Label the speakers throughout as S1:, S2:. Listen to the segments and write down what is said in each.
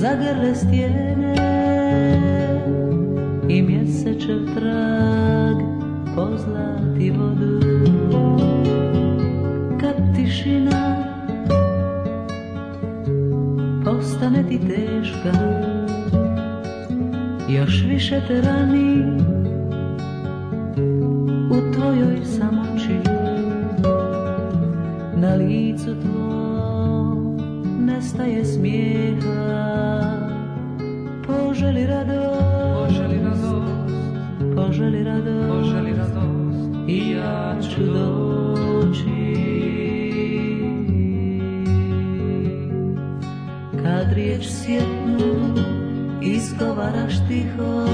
S1: zagrle stjene i mjesečev trag pozlati vodu kad tišina postane ti teška još više te rani u tvojoj samoći na licu tvojoj nestaje smijeha Poželi radost Poželi radost Poželi radost Poželi radost I ja ću doći Kad riječ sjetnu Izgovaraš tiho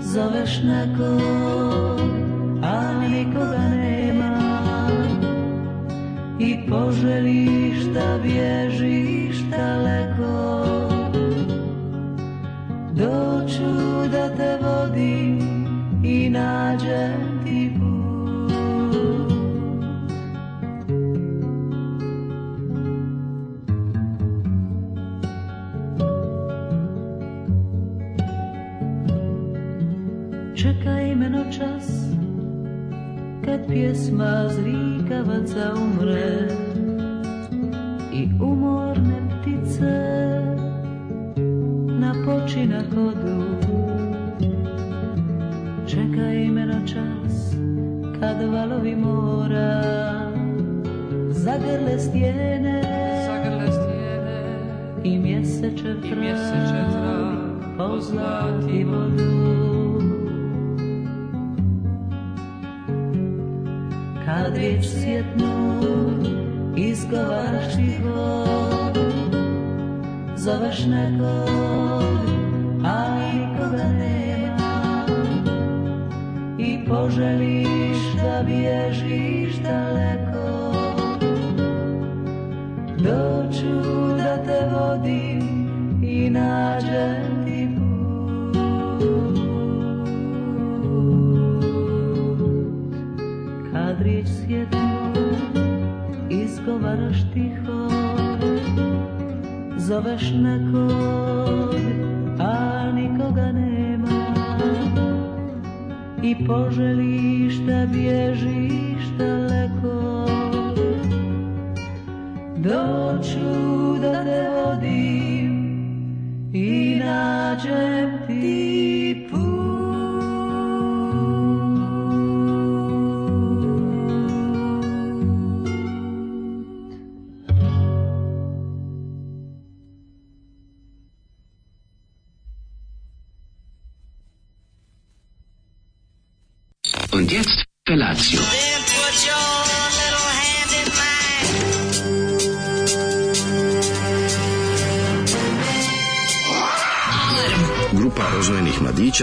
S1: Zoveš nekog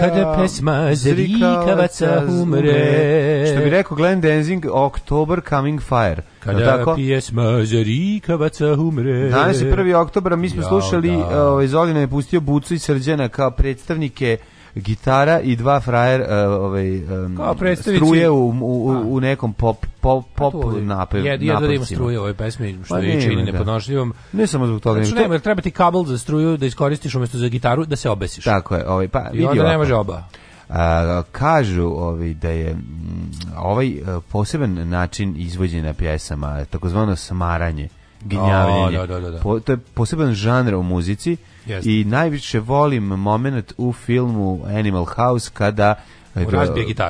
S2: kada pesma zrikavaca umre. Što bi rekao Glenn Denzing, October Coming Fire. Kada tako? pjesma zrikavaca umre. Danas je 1. oktobra, mi smo ja, slušali, da. uh, Zolina je pustio Bucu i Srđana kao predstavnike gitara i dva frajer uh, ovaj, um, struje u, u, u nekom pop, pop, pop pa je, napav,
S3: jed, jedva da ima struje u ovoj pesmi, što je pa čini da. nepodnošljivom.
S2: Ne samo zbog toga. Znači, nema, jer
S3: treba ti kabel za struju da iskoristiš umesto za gitaru, da se obesiš.
S2: Tako je. Ovaj, pa, vidi onda ne može oba. A, kažu ovi ovaj, da je mm, ovaj e, poseban način izvođenja pjesama takozvano smaranje gnjavljenje o, da, da, da. da. Po, to je poseban žanr u muzici Yes. I najviše volim moment u filmu Animal House kada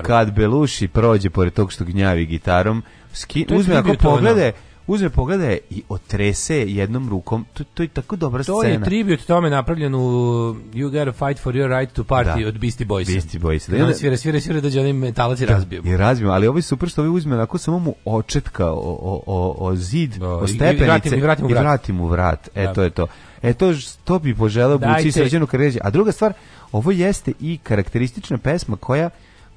S2: Kad Beluši prođe pored tog što gnjavi gitarom, ski, uzme ako poglede, uzme poglede i otrese jednom rukom. To, to je tako dobra
S3: to
S2: scena.
S3: To je tribut tome napravljen u You Gotta Fight for Your Right to Party da. od Beastie Boys. Beastie Boys. Da. I onda svira, svira, svira, dođe da onaj metalac
S2: i da, razbije I razbijem, ali ovo je super što ovo uzme onako samo mu očetka o, o, o, o zid, da, o, o stepenice i vrati mu vrat. I vrati mu vrat. E, da. to je to. E to, to bi poželeo Buci i Srđanu A druga stvar, ovo jeste i karakteristična pesma koja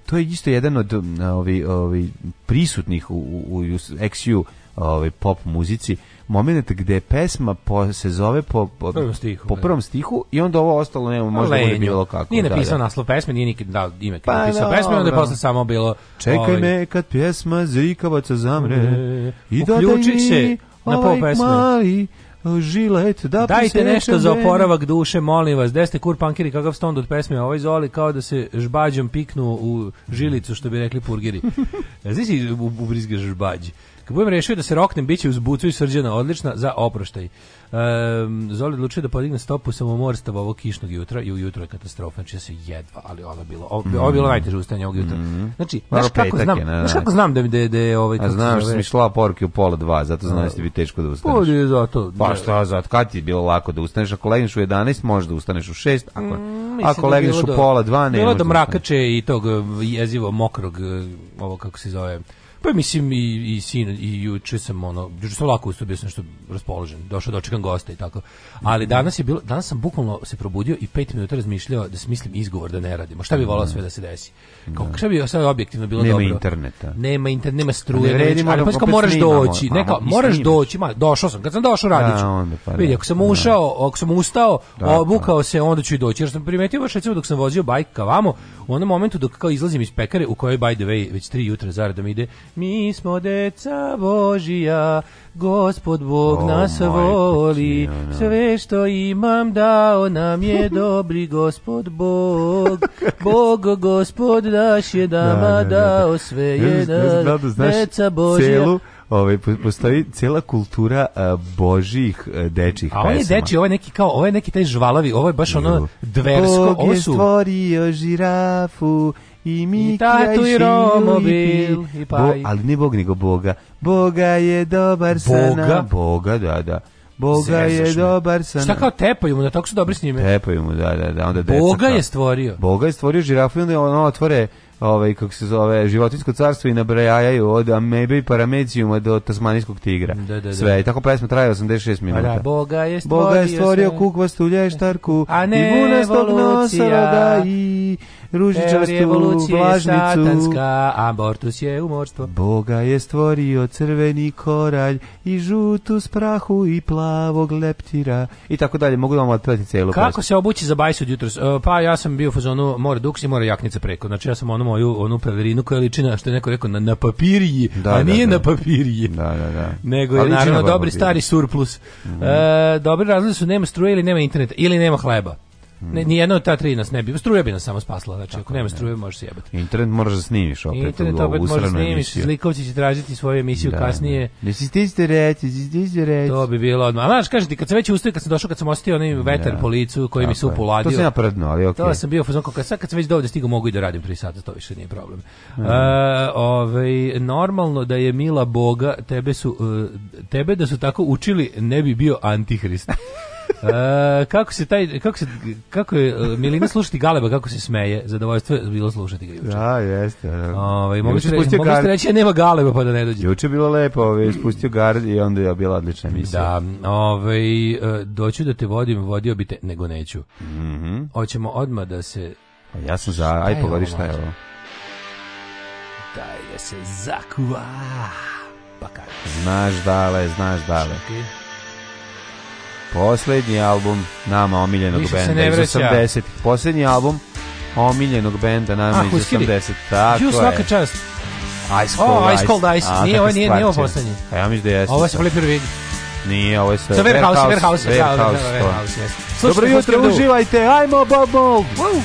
S2: to je isto jedan od ovi, ovi prisutnih u, u, u XU ovaj pop muzici moment gde pesma po, se zove po, po, prvom, stihu, po da. prvom stihu i onda ovo ostalo nema možda
S3: Lenju. bude bilo
S2: kako.
S3: Nije da, napisao da, naslov pesme, nije nikad dao ime kada pa, napisao da, pesme, onda je posle samo bilo...
S2: Čekaj ovaj, me kad pjesma zrikavaca zamre ne, i da uključi na pol ovaj pesme. Mali,
S3: e, žilet, da Dajte nešto za oporavak duše, molim vas. Gde ste kur pankiri, kakav stond od pesme? Ovaj zoli kao da se žbađom piknu u žilicu, što bi rekli purgiri. Znači, ubrizgaš žbađi. Kad budem rešio da se roknem, bit će uz bucu i srđana odlična za oproštaj. Um, Zoli odlučio da podigne stopu samomorstava ovog kišnog jutra i ujutro je katastrofa. Znači se jedva, ali ovo je bilo, ovo, ovo bilo mm. najteže ustajanje ovog jutra. Mm-hmm. Znači, znaš
S2: kako,
S3: znam, je, znaš kako znam da, da, da je ovaj... A
S2: znaš, mi šla poruke u pola dva, zato znaš da ti bi teško da ustaneš.
S3: Pa, zato,
S2: pa šta, zato, kad ti je bilo lako da ustaneš, ako legneš u 11, možda ustaneš u 6, ako, mm, ako da legneš u pola dva, ne
S3: Bilo da mrakače i tog e, jezivo mokrog, e, ovo kako se zove, Pa mislim i, i sin i juče sam ono, juče sam lako ustao, bio sam što raspoložen, došao dočekam da gosta i tako. Ali mhm. danas je bilo, danas sam bukvalno se probudio i 5 minuta razmišljao da smislim izgovor da ne radimo. Šta bi volao mhm. sve da se desi? Da. Kao šta bi sve objektivno bilo nema dobro?
S2: Nema interneta.
S3: Nema internet, nema struje, ne redimo, znači, ali pa moraš snimamo, doći, neka pa, moraš doći, ma došao sam, kad sam došao radiću. Da, pa, Vidi, da. ako sam ušao, ako sam ustao, da, obukao da. se, onda ću i doći. Jer sam primetio baš recimo dok sam vozio bajk ka vamo, u onom momentu dok kao izlazim iz pekare u kojoj by the way već 3 jutra zaradom ide mi smo deca Božija, gospod Bog o, nas voli, kući, ja, sve što imam dao nam je dobri gospod Bog, Bog gospod naš je dama da, da, da, da. dao sve je da, da deca Božija. Celu
S2: ovaj postoji cela kultura uh, božjih uh, dečjih
S3: pesama. A on je deči, ovo je neki kao, ovo je neki taj žvalavi, ovo je baš ono dversko, Bog
S2: je stvorio žirafu i mi I tatu i romobil i paj. Bo, ali ne Bog, nego Boga. Boga je dobar sa Boga? Sana. Boga, da, da. Boga Zezašme. je dobar sa
S3: Šta kao tepaju mu, da tako su dobri s njime.
S2: Tepaju mu, da, da, da. Onda
S3: deca Boga kao, je stvorio.
S2: Boga je stvorio žirafu i onda ono otvore ovaj kako se zove životinjsko carstvo i nabrajaju od amebe i parameciuma do tasmanijskog tigra. Da, da, da. Sve i tako pesma traje 86 pa da, minuta. Da, Boga je stvorio, Boga
S3: je
S2: stvorio kukvastu lještarku a ne i vunastog nosoroga i ružičastu vlažnicu.
S3: abortus je umorstvo.
S2: Boga je stvorio crveni koralj i žutu sprahu i plavog leptira. I tako dalje, mogu da vam otpratiti celu
S3: Kako prosto. se obući za bajsud jutros? E, pa ja sam bio u fazonu mora duks i mora jaknica preko. Znači ja sam onu moju onu pelerinu koja ličina, što je neko rekao, na, na papiriji, da, a da, nije da, na papiriji. Da, da, da. Nego je naravno dobri papiriji. stari surplus. Mm -hmm. e, dobri razlog su nema struje ili nema interneta ili nema hleba. Ne, ni jedna od ta tri nas ne bi. Struja bi nas samo spasla, znači Tako, ako nema struje možeš se jebati.
S2: Internet možeš da snimiš
S3: opet.
S2: Internet
S3: opet možeš da snimiš, emisiju. Slikovci će tražiti svoju emisiju da, da. kasnije.
S2: Ne si ti ste reći, si
S3: ti reći. To bi bilo odmah. A znaš, ti, kad sam već ustao, kad sam došao, kad sam ostio onaj veter da. po licu koji Tako mi se upoladio.
S2: To
S3: sam
S2: ja prdno, ali okej. Okay. To
S3: sam bio fazon kad sad kad sam već dovde stigo mogu i da radim 3 sata, to više nije problem. Mm. Uh, ovaj, normalno da je mila Boga, tebe su uh, tebe da su tako učili ne bi bio antihrist. E, kako se taj kako se kako je e, Milina slušati Galeba kako se smeje, zadovoljstvo je bilo slušati ga juče.
S2: Da, jeste.
S3: Da. Ovaj mogu se reći, mogu se nema Galeba pa da ne dođe.
S2: Juče bilo lepo, ovaj spustio gard i onda je bila odlična emisija.
S3: Da, ovaj e, doći da te vodim, vodio bi te, nego neću. Mhm. Mm Hoćemo odma da se
S2: pa Ja sam za, aj pogodi šta je ovo.
S3: Daj da se zakuva. Pa kako?
S2: Znaš dale, znaš dale. Čekaj. Poslednji album nama omiljenog Više benda iz 80. Poslednji album omiljenog benda nama A, iz 80. Tako je.
S3: svaka čast. Ice Cold
S2: oh,
S3: Ice. Cold Ice. A, nije, ovo nije,
S2: nije
S3: ovo poslednji. A pa ja mislim da jeste. Ovo se bili
S2: prvi. Nije, ovo je sa Warehouse. Warehouse, Warehouse. Da, da, da, Dobro jutro, uživajte. Ajmo, Bob Mold. Wow.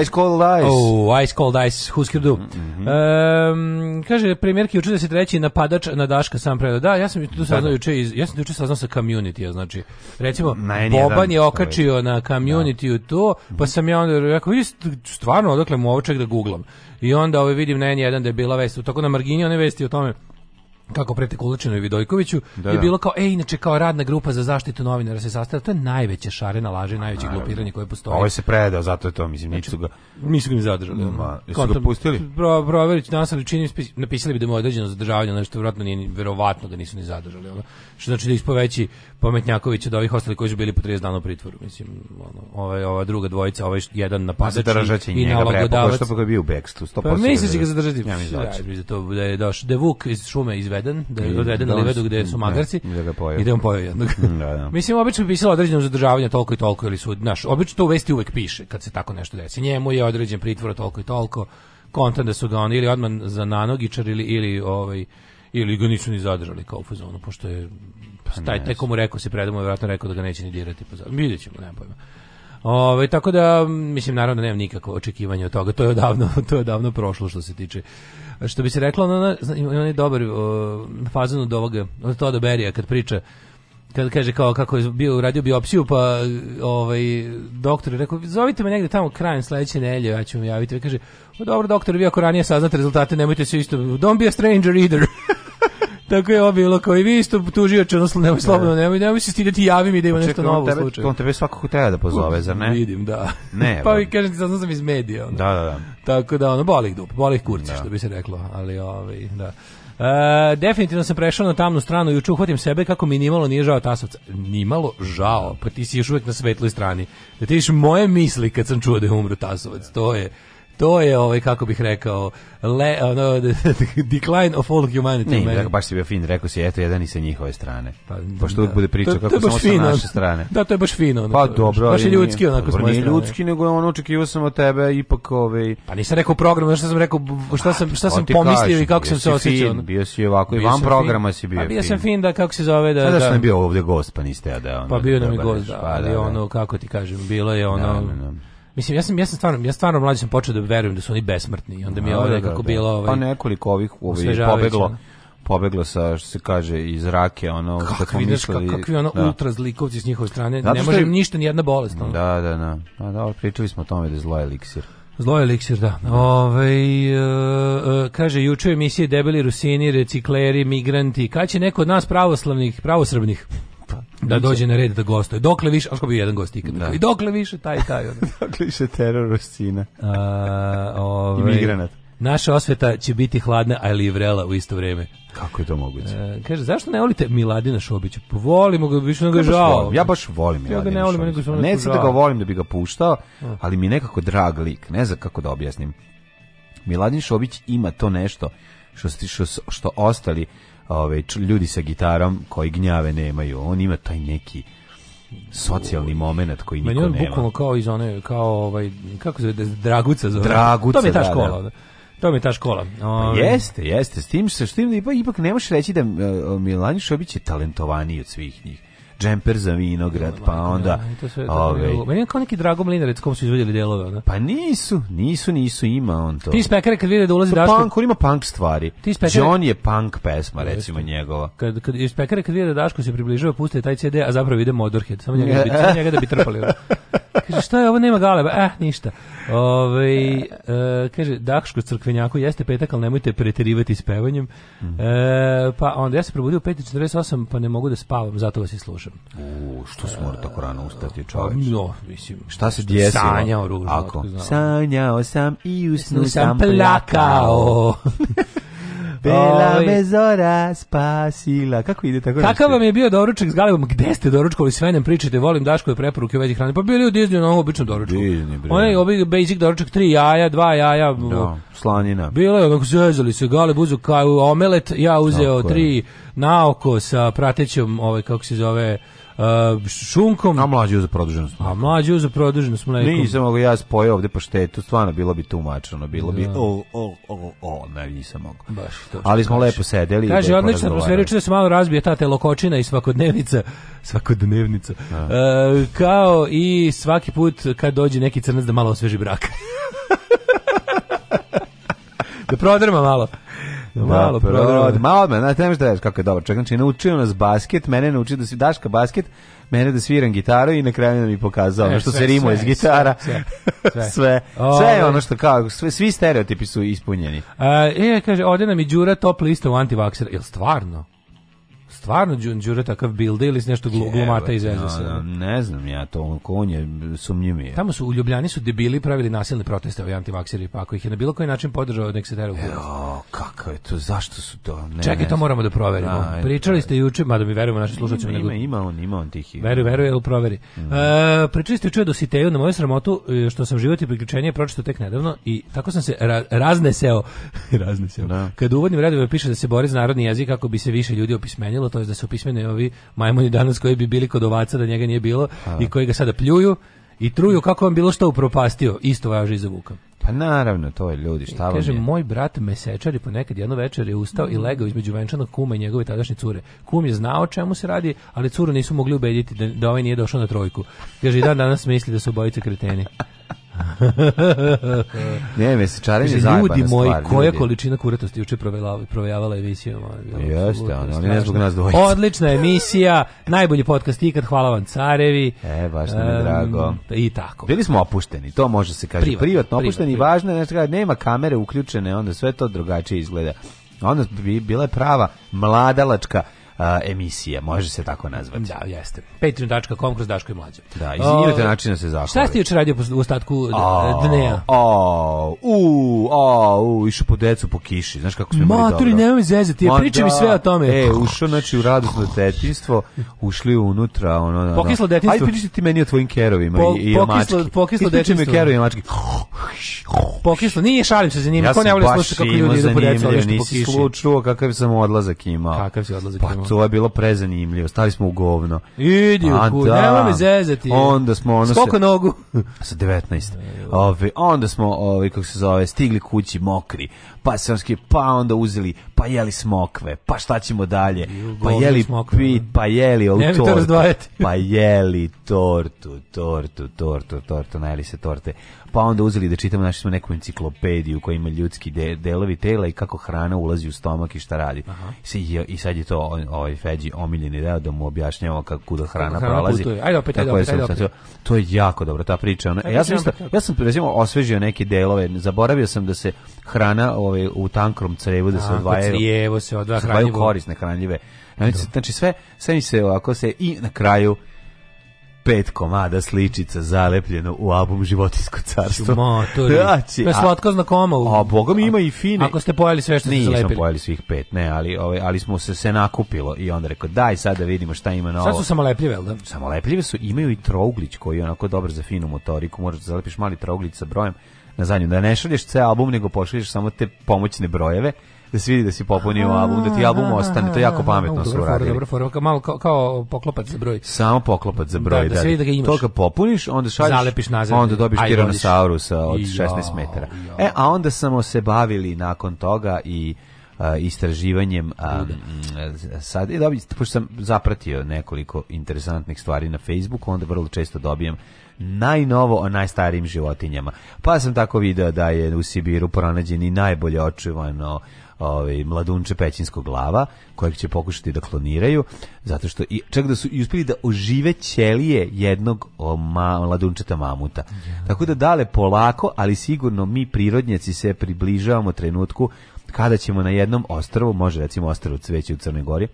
S2: Ice Cold Ice.
S3: Oh, Ice Cold Ice, Husker Du. Mm -hmm. um, kaže, premijer juče da se treći napadač na Daška sam predao. Da, ja sam tu da, saznao da. juče, iz, ja sam juče saznao sa community ja znači, recimo, ne, Boban je okačio na community to, pa mhm. sam ja onda rekao, vidi, stvarno, odakle mu ovo čak da googlam. I onda ovo vidim na N1 da je bila vest, tako na margini one vesti o tome kako prete Kulučinu i Vidojkoviću da, je da. bilo kao ej inače kao radna grupa za zaštitu novinara se sastavila to je najveće šarena laže najveće glupiranje koje postoje. ovo
S2: ovaj se predao zato je to mislim znači, nisu ga nisu ga ni zadržali ma jesu ga pustili
S3: bro proverić nas ali čini napisali bi da mu određeno zadržavanje što verovatno nije verovatno da nisu ni zadržali ono što znači da ispoveći pametnjaković od ovih ostalih koji su bili po 30 dana u pritvoru mislim ono ovaj ova druga dvojica ovaj jedan
S2: napadač
S3: da i nalogodavac
S2: što bi bio u bekstu 100% pa
S3: misliš da ga zadržati ja, mislim da, to da je došao da Vuk iz šume iz izveden, da je doveden na da levedu gde su magarci ne, da ga i da on pojeo jednog. Da, da. Mislim, obično bi pisalo određeno zadržavanje toliko i toliko ili su, znaš, obično to u vesti uvek piše kad se tako nešto desi. Njemu je određen pritvor toliko i toliko, kontan da su ga oni ili odmah za nanogičar ili, ili ovaj, ili ga nisu ni zadržali kao u fazonu, pošto je pa taj, taj komu rekao se predamo, je vjerojatno rekao da ga neće ni dirati. Pa, vidjet ćemo, nema pojma. Ove, ovaj, tako da, mislim, naravno, nemam nikakvo očekivanje od toga. To je odavno, to je odavno prošlo što se tiče što bi se reklo, ona ima je dobar o, fazan od ovoga, od Toda Berija, kad priča, kad kaže kao kako je bio uradio biopsiju pa ovaj doktor je rekao zovite me negde tamo krajem sledeće nedelje ja ću vam javiti I pa kaže o, dobro doktor vi ako ranije saznate rezultate nemojte se isto don't be a stranger either Tako je ovo bilo, kao i vi isto tužio odnosno nemoj da. slobodno, nemoj, nemoj se stidati, javi mi da ima pa nešto novo u slučaju.
S2: On tebe svakako treba da pozove, zar ne?
S3: Vidim, da. Ne. pa vi kažete, sad sam iz medija. Onda. Da, da, da. Tako da ono boli ih dup, boli ih kurci da. što bi se reklo, ali ovaj da. E, definitivno sam prešao na tamnu stranu i učuhvatim sebe kako mi nimalo nije žao Tasovca. Nimalo žao, pa ti si još uvijek na svetloj strani. Da ti viš moje misli kad sam čuo da je umro Tasovac, to je To je ovaj kako bih rekao le, ono, decline of all humanity. Ne,
S2: da, baš si bio fin, rekao si eto jedan i sa njihove strane. Pa pošto da. uvijek bude priča kako to samo sa naše strane.
S3: Da, to je baš fino. Ono,
S2: pa dobro, baš
S3: je ljudski onako s
S2: moje strane. ljudski nego ono očekivao sam od tebe ipak ovaj
S3: Pa nisam rekao program, šta sam rekao, šta sam šta pa, sam pomislio kaži,
S2: i
S3: kako sam se osjećao.
S2: Bio si ovako i van programa si bio.
S3: A pa, bio sam fin da kako se zove da. Sada da
S2: da. sam bio ovde gost,
S3: pa
S2: niste ja
S3: da. Pa bio nam i gost, da. Pa ono kako ti kažem, bilo je ono Mislim, ja sam, ja sam stvarno, ja stvarno mlađi sam počeo da verujem da su oni besmrtni. I onda mi je da, ovo nekako da, da. bilo... Ovaj,
S2: pa nekoliko ovih ovih pobeglo pobeglo sa što se kaže iz rake ono
S3: kako što vidiš mislili, kakvi
S2: ono
S3: da. ultra zlikovci s njihove strane Zato ne može im ništa ni jedna bolest
S2: ono. da da da a pa da pričali smo o tome da je zlo eliksir
S3: Zlo eliksir, da. Ove, ovaj, e, kaže, juče u emisije debeli rusini, recikleri, migranti. Kad će neko od nas pravoslavnih, pravosrbnih? da, da dođe na red da gostuje. Dokle više, a bi jedan gost ikad. Da. I
S2: dokle više
S3: taj taj.
S2: dokle više teror Rusina. A, ovaj, I
S3: Naša osveta će biti hladna, ali i vrela u isto vreme.
S2: Kako je to moguće? E,
S3: kaže, zašto ne volite Miladina Šobića? Pa volimo ga, više nego žao.
S2: Ja baš volim Miladina ja Šobića. Nego pa ne znam da ga volim da bi ga puštao, hm. ali mi je nekako drag lik. Ne znam kako da objasnim. Miladin Šobić ima to nešto što, što, što ostali ove, ljudi sa gitarom koji gnjave nemaju. On ima taj neki socijalni moment koji niko nema. Meni on bukvalno
S3: kao iz one, kao ovaj, kako se zove, Draguca zove.
S2: Draguca, To
S3: mi je ta da, da. škola. Da, To mi je ta škola.
S2: Um, jeste, jeste. S tim, se, s tim ipak, ipak ne možeš reći da e, Milan Šobić je talentovaniji od svih njih džemper za vinograd,
S3: pa
S2: onda...
S3: Ove, ovaj. meni je kao neki Drago Mlinarec kom su izvodili delove, ona.
S2: Pa nisu, nisu, nisu, ima on to. Ti
S3: spekere kad vide da ulazi pa Daško... Punk,
S2: on ima punk stvari. Ti spekere... John je punk pesma, recimo njegova.
S3: Kad, kad, spekere kad vide da Daško se približava, puste taj CD, a zapravo ide Motorhead. Samo njega, da bi, samo njega da bi trpali. kaže, šta je ovo, nema galeba? Eh, ništa. Ove, ovaj, e, kaže, Daško crkvenjaku jeste petak, ali nemojte preterivati s pevanjem. Mhm. E, pa onda, ja se probudio u 5.48, pa ne mogu da spavam, zato vas i slušam
S2: ružan. U, što smo morali tako rano ustati pa, čovječ?
S3: No, mislim,
S2: šta se djesilo?
S3: Sanjao ružno. Ako? Sanjao sam i usnu sam plakao. Bela Oj. me spasila. Kako ide tako? Kakav vam je bio doručak s Galebom? Gde ste doručkovali? Sve nam pričate. Volim Daškove preporuke u vezi hrane. Pa bili u Disneyu na ovom običnom doručku. Onaj obi basic doručak, tri jaja, dva jaja. Da,
S2: slanina.
S3: Bilo je onako zezali se. Galeb uzeo kao omelet. Ja uzeo Tako tri naoko sa pratećom, ovaj, kako se zove, uh, šunkom.
S2: A mlađi uza produženost.
S3: A mlađi uza produženost
S2: mlekom. Nisam mogu ja spojio ovde paštetu, stvarno bilo bi tumačeno, bilo da. bi o, o, o, o, ne, nisam mogao. Baš, to Ali smo lepo sedeli.
S3: Kaže, odlično, atmosfera da se malo razbije ta telokočina i svakodnevnica, svakodnevnica, uh, kao i svaki put kad dođe neki crnac da malo osveži brak. da prodrma malo malo da,
S2: Malo me, znate, nemaš da veš kako je dobro. Čak, znači, naučio nas basket, mene naučio da si daška basket, mene da sviram gitaru i na kraju nam je pokazao e, ono što sve, se rimo iz gitara. Sve, sve, sve. sve je ono što kao, sve, svi stereotipi su ispunjeni.
S3: e, e kaže, ovdje nam i Đura top listu u antivaksera. Jel stvarno? stvarno Đuro takav bilde ili nešto glu, glumata iz da, se?
S2: No,
S3: da, no, da.
S2: ne znam ja to, on, on je sumnjiv
S3: Tamo su u Ljubljani su debili pravili nasilne proteste ovi antivakseri, pa ako ih je na bilo koji način podržao nek se teraju. Jo,
S2: kako je to? Zašto su to?
S3: Ne, Čekaj, to moramo da proverimo. Da, Pričali ste juče, mada mi verujemo našim slušaćima. Ima, nego...
S2: ima on, ima on tih.
S3: Veruj, veruj, proveri. Mm. E, Pričali ste juče do Siteju na moju sramotu e, što sam život i priključenje pročitao tek nedavno i tako sam se ra razneseo, razneseo. Da. Kad uvodnim redovima piše da se bori za narodni jezik kako bi se više ljudi opismenilo, to je da su opismene ovi majmuni danas koji bi bili kod ovaca da njega nije bilo Aha. i koji ga sada pljuju i truju kako vam bilo što upropastio, isto važi i za Vuka.
S2: Pa naravno, to je ljudi, šta e, vam Kaže,
S3: moj brat mesečar i ponekad jedno večer je ustao i mm. legao između venčanog kuma i njegove tadašnje cure. Kum je znao čemu se radi, ali curu nisu mogli ubediti da, da ovaj nije došao na trojku. Kaže, i dan danas misli da su obojice kreteni.
S2: ne, mesečarenje je zajebana
S3: Ljudi moji, stvar, koja količina kuratosti juče provejavala, provejavala emisijom.
S2: Jeste, ali
S3: ne zbog
S2: nas dvojica.
S3: Odlična emisija, najbolji podcast ikad, hvala vam carevi.
S2: E, baš nam je um, drago.
S3: I tako.
S2: Bili smo opušteni, to može se kaži. Privatno, privatno opušteni, privat, važno je, nešto, nema kamere uključene, onda sve to drugačije izgleda. Onda bi bila prava mladalačka emisije, može se tako nazvati.
S3: Da, jeste. Patreon.com kroz Daško i Mlađe.
S2: Da, izvinjujete načina da se zahvali. Šta
S3: ste juče radio u ostatku dneja?
S2: O, u, o, u, išao po decu po kiši, znaš kako smo
S3: imali dobro. nemoj zezati, ja pričam i da. sve o tome.
S2: E, ušao, znači, u radosno detinstvo, ušli unutra, ono, da,
S3: Pokislo detinstvo. Ajde,
S2: pričaj ti meni o tvojim kerovima i, o mački.
S3: Pokislo detinstvo. Ispričaj mi kerovi i mački. Pokislo,
S2: nije, šalim se za njima. Ja Ko ne voli slušati kako ljudi po decu, ali po kiši. Ja sam baš imao zanimljiv, nisi slučuo kakav sam odlazak imao. Kakav si odlazak pa
S3: imao?
S2: to je bilo prezanimljivo. Stali smo u govno.
S3: Idi u kur, pa da. nema me
S2: zezati. Onda smo ono
S3: Skoko se, nogu.
S2: sa 19. Ove, onda smo, ove, kako se zove, stigli kući mokri pa srpski, pa onda uzeli, pa jeli smokve, pa šta ćemo dalje, pa, pa jeli pit, pa jeli ovu
S3: tortu,
S2: pa jeli tortu, tortu, tortu, tortu, najeli se torte. Pa onda uzeli da čitamo, našli smo neku enciklopediju koja ima ljudski de, delovi tela i kako hrana ulazi u stomak i šta radi. I, I sad je to ovaj Feđi omiljeni deo da mu objašnjamo kako kuda hrana, hrana prolazi.
S3: Putuje. Ajde opet, ajde opet, ajde opet.
S2: To je jako dobro, ta priča. Ona, ajde, ja, sam isto, ja sam, recimo, osvežio neke delove, zaboravio sam da se hrana ovaj, ovaj, u tankrom crevu da
S3: se
S2: odvaja. Crijevo
S3: se odvaja hranljivo.
S2: korisne hranljive. Znači, da. znači sve, sve mi se ovako se i na kraju pet komada sličica zalepljeno u album Životinsko carstvo. Motori.
S3: Znači, da, pa slatko koma. U,
S2: a boga ima i fine.
S3: Ako ste pojeli sve što Nisam ste zalepili. Nismo
S2: pojeli svih pet, ne, ali, ovaj, ali smo se se nakupilo i onda rekao daj sad da vidimo šta ima na ovo.
S3: Sad su samolepljive, da?
S2: Samo lepljive su, imaju i trouglić koji je onako dobar za finu motoriku, možeš da zalepiš mali trouglić sa brojem na zadnju, da ne šalješ ceo album, nego pošalješ samo te pomoćne brojeve, da se vidi da si popunio album, da ti album da, ostane, to je da, jako da, pametno
S3: dobro, su uradili. Dobro, dobro, dobro, malo kao, kao poklopac za broj.
S2: Samo poklopac za broj, da. Da, da se vidi da ga imaš. To ga popuniš, onda šalješ, Zalepiš nazad, onda dobiš Tyrannosaurusa od 16 metara. E, a onda samo se bavili nakon toga i a, istraživanjem a, sad i dobi, pošto sam zapratio nekoliko interesantnih stvari na Facebooku, onda vrlo često dobijem najnovo o najstarijim životinjama. Pa sam tako video da je u Sibiru pronađen i najbolje očuvano ovaj mladunče pećinskog glava kojeg će pokušati da kloniraju zato što i čak da su i uspeli da ožive ćelije jednog ma, mladunčeta mamuta. Ja. Tako da dale polako, ali sigurno mi prirodnjaci se približavamo trenutku kada ćemo na jednom ostrvu, može recimo ostrvo Cveće u Crnoj Gori,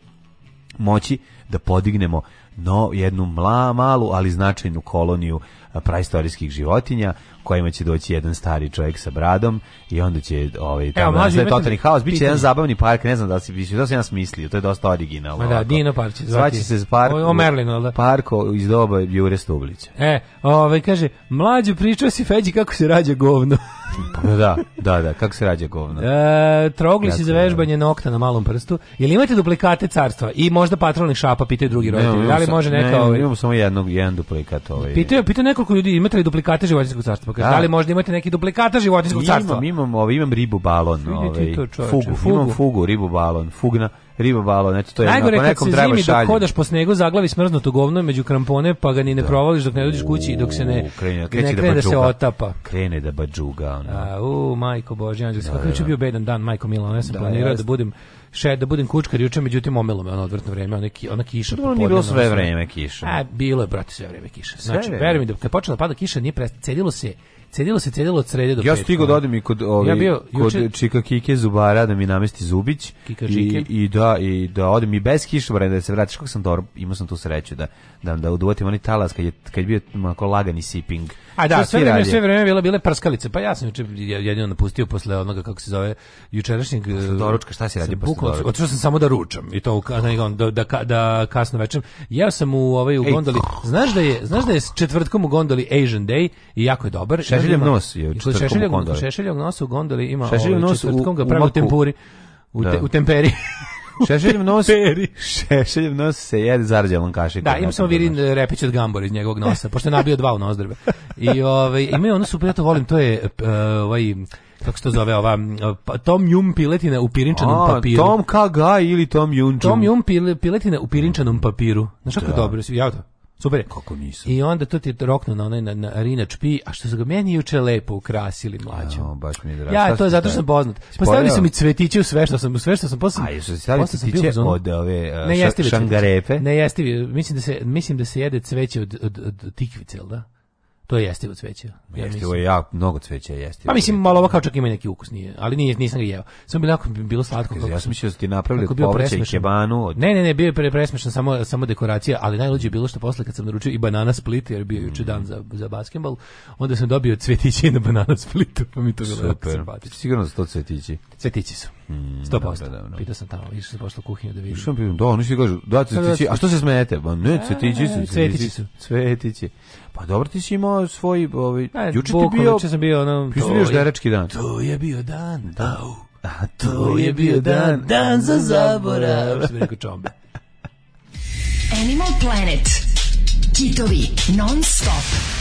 S2: moći da podignemo no jednu mla, malu, ali značajnu koloniju praistorijskih životinja kojima će doći jedan stari čovjek sa bradom i onda će ovaj tamo Evo, da je totalni haos biće jedan zabavni park ne znam da se si biće
S3: to
S2: sam ja smislio to je dosta originalno
S3: da Dino park
S2: će zvati se park o,
S3: o Merlinu da
S2: parko iz doba Jure Stublića
S3: e ovaj kaže mlađi pričao si Feđi kako se rađa govno
S2: pa da, da, da, kako se rađa govno.
S3: E, trogli si za vežbanje nokta na malom prstu. Jel imate duplikate carstva i možda patrolnih šapa, pitaju drugi roditelji. Da li može neka ne,
S2: ovaj? imamo samo jednog, jedan duplikat ovaj.
S3: Pitaju, pitaju neko nekoliko ljudi imate li duplikate životinjskog carstva? Kaže, da. da li možda imate neki duplikata životinjskog carstva? Imam,
S2: imam, ovaj, imam ribu balon, ovaj, fugu, fugu, imam fugu, ribu balon, fugna ribovalo, znači to je Najgore ako nekom treba šalje.
S3: Najgore hodaš po snegu, zaglavi smrznuto govno među krampone, pa ga ni ne da. provališ dok ne dođeš kući i dok se ne, krene, ne da krene da, se otapa.
S2: Krene da bađuga. Ona. A,
S3: u, majko Bože, anđel, da, kakav da, da, bio bedan dan, majko Milo, ja sam da, planirao da budem še da budem kučkar juče, međutim omelo me ono odvrtno vreme, ona ki, ona kiša. Dobro,
S2: nije bilo sve vreme kiša. A
S3: bilo je brate sve vreme kiša. Znači, verujem da kad počela pada kiša, nije precedilo se Cedilo se cedilo od srede do petka.
S2: Ja stigo da odem i kod ovi, ja bio, kod juče... Čika Kike zubara da mi namesti zubić Kika i, i da i da odem i bez kišobrana da se vratiš kako sam dobro imao sam tu sreću da da da udovotim oni talas kad je kad je bio onako lagani sipping
S3: da, sve vreme, sve vreme bile, bile prskalice. Pa ja sam juče jedino napustio posle onoga, kako se zove, jučerašnjeg... Posle
S2: doručka, šta si radio
S3: posle doručka? Otišao sam samo da ručam i to da, da, da kasno večer. Ja sam u, ovaj, u gondoli... Oh. Znaš da, je, znaš da je četvrtkom u gondoli Asian Day i jako je dobar. Da
S2: Šešeljev
S3: nos
S2: je četvrtkom u
S3: gondoli. Šešeljog nosa u gondoli ima... Šešeljev ovaj nos u, ga u tempuri.
S2: U,
S3: te, da. u temperi.
S2: Šešeljem nos, šešeljem nos se jede zarđelom kašikom.
S3: Da, imam samo da virin repić od gambora iz njegovog nosa, pošto je nabio dva u nozdrve. I ovaj, imaju ono super, ja to volim, to je uh, ovaj, kako se to zove ova pa, Tom Jum piletina u pirinčanom papiru.
S2: Tom Kaga ili Tom Jum Tom
S3: Jum piletina u pirinčanom papiru. Znaš kako da. dobro, ja to. Super.
S2: Kako nisam.
S3: I onda to ti roknu na onaj na, na Rinač Pi, a što su ga meni juče lepo ukrasili mlađo. Ja, baš mi je drago. Ja, to je zato što sam poznat. Pa su mi cvetiće u sve što sam, u sve što sam posle. A jesu stavili cvetiće
S2: od ove uh, ša, šangarepe?
S3: Ne, jesti, mislim da se mislim da se jede cveće od od, od, od tikvice, da? To je jestivo cveće.
S2: Ja jestivo je jako, mnogo cveća je jestivo.
S3: Pa mislim, malo ovo kao čak ima neki ukus, nije, ali nije, nisam ga jeo. Samo bi jako bilo slatko. Čekaj,
S2: ja sam mislio da ti napravili povrće i kebanu. Od...
S3: Ne, ne, ne, bio je presmešan samo, samo dekoracija, ali najluđe je bilo što posle kad sam naručio i banana split, jer bio juče mm. dan za, za basketbal, onda sam dobio cvetiće na banana splitu, pa mi to bilo jako
S2: Sigurno su to
S3: cvetići. Cvetići su.
S2: 100%.
S3: Da, da, Pitao sam tamo, išao sam pošla kuhinju da vidim. Išao da, oni
S2: svi kažu, da, cvetići, a što se smete? Ba, ne, cvetići su, cvetići su. Cvetići. Pa dobro, ti si imao svoj... Ovaj, juče ti bio... Juče
S3: sam bio... na to, bio žderečki dan.
S2: To je bio dan,
S4: dau. A to je bio dan, dan za zaborav.
S3: Sve rekao čombe. Animal Planet. Kitovi non stop.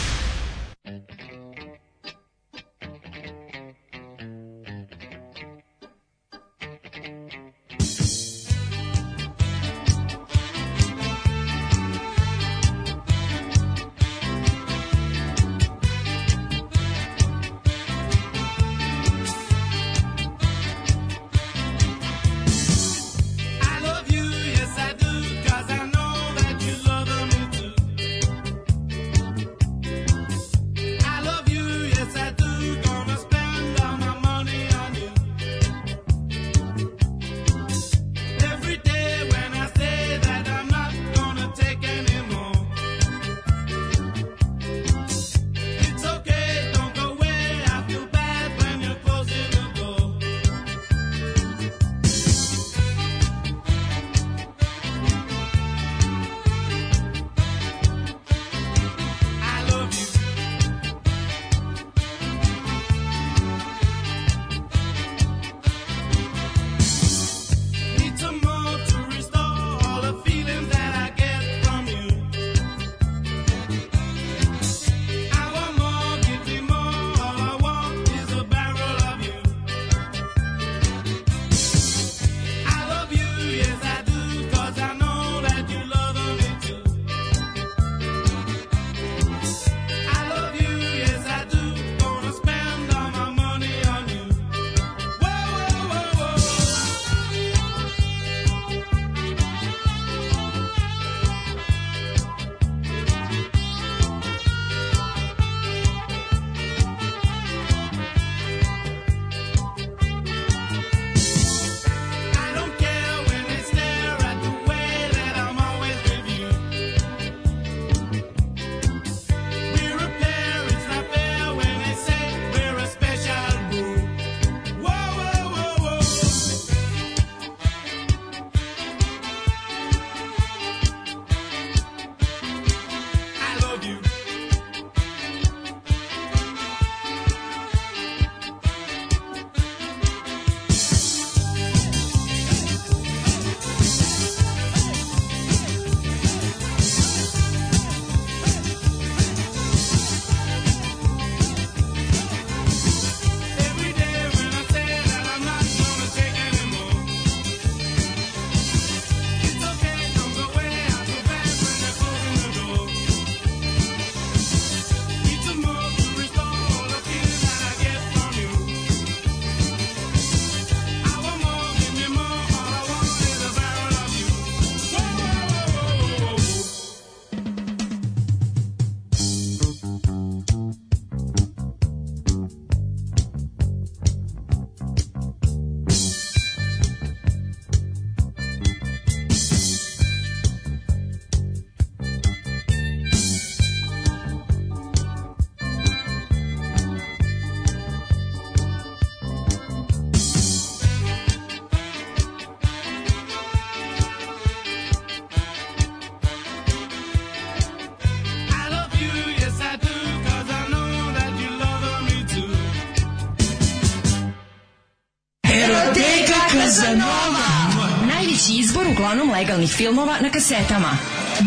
S3: legalnih filmova na kasetama.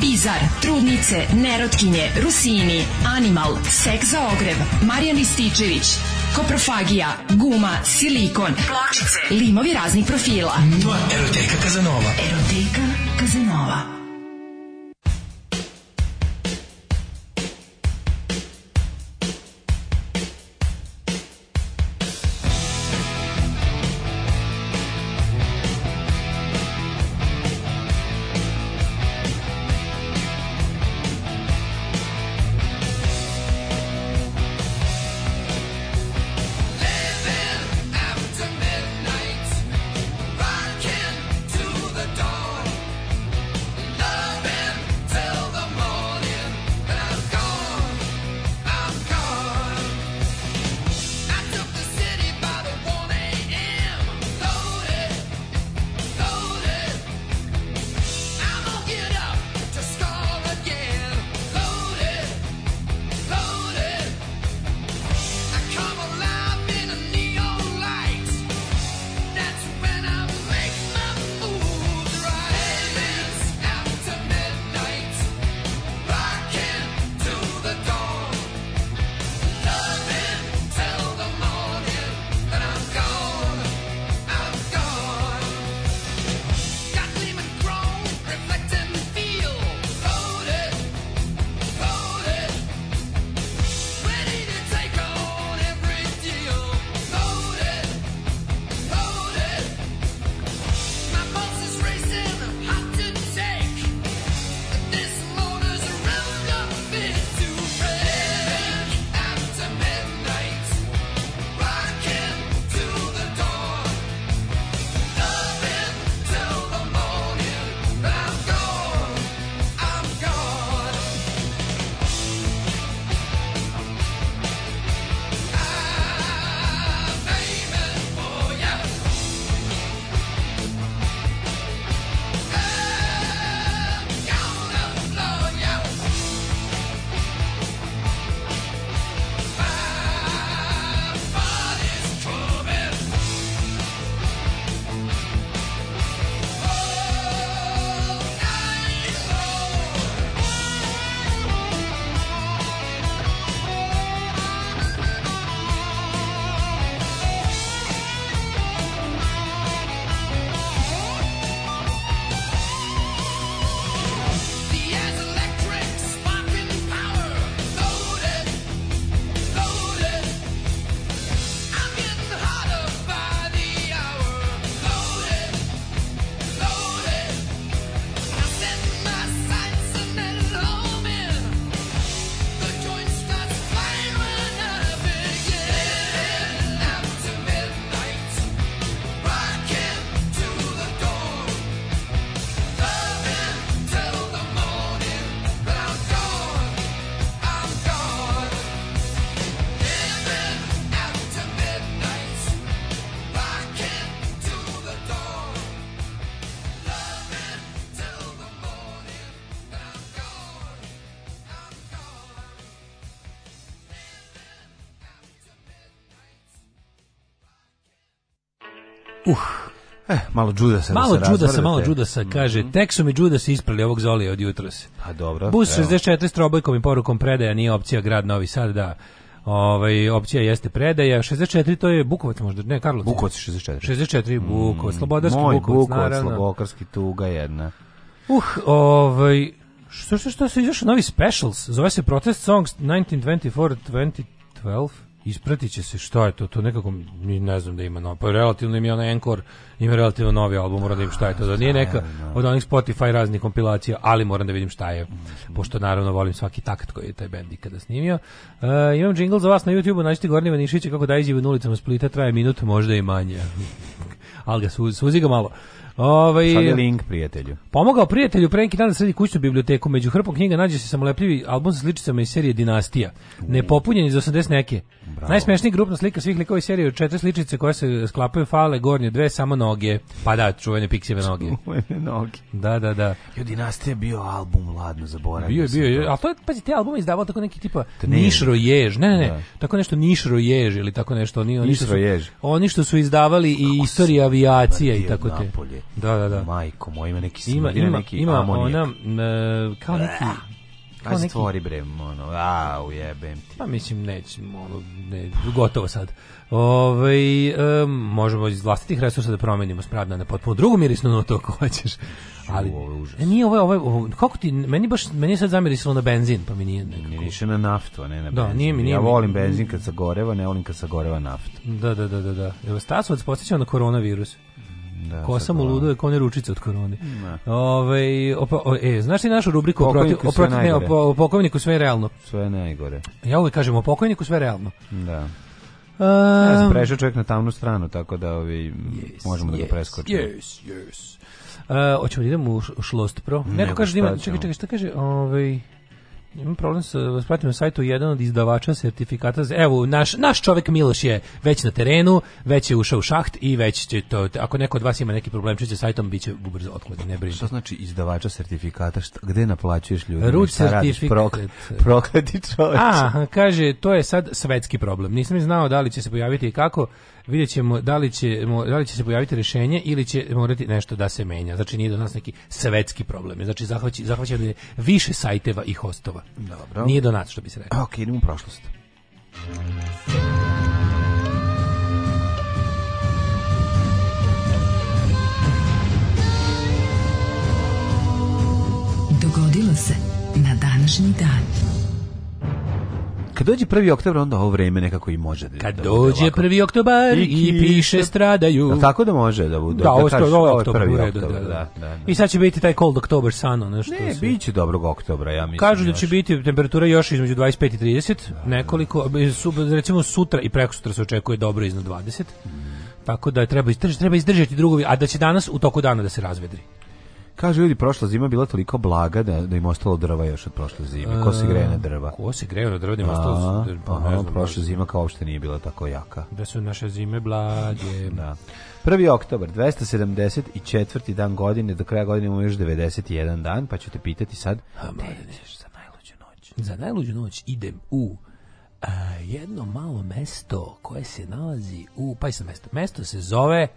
S3: Bizar, Trudnice, Nerotkinje, Rusini, Animal, Sek za ogreb, Marijan Rističević, Koprofagija, Guma, Silikon, Pločice, limovi raznih profila. Mua, eroteka Kazanova. Eroteka Kazanova. Eh, malo Judasa da malo da se Judasa, malo Judasa, mhm. kaže, mm -hmm. tek su mi Judasa isprali ovog Zolija od jutra se. Pa dobro. Bus 64
S5: s trobojkom i porukom predaja nije opcija grad Novi Sad, da. Ovaj opcija jeste predaja 64 to je Bukovac možda ne Karlovac Bukovac 64 64 mm, Bukovac mm, Slobodarski Moj Bukovac, Bukovac Slobodarski tuga jedna Uh ovaj što što što se izašao novi specials zove se Protest Songs 1924 2012 Ispratit će se šta je to, to nekako mi ne znam da ima no, pa relativno im je onaj Encore, ima relativno novi album, moram da im šta je to, da nije da, neka da, da. od onih Spotify raznih kompilacija, ali moram da vidim šta je, pošto naravno volim svaki takt koji je taj bend ikada snimio. Uh, imam jingle za vas na YouTube-u, nađite Gornjeva Nišića kako da izjivu ulicama Splita, traje minut, možda i manje. ali ga suzi, suzi ga malo. Ovaj link prijatelju. Pomogao prijatelju pre neki dan da sredi kućnu biblioteku, među hrpom knjiga nađe se samolepljivi album sa sličicama iz serije Dinastija, nepopunjen iz 80 neke. Bravo. Najsmešniji grupna slika svih likova iz serije četiri sličice koje se sklapaju fale, gornje dve samo noge. Pa da, čuvene pikseve noge. Čuvene noge. Da, da, da. Jo Dinastija bio album ladno zaboravio. Bio je, bio je. a to je pazi te albume izdavao tako neki tipa Nišro Jež. Ne, ne, ne. Da. Tako nešto Nišro Jež ili tako nešto, oni oni što su, oni što su izdavali i istorija avijacije i tako te. Napolje. Da, da, da. Majko, moj ima neki smrdina, ima, ima, neki ima amonijak. Ona, e, kao neki... Kao neki... stvori bre, ono, a, ujebem ti. Pa mislim, nećemo, ono, ne, gotovo sad. Ove, ovaj, e, možemo iz vlastitih resursa da promenimo spradna na potpuno drugu mirisnu notu ako hoćeš. Ali, U, ovo e, Nije ovo, ovo, ovo, kako ti, meni baš, meni je sad zamirisilo na benzin, pa mi nije nekako. Nije na naftu, a ne na da, benzin. Nije nije ja volim benzin kad sagoreva, ne volim kad sagoreva naftu. Da, da, da, da. da. Evo, Stasovac podsjeća na koronavirus. Da, samo mu da. luduje kone ručice od korone. Da. Ove, ovaj, opa, o, e, znaš li našu rubriku o, proti, o, proti, ne, o, o pokojniku sve realno? Sve najgore. Ja uvijek kažem o pokojniku sve realno. Da. Um, ja prešao čovjek na tamnu stranu, tako da ovi, yes, možemo da ga preskočimo. Yes, yes. Uh, hoćemo da idemo u šlost pro. Neko, Neko kaže da ima, čekaj, čekaj, šta kaže? Ovaj Imam problem sa da vas pratim na sajtu jedan od izdavača sertifikata. evo, naš naš čovjek Miloš je već na terenu, već je ušao u šaht i već će to ako neko od vas ima neki problemčić sa sajtom biće brzo otklonjen, ne brinite. Šta znači izdavača sertifikata? Šta, gde naplaćuješ ljude? Ruč sertifikat. Prokleti čovjek. A, kaže to je sad svetski problem. Nisam ni znao da li će se pojaviti i kako vidjet ćemo da li, će, da li će se pojaviti rešenje ili će morati nešto da se menja. Znači nije do nas neki svetski problem. Znači zahvaćeno zahvaća je više sajteva i hostova. Dobro. Nije do nas što bi se rekao. Ok, idemo u prošlost. Dogodilo se na današnji dan. Kad dođe 1. oktobar, onda ovo vreme nekako i može da... Kad da dođe 1. oktobar i, i piše stradaju. Da, tako da može da bude. Da, da ovaj ovo je 1. oktobar. Da, da, I sad će biti taj cold oktobar sun, nešto. Ne, su... biće dobrog oktobra, ja mislim. Kažu da će još. biti temperatura još između 25 i 30, da, nekoliko, e, recimo sutra i prekosutra se očekuje dobro iznad 20. Mm. Tako da treba izdržati, treba izdržati drugovi, a da će danas u toku dana da se razvedri. Kaže ljudi, prošla zima bila toliko blaga da, da im ostalo drva još od prošle zime. Ko se greje na e, drva? Ko se greje na drva da im ostalo? Da pa, prošla zima kao uopšte nije bila tako jaka. Da su naše zime blage. da. 1. oktobar, 274. dan godine, do kraja godine imamo još 91 dan, pa ću te pitati sad, gde ideš za najluđu noć? Za najluđu noć idem u a, jedno malo mesto koje se nalazi u, pa mesto, mesto se zove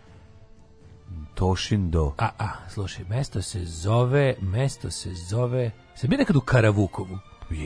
S5: Tošindo. A, a, slušaj, mesto se zove, mesto se zove, sam bio nekad u Karavukovu.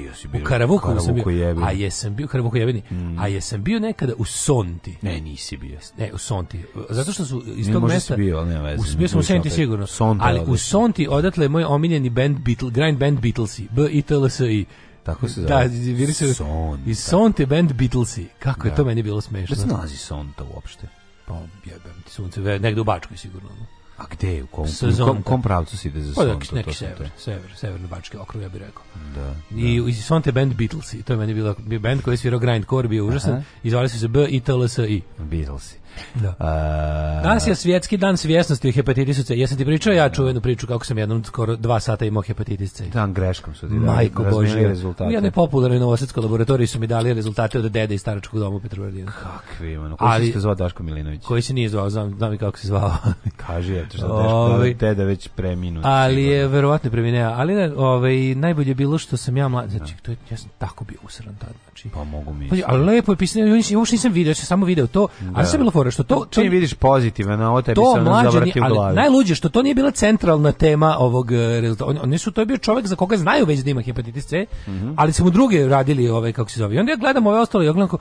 S5: Ja si bio u Karavukovu Karavuko sam bio, jebeni. a jesam bio Karavuku jebeni, mm. a jesam bio nekada u Sonti. Ne, nisi bio. Ne, u Sonti. Zato što su iz tog mesta... bio, ali nema veze. U, bio sam u Sonti sigurno. Sonta ali u Sonti odatle je moj omiljeni band Beatles, grind band Beatlesi, B-I-T-L-S-I. Tako se da, zove. Da, bili su Sonti. I Sonti band Beatlesi. Kako da. je to meni bilo smešno. Da se nalazi Sonta uopšte. Pa jebem ti sunce, negde u Bačkoj sigurno. A gde je? U kom, Sezonka. u kom, da. kom pravcu se ide za Sontu? Pa, da, neki to, sever, sever, severno bački okrug, ja bih rekao. Da, I da. iz Sonte band Beatlesi, to je meni bilo band koji je svirao grindcore, bio užasan, i zvali su se B, I, T, L, S, I. Beatlesi. Da. A... Danas je svjetski dan svjesnosti o hepatitisu C. Jesam ti pričao ja čuvenu priču kako sam jednom skoro dva sata imao hepatitis C. Da, dan greškom su ti dali. Majko Bože. Rezultate. U jednoj popularnoj novosadskoj laboratoriji su mi dali rezultate od dede iz staračkog doma u Petrovaradinu. Kakvi, ono, koji Ali, se zvao Daško Milinović? Koji se nije zvao, znam, znam i kako se zvao. Kaži, eto što Daško, ovaj, deda već preminut. Ali je verovatno preminuo. Ali ne, ovaj, najbolje bilo što sam ja mlad, znači, da. to je, ja sam tako bio usran tad, znači. Pa mogu mi. Pa, ali lepo je pisano, još nisam video, ja sam samo video to, ali da. sam bilo fora fora što to čim vidiš pozitivno na ovo tebi se ono zavrti u glavi. Ali najluđe što to nije bila centralna tema ovog e, rezultata. Oni, su to je bio čovjek za koga znaju već da ima hepatitis C, mm -hmm. ali su mu druge radili ove kako se zove. I onda ja gledam ove ostale ja gledam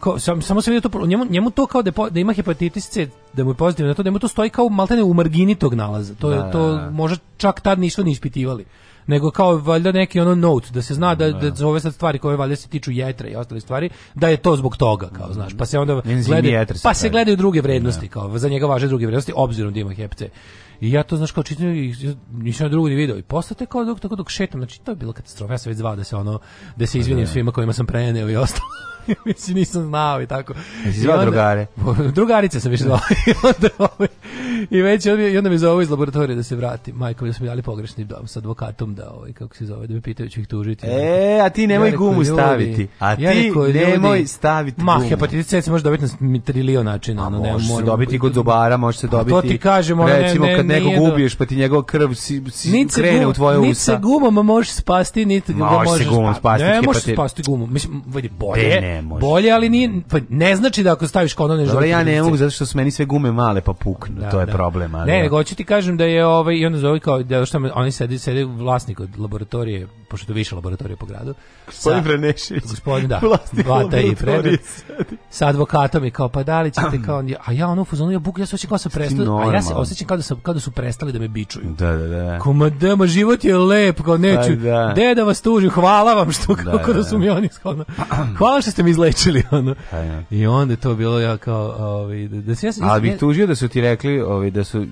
S5: kao, sam, samo se vidi to njemu, njemu to kao da, po, da ima hepatitis C, da mu je pozitivno da to, da mu to stoji kao maltene u margini tog nalaza. To da, to da, da. možda čak tad nisu ni ispitivali nego kao valjda neki ono note da se zna da da, za da ove sad stvari koje valjda se tiču jetra i ostale stvari da je to zbog toga kao mhm. znaš pa se onda gleda, pa se gledaju druge vrednosti da. kao za njega važe druge vrednosti obzirom da ima hepce i ja to znaš kao čitam i nisam drugo ni video i posle kao dok tako dok šetam znači to je bilo katastrofa ja sam već zvao da se ono da se izvinim da. svima kojima sam preneo i ostalo mislim nisam znao i tako. Jesi zvao drugare? Drugarice sam više zvao. Da. I onda, ovaj, i već, i onda mi zove iz laboratorije da se vrati. Majko, da smo dali pogrešni dom sa advokatom da, ovaj, kako se zove, da me pitaju ću ih tužiti. E, a ti nemoj ja gumu ljudi, staviti. A ti ja rekao, nemoj staviti gumu. Ma, hepatitis C se može dobiti na trilion načina. A no, može se dobiti kod zubara, može se dobiti... to ti kažem, ono, recimo, ne, ne, kad nekog ubiješ, pa ti njegov krv si, si krene u tvoje usta. Niti se gumom možeš spasti, niti ga možeš... spasti Ne, možeš spasti gumom. Mislim, vidi, bolje može. Bolje, ali nije, pa ne znači da ako staviš kondone žuti. ja ne mogu zato što su meni sve gume male pa puknu, da, to je da. problem, ali. Ne, nego hoću ti kažem da je ovaj i onda zove kao da šta oni sedi sedi vlasnik od laboratorije, pošto je više laboratorije po gradu. Gospodin Brenešić. Gospodin da. Vata i Fred. Sa advokatom i kao pa da li ćete kao a ja ono fuzonu ja buk ja se osećam kao da sam prestao, a ja se osećam kao da sam kao da su prestali da me bičuju. Da, da, da. Koma da, ma život je lep, kao neću. Da, da. Deda vas tužim, hvala vam što da, kako da, da. da su mi oni shodno. Hvala što ste me izlečili ono. Pa, I onda je to bilo ja kao ovaj da, da se ja Ali bih tužio da su ti rekli ovaj da su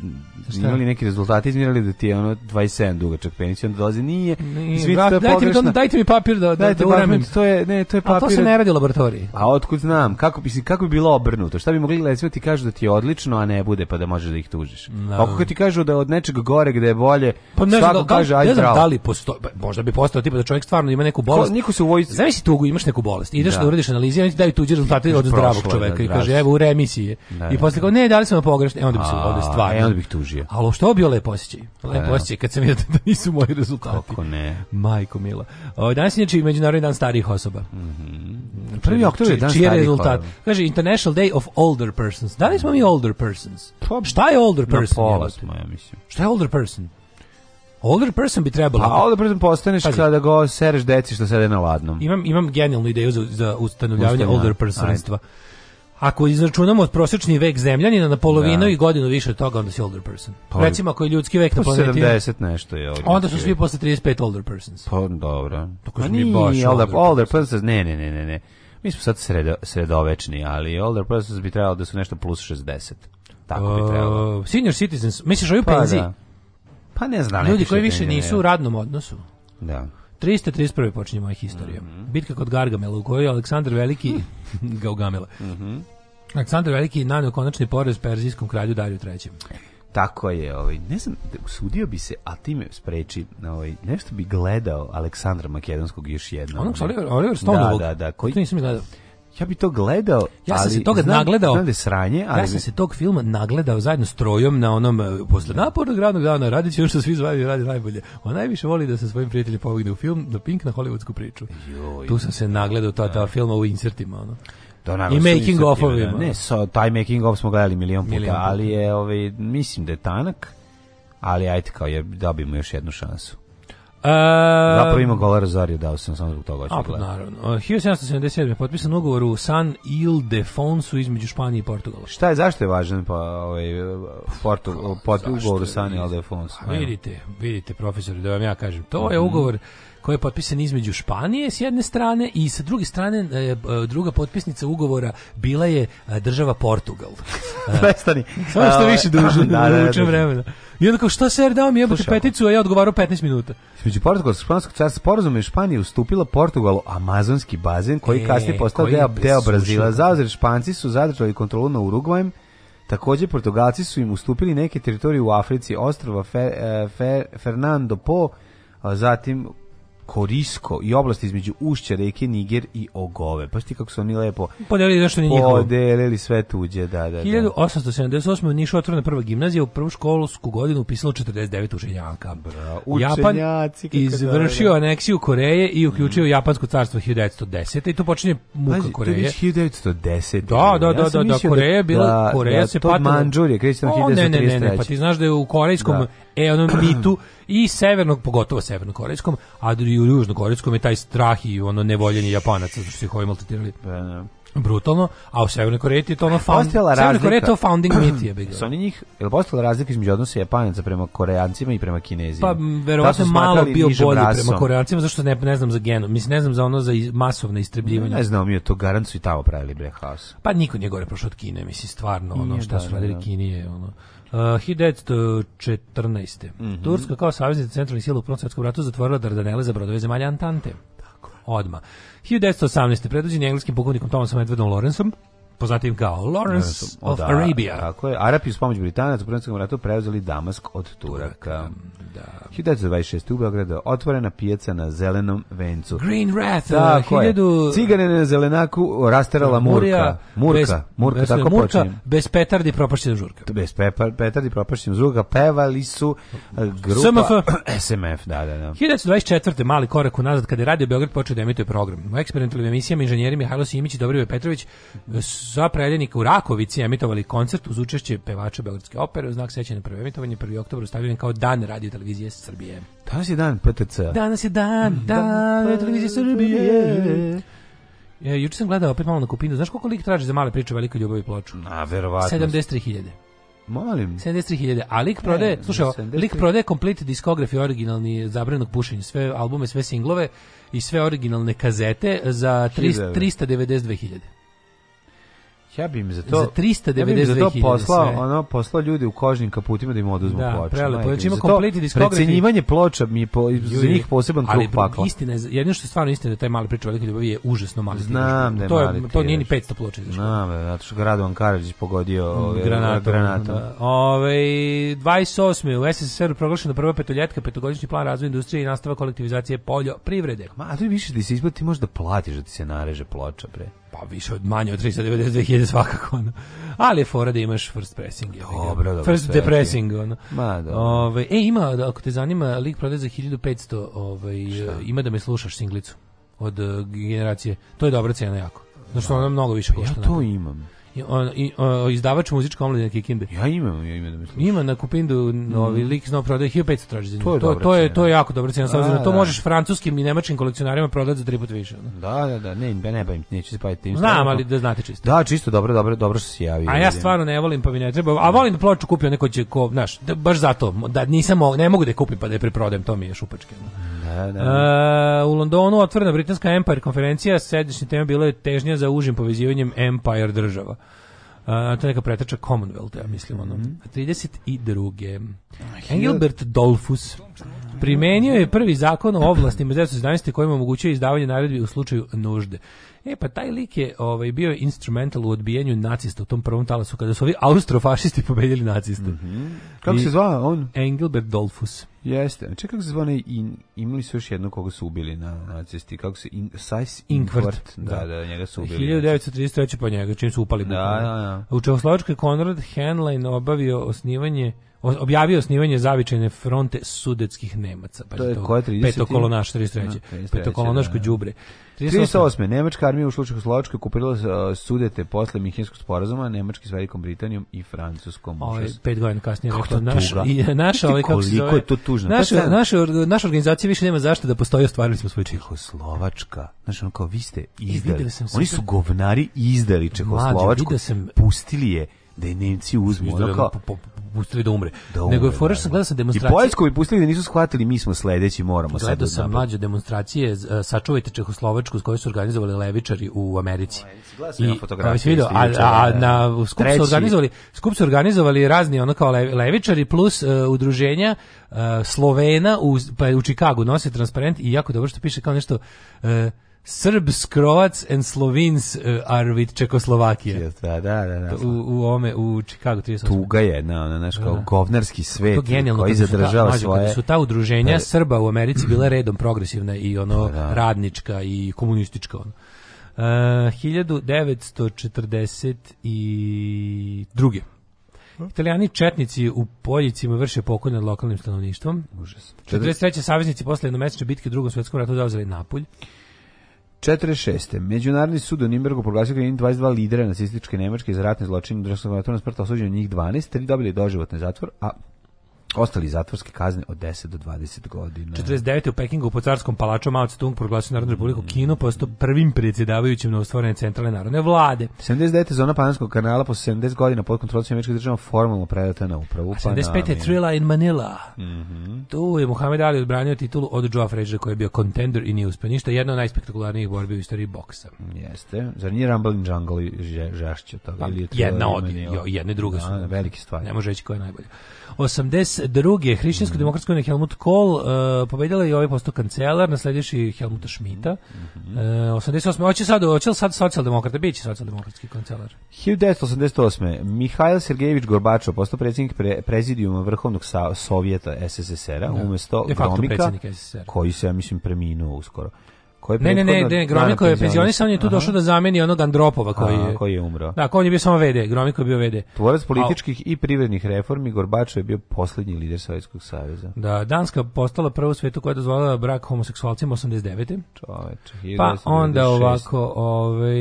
S5: šta? imali neki rezultati izmirali da ti je ono 27 dugačak penis i onda dolazi nije. nije svi da, dajte mi, dajte mi papir da, da, da uramim. To je, ne, to je papir. A to se ne radi u laboratoriji. A otkud znam, kako bi, kako bi bilo obrnuto? Šta bi mogli gledati ti kažu da ti je odlično, a ne bude pa da možeš da ih tužiš. No. Da. Ako kad ti kažu da od nečeg gore gde da je bolje, pa ne svako da, kaže ajde zdravo. Da li postoji, pa možda bi postao tipa da čovjek stvarno ima neku bolest. Ko, niko se u vojsci. Zavisi tugu, imaš neku bolest. Ideš da, da radiš analize, oni ti daju tuđe rezultate od zdravog da, čoveka i da. kaže evo u remisiji je. Da, I posle kao ne, dali smo vam pogrešno, e onda bi se onda stvarno. E onda bih tužio. Ali što bio lepo osjećaj? Lepo osjećaj kad sam vidio da nisu moji rezultati. Kako ne? Majko mila. O, danas je međunarodni dan starih osoba. Mhm. Prvi oktobar je dan starih rezultat. Kaže International Day of Older Persons. Da li smo mi older persons? Pa, Šta je older person? Na pola smo, ja mislim. Šta je older person? Older person bi trebalo. A pa, older person postaneš Pazi. kada go sereš deci što sede na ladnom. Imam, imam genijalnu ideju za, za ustanovljavanje Ustavljena. older personstva. Ako izračunamo od prosječni vek zemljanina na polovinu da. i godinu više od toga, onda si older person. Pa, Recimo, ako je ljudski vek na pa planeti...
S6: 70 nešto je older
S5: Onda su svi posle 35 older persons.
S6: Pa, dobro. Tako pa su mi baš older, older, older persons. Ne, ne, ne, ne, ne. Mi smo sad sredo, sredovečni, ali older persons bi trebalo da su nešto plus 60. Tako bi
S5: trebalo. senior citizens, misliš ovi pa, penziji? Da.
S6: Pa ne znam.
S5: Ljudi koji više nisu u radnom odnosu.
S6: Da.
S5: 331. počinje moja historija. Mm -hmm. Bitka kod Gargamela u kojoj je Aleksandar Veliki mhm. Gaugamela. Mm -hmm. Aleksandar Veliki nanio konačni porez perzijskom kralju Dariju III.
S6: Tako je, ovaj, ne znam, usudio bi se, a time spreči, ovaj, nešto bi gledao Aleksandra Makedonskog još jednom.
S5: Onog
S6: Oliver, da, Oliver
S5: Stone da,
S6: da, da,
S5: koji... To nisam gledao.
S6: Ja bih to gledao,
S5: ja sam ali se toga znam, nagledao. Znam da je
S6: sranje,
S5: ali ja sam se tog filma nagledao zajedno s trojom na onom e, posle napornog radnog dana radići ono što svi zvaju radi najbolje. On najviše voli da se svojim prijateljima pobegne u film do Pink na hollywoodsku priču. Joj, tu sam se nagledao ta ta da. filma u insertima ono.
S6: To I
S5: making of offovima.
S6: Da. Ne, so, taj making of smo gledali milion puta, milion puta. ali je ovaj mislim da je tanak, ali ajte kao je dobimo još jednu šansu.
S5: Uh,
S6: Zapravo ima gola Rosario, dao sam samo zbog toga. A,
S5: naravno. E, uh, 1777. je potpisan ugovor u San Ildefonsu između Španije i Portugala.
S6: Šta je, zašto je važan pa, ovaj,
S5: Portu,
S6: potpis ugovor u San Ildefonsu?
S5: Pa, vidite, vidite, profesor, da vam ja kažem. To je ugovor koji je potpisan između Španije s jedne strane i sa druge strane e, e, druga potpisnica ugovora bila je država Portugal. Prestani. Samo što više ovaj, duže,
S6: da, da, da, da, da.
S5: vremena. I onda kao, šta ser dao mi jebote peticu, a ja odgovarao 15 minuta.
S6: Između Portugalskog španskog carstva sporazum je Španija ustupila Portugalu amazonski bazen koji e, kasnije postao deo, deo Brazila. Zauzir Španci su zadržali kontrolu na Urugvajem, Takođe, Portugalci su im ustupili neke teritorije u Africi, ostrava Fer, e, Fer, Fernando Po, a zatim Korisko i oblast između ušća reke Niger i Ogove. Pa ti kako su oni lepo
S5: podelili što ni
S6: njihovo. Podelili sve tuđe, da, da,
S5: 1878. Da. u Nišu otvorena prva gimnazija, u prvu školsku godinu upisalo 49 učenjaka. Japan izvršio da, da. aneksiju Koreje i uključio mm. Japansko carstvo 1910. I tu počinje muka
S6: Pazi,
S5: Koreje.
S6: 1910.
S5: Da, da, da, ja da, da, da, da, Koreja je bila, da, Koreja da, se patila.
S6: Manđurije, kreće 1933. ne, ne, ne,
S5: pa ti znaš da je u korejskom, da. e, onom mitu, i severnog, pogotovo severnokorejskom, a i u južnokorejskom je taj strah i ono nevoljenje Japanaca, što ih ovi maltretirali. Pa, da, brutalno, a u Severnoj Koreji je to ono found, Severnoj Koreji to founding myth
S6: je bigo. Su oni njih, je li postojala razlika između odnosa Japanaca prema Koreancima i prema Kinezima?
S5: Pa verovatno malo bio bolji prema Koreancima, zašto ne, ne znam za genu, mislim ne znam za ono za masovno istrebljivanje.
S6: Ne znam, mi je to garant i tamo pravili bre haos.
S5: Pa niko nije gore prošao od Kine, mislim stvarno ono što da, su da, radili da. Kini je ono. Uh, 1914. Mm -hmm. Turska kao saveznica centralnih sila u Prvom svjetskom ratu zatvorila Dardanele za brodove zemalja Antante. Tako je. Odma. 1918. predvođen engleskim pukovnikom Thomasom Edwardom Lawrenceom poznatijim pa kao Lawrence yes, of da, Arabia.
S6: Tako je. Arapi uz pomoć Britanaca u Prvenskom ratu preuzeli Damask od Turaka. Da. 26. u Beogradu otvorena pijaca na zelenom vencu.
S5: Green Wrath.
S6: Tako uh, Cigane na zelenaku rasterala Murka. Murka. Bez, murka,
S5: bez,
S6: tako murka,
S5: Bez petardi propašćena žurka.
S6: Bez pepar, petardi propašćena žurka. Pevali su eh, grupa... SMF. SMF, da, da, da.
S5: 1924. mali korak unazad kada je Radio Beograd počeo da emituje program. U eksperimentalnim emisijama inženjeri Mihajlo Simić i Dobrivoje Petrović eh, za Preljenika u Rakovici emitovali koncert uz učešće pevača Beogradske opere u znak sećanja na prvo emitovanje 1. oktober stavljen kao dan radio televizije Srbije.
S6: Danas je dan PTC.
S5: Danas je dan, mm, dan, dan televizije Srbije. E, juče sam gledao opet malo na kupinu. Znaš koliko lik traži za male priče o velikoj ljubavi ploču? Na,
S6: verovatno.
S5: 73.000.
S6: Molim.
S5: 73.000. A lik prodaje, e, slušaj, lik prode complete diskografi originalni zabranog pušenja, sve albume, sve singlove i sve originalne kazete za 392.000.
S6: Ja bi im za to za 392.000. Ja bi im za to poslao, ono poslao ljudi u kožnim kaputima da im oduzmu da,
S5: ploče. Da, prelepo. Znači ima kompleti diskografi.
S6: Precenjivanje ploča mi je po, za njih poseban krug pakla. Ali
S5: istina je, jedino što
S6: je
S5: stvarno istina da taj mali priča velike ljubavi je užasno mali.
S6: Znam da je
S5: to mali. Je, to nije ni 500 ploča
S6: izašlo. Znam, da, zato što Radovan Karadžić pogodio mm, ove, ovaj, granatom. granatom. Da.
S5: Ove, 28. u SSSR proglašena da prva petoljetka, petogodišnji plan razvoja industrije i nastava kolektivizacije poljoprivrede.
S6: Ma, a to je više da se isplati, možda platiš da ti se nareže ploča, bre.
S5: Pa više od manje od 392.000 svakako. Ono. Ali je fora da imaš first pressing.
S6: Dobro, dobro.
S5: First sve, depressing. Ono.
S6: Ma, dobro. Ove,
S5: e, ima, da, ako te zanima, lik prodaje za 1500, ovaj, ima da me slušaš singlicu od e, generacije. To je dobra cena jako. Znači, ona mnogo više pa
S6: košta. Ja to imam.
S5: I, on, i, o, izdavač muzička omladina Kikinde.
S6: Ja imam, ja imam da mislim.
S5: Ima na Kupindu mm. novi mm. lik znao prodaje 1500 traži za njim.
S6: To je, to, to, je,
S5: to je jako dobra cena, s obzirom na to da. da, da. možeš francuskim i nemačkim kolekcionarima prodati za tri put više.
S6: Da, da, da, ne, ne, ne bavim, neću se baviti
S5: tim. Znam, ali da znate čisto.
S6: Da, čisto, dobro, dobro, dobro što se javio.
S5: A ja stvarno ne volim, pa mi ne treba, a volim da ploču kupio neko će, ko, znaš, da, baš zato, da nisam, ne mogu da je kupim pa da je preprodajem, to mi je šupačke. No? Da, da, da. Uh, u Londonu otvorena britanska Empire konferencija, središnja tema bila je težnja za užim povezivanjem Empire država. Uh, to je neka preteča Commonwealth, ja mislim. Ono. 32. Mhm. Ah, Engelbert Dolfus primenio je prvi zakon o ovlastima 1917. kojim omogućuje izdavanje naredbi u slučaju nužde. E, pa taj lik je ovaj, bio instrumental u odbijanju nacista u tom prvom talasu, kada su ovi austrofašisti pobedili naciste. Mm
S6: -hmm. Kako I se zva on?
S5: Engelbert Dolfus.
S6: Jeste. Čekaj znači, kako se zvone in, imali su još jednog koga su ubili na, na cesti. Kako se in, Sajs Inkvart. Da, da, da, njega su ubili.
S5: 1933. pa njega, čim su upali.
S6: Da, da,
S5: da. U Čehoslovačkoj Konrad Henlein obavio osnivanje objavio osnivanje zavičajne fronte sudetskih Nemaca.
S6: Pa to je koje 30?
S5: Petokolonaš 33, Petokolonaško da. đubre.
S6: 38. Nemačka armija u Slučajkoslovačkoj kupila uh, sudete posle Mihinskog sporazuma Nemački s Velikom Britanijom i Francuskom.
S5: Ovo je pet godina kasnije. Kako to
S6: naš, tuga? I,
S5: naša, ovaj, kako koliko
S6: je to tužno?
S5: Naša, naša,
S6: naša,
S5: organizacija više nema zašto da postoji, ostvarili smo
S6: svoj Slovačka. Znaš, ono kao, vi ste e, izdali. Sam Oni su govnari izdali Čehoslovačku. Mlađe, sam... Pustili je da je Nemci uzmu. Izdali, ono kao, po,
S5: po, pustili da umre. Da umre Nego je fora da, što da. gledao sam
S6: demonstracije.
S5: I Poljsku bi
S6: pustili da nisu shvatili mi smo sledeći, moramo
S5: sad. Gledao
S6: sam
S5: mlađe demonstracije e, sačuvajte Čehoslovačku s kojoj su organizovali levičari u Americi.
S6: Ovaj, I
S5: ja se
S6: pa, video,
S5: a, a, da, na skup su organizovali, skup su organizovali razni ono kao levičari plus uh, udruženja uh, Slovena u pa u Čikagu nose transparent i jako dobro što piše kao nešto uh, Srbs, Croats and Slovins e, are with Čekoslovakije.
S6: Da, da, da. da.
S5: U, u ome, u Čikagu 38.
S6: Tuga je, na, na, naš kao da, da. govnarski svet koji zadržava ta, svoje... Kada
S5: su ta udruženja da, Srba u Americi bila redom progresivna i ono pa da. radnička i komunistička. Ono. E, uh, hm? 1942. Italijani četnici u Poljicima vrše pokolj nad lokalnim stanovništvom. Užas. 43. saveznici posle jednomesečne bitke u drugom svjetskom ratu zauzeli Napulj.
S6: 46. Međunarodni sud u Nimbergu proglasio krivim 22 lidera nacističke Nemačke za ratne zločine državnog smrta osuđeno njih 12, tri dobili doživotni zatvor, a ostali zatvorske kazne od 10 do 20 godina.
S5: 49. u Pekingu po carskom palaču Mao Tse-tung proglasio Narodnu republiku Kino postao prvim predsjedavajućim na ostvorene centralne narodne vlade.
S6: 79. zona Panamskog kanala posle 70 godina pod kontrolom američkih država formalno predata na upravu. A
S5: 75. je Thrilla in Manila. Mm
S6: -hmm.
S5: Tu je Muhammed Ali odbranio titulu od Joe Frazier koji je bio contender i nije uspio ništa. Jedna od najspektakularnijih borbi u istoriji boksa.
S6: Jeste. Zar nije Rumble in Jungle že, žešće od toga? Pa, ili je jedna
S5: od, jo, jedna druga da, su.
S6: Velike stvari. Ne
S5: može reći koja je najbolja. 80 1992. Hrišćansko-demokratska unija Helmut Kohl uh, pobedila i ovaj posto kancelar, nasledivši Helmuta Schmidta. Mm -hmm. uh, 88. Hoće sad, hoće li sad socijaldemokrata? Biće socijaldemokratski kancelar.
S6: 1988. Mihajl Sergejević Gorbačov postao predsjednik pre, prezidijuma Vrhovnog sa, Sovjeta SSSR-a, da. umesto Gromika, koji se, ja mislim, preminuo uskoro.
S5: Koji ne, ne, ne, ne, Gromiko je penzionisan, on je tu Aha. došao da zameni onog Andropova koji
S6: je... koji je umro.
S5: Da, on je bio samo VD, Gromiko je bio VD.
S6: Tvorac političkih A, i privrednih reformi, Gorbačov je bio poslednji lider Sovjetskog saveza.
S5: Da, Danska postala prva u svetu koja je dozvolila brak homoseksualcima 89. Čoveče, Pa onda ovako, ovaj...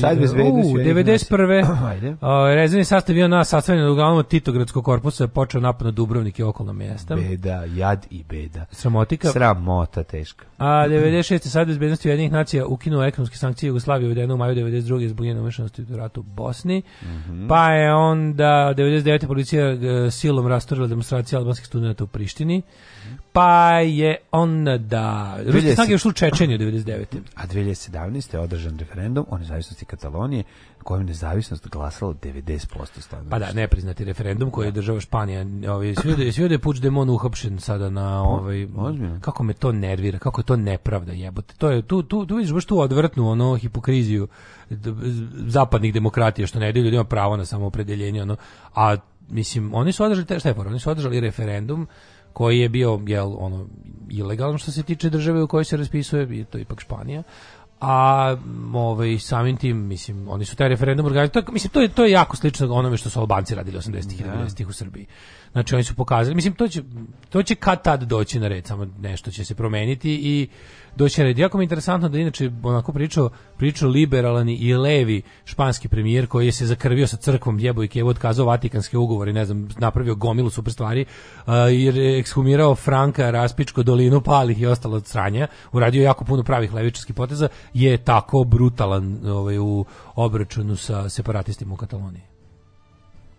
S6: Sad bez
S5: 91. Ajde. A, rezervni sastav bio na sastavljen uglavnom Titogradskog korpusa je počeo napad na Dubrovnik i okolna mjesta.
S6: Beda, jad i beda. Sramotika. Sramota teška.
S5: A 96. sad bezbednosti Ujedinjenih nacija ukinuo ekonomske sankcije Jugoslavije u u maju 92. zbog njene umešanosti u ratu u Bosni. Mm -hmm. Pa je onda 99. policija e, silom rastorila demonstracije albanskih studenta u Prištini. Mm -hmm. Pa je onda... Da, ruske snage još u Čečenju 99.
S6: A 2017. je održan referendum o nezavisnosti Katalonije kojem nezavisnost glasalo 90% stanovništva.
S5: Pa da, nepriznati referendum koji je da. država Španija. Ovaj svi svi je puč demon uhapšen sada na pa, ovaj Ozbiljno? kako me to nervira, kako je to nepravda jebote. To je tu tu tu vidiš baš tu odvrtnu ono hipokriziju zapadnih demokratija što ne daju ljudima pravo na samoopredeljenje ono a mislim oni su održali šta je par, oni su održali referendum koji je bio jel ono ilegalno što se tiče države u kojoj se raspisuje to je ipak Španija a ovaj samim tim mislim oni su taj referendum organizovali to mislim to je to je jako slično onome što su Albanci radili 80-ih i 90-ih da. u Srbiji. Znači oni su pokazali mislim to će to će kad tad doći na red samo nešto će se promeniti i doći red. Jako mi je interesantno da inače onako pričao pričao liberalni i levi španski premijer koji je se zakrvio sa crkvom jebo i kevo otkazao vatikanske ugovore, ne znam, napravio gomilu super stvari, uh, jer je ekshumirao Franka, Raspičko, Dolinu, Palih i ostalo od sranja, uradio jako puno pravih levičarskih poteza, je tako brutalan ovaj, u obračunu sa separatistima u Kataloniji.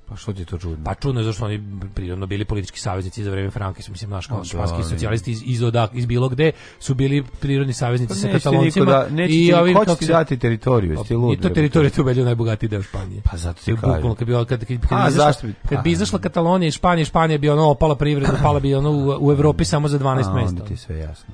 S6: Pa što ti je to čudno? Pa čudno je
S5: zašto oni prirodno bili politički saveznici za vreme Franka, su mislim naš kao da, španski da, da. socijalisti iz, iz, odak, iz bilo gde su bili prirodni saveznici pa sa kataloncima.
S6: Da, neće i ovim ko će dati teritoriju, jesi lud.
S5: I
S6: to
S5: teritorija to belje najbogatiji
S6: deo Španije. Pa zato se bukvalno kad bi
S5: kad kad, kad, A, pa, zašto bi, kad bi pa. izašla Katalonija i Španija, Španija bi ono opala privredno, pala bi ono u, u Evropi samo za 12 mesta. Onda ti
S6: sve jasno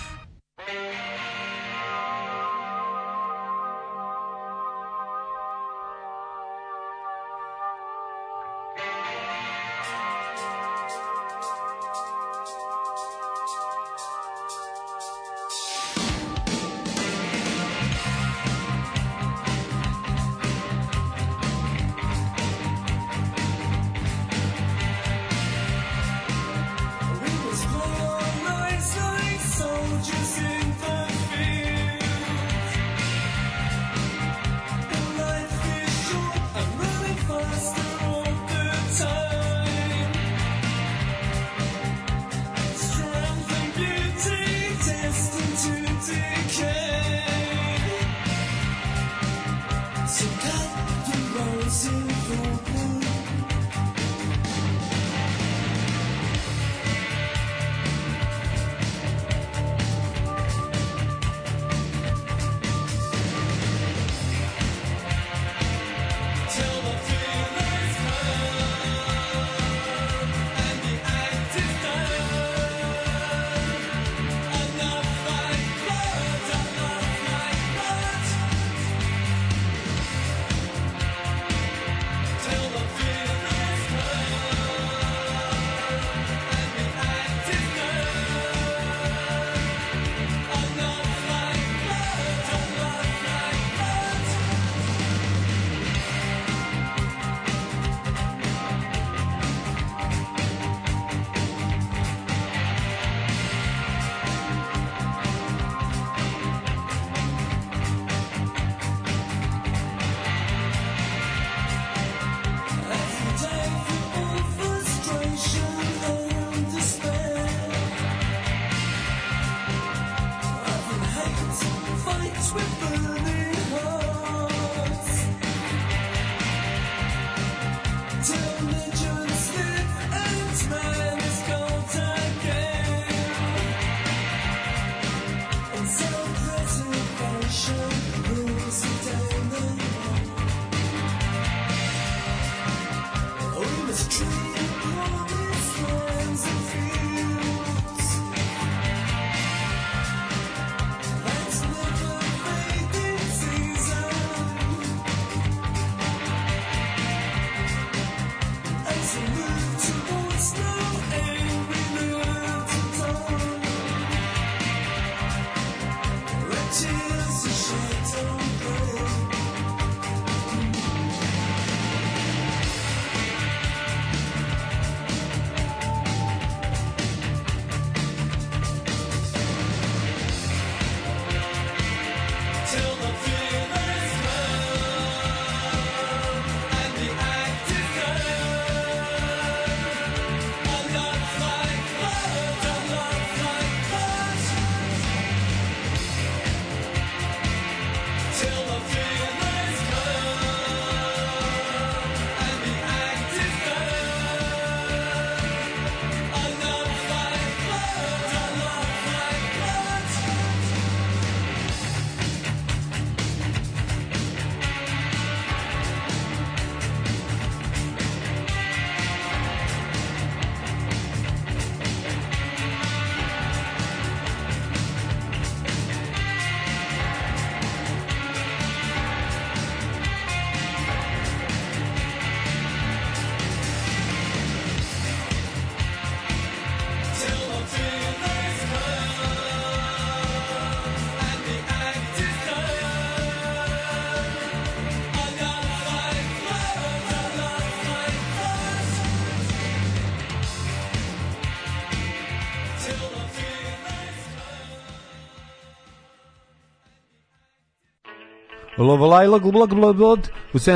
S6: Lovlajlog u 7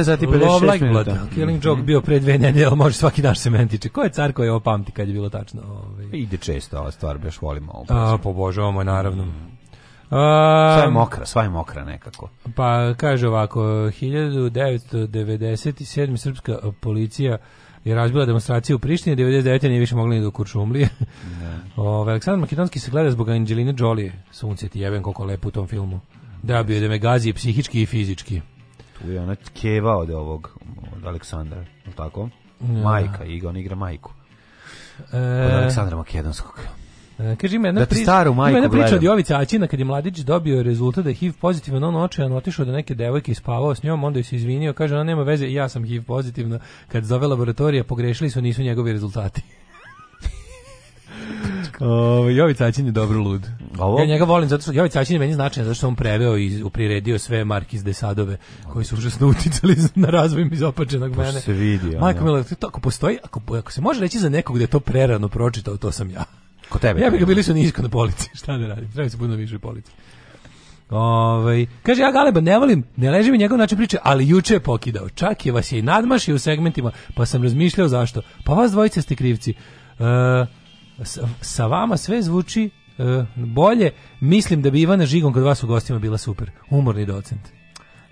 S6: sati 56 minuta. Killing Joke bio pre dve nedelje, ali može svaki naš sementiče. Ko je car koji ovo pamti kad je bilo tačno? Ovaj. Pa ide često, ova stvar, baš volimo ovu. A, pobožavamo, naravno. Um, sva je mokra, sva je mokra nekako. Pa kaže ovako, 1997.
S7: srpska policija je razbila demonstraciju u Prištini, 99. nije više mogli ni do da Kuršumlije. Da. Ove, Aleksandar Makedonski se gleda zbog Angelina Jolie, sunce ti jeben koliko lepo u tom filmu. Da, bi da me gazi psihički i fizički. Tu je ona keva od ovog, od Aleksandra, je tako? Ja. Da, da. Majka, igra, on igra majku. E... Od Aleksandra Makedonskog. E, kaže, ima jedna, da staru priča, majku ima jedna priča od Jovica Aćina kad je mladić dobio rezultat da je HIV pozitivan, on očajan otišao da neke devojke ispavao s njom, onda je se izvinio, kaže, ona nema veze, ja sam HIV pozitivna, kad zove laboratorija, pogrešili su, nisu njegovi rezultati. Ovo, Jovi Caćin je dobro lud. Ovo? Ja njega volim, zato što Jovi Caćin je meni značajan, zato što on preveo i upriredio sve Markiz de Sadove koji su užasno uticali na razvoj izopačenog Pošto pa mene. se vidi. Majko Milo, to ako postoji, ako, ako se može reći za nekog da je to prerano pročitao, to sam ja. Ko tebe? Ja bih ga bili su nisko na polici, šta ne da radim, treba se puno više polici. Ovaj kaže ja Galeba ne volim, ne leži mi njegov način priče, ali juče je pokidao. Čak je vas je i nadmašio u segmentima, pa sam razmišljao zašto. Pa vas dvojice ste krivci. Uh, sa, sa vama sve zvuči uh, bolje. Mislim da bi Ivana Žigon kod vas u gostima bila super. Umorni docent.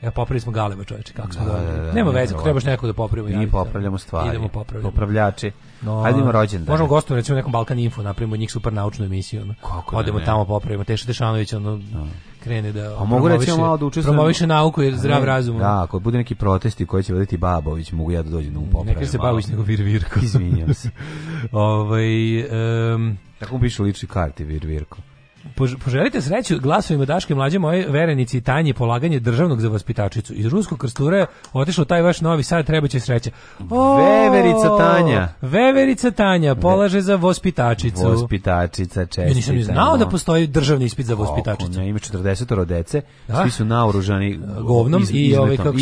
S7: Ja popravili smo galeba, čoveče, kako smo da, da, da, Nema veze, ako trebaš nekog da popravimo. Mi da popravljamo stvari. Idemo popravljamo. Popravljači. No, Hajdemo rođendan. Možemo gostom recimo nekom Balkan Info, napravimo njih super naučnu emisiju. No. Kako Odemo ne, tamo popravimo Teša Tešanović, ono no. Da. krene da A pa mogu reći malo da učestvujem. Promoviše nauku jer zdrav ne, razum. Da, ako bude neki protesti koji će voditi Babović, mogu ja da dođem da mu popravim. Neka se Babović nego Vir Virko. Izvinjavam se. ovaj um, Tako mu pišu lični karti Vir Virko. Poželite sreću glasovima Daške mlađe moje verenici i tanji polaganje državnog za vaspitačicu. Iz ruskog krstura je otišao taj vaš novi sad, trebaće će sreće. O, veverica Tanja. Veverica Tanja polaže za vaspitačicu. Vaspitačica, čestitam. Ja nisam znao da postoji državni ispit za vaspitačicu. Ima 40 dece, da. svi su naoružani e, govnom iz, i ove ovaj, kako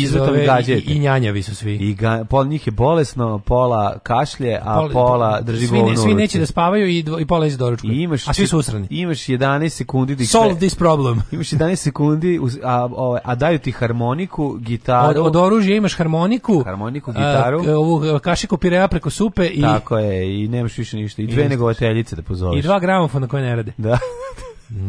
S7: se i, i njanjavi su svi. I ga, pola njih je bolesno, pola kašlje, a pola, pola drži svi, govno. Svi neće da spavaju i, dvo, i pola iz doručka. imaš, a svi su usrani. Imaš 11 11 sekundi da Solve this problem. Imaš 11 sekundi a, a, a daju ti harmoniku, gitaru. Od, od oružja imaš harmoniku, harmoniku, gitaru. A, ovu e, kašiku pirea preko supe i Tako je, i nemaš više ništa. I dve negovateljice da pozoveš. I dva gramofona koje ne rade. Da.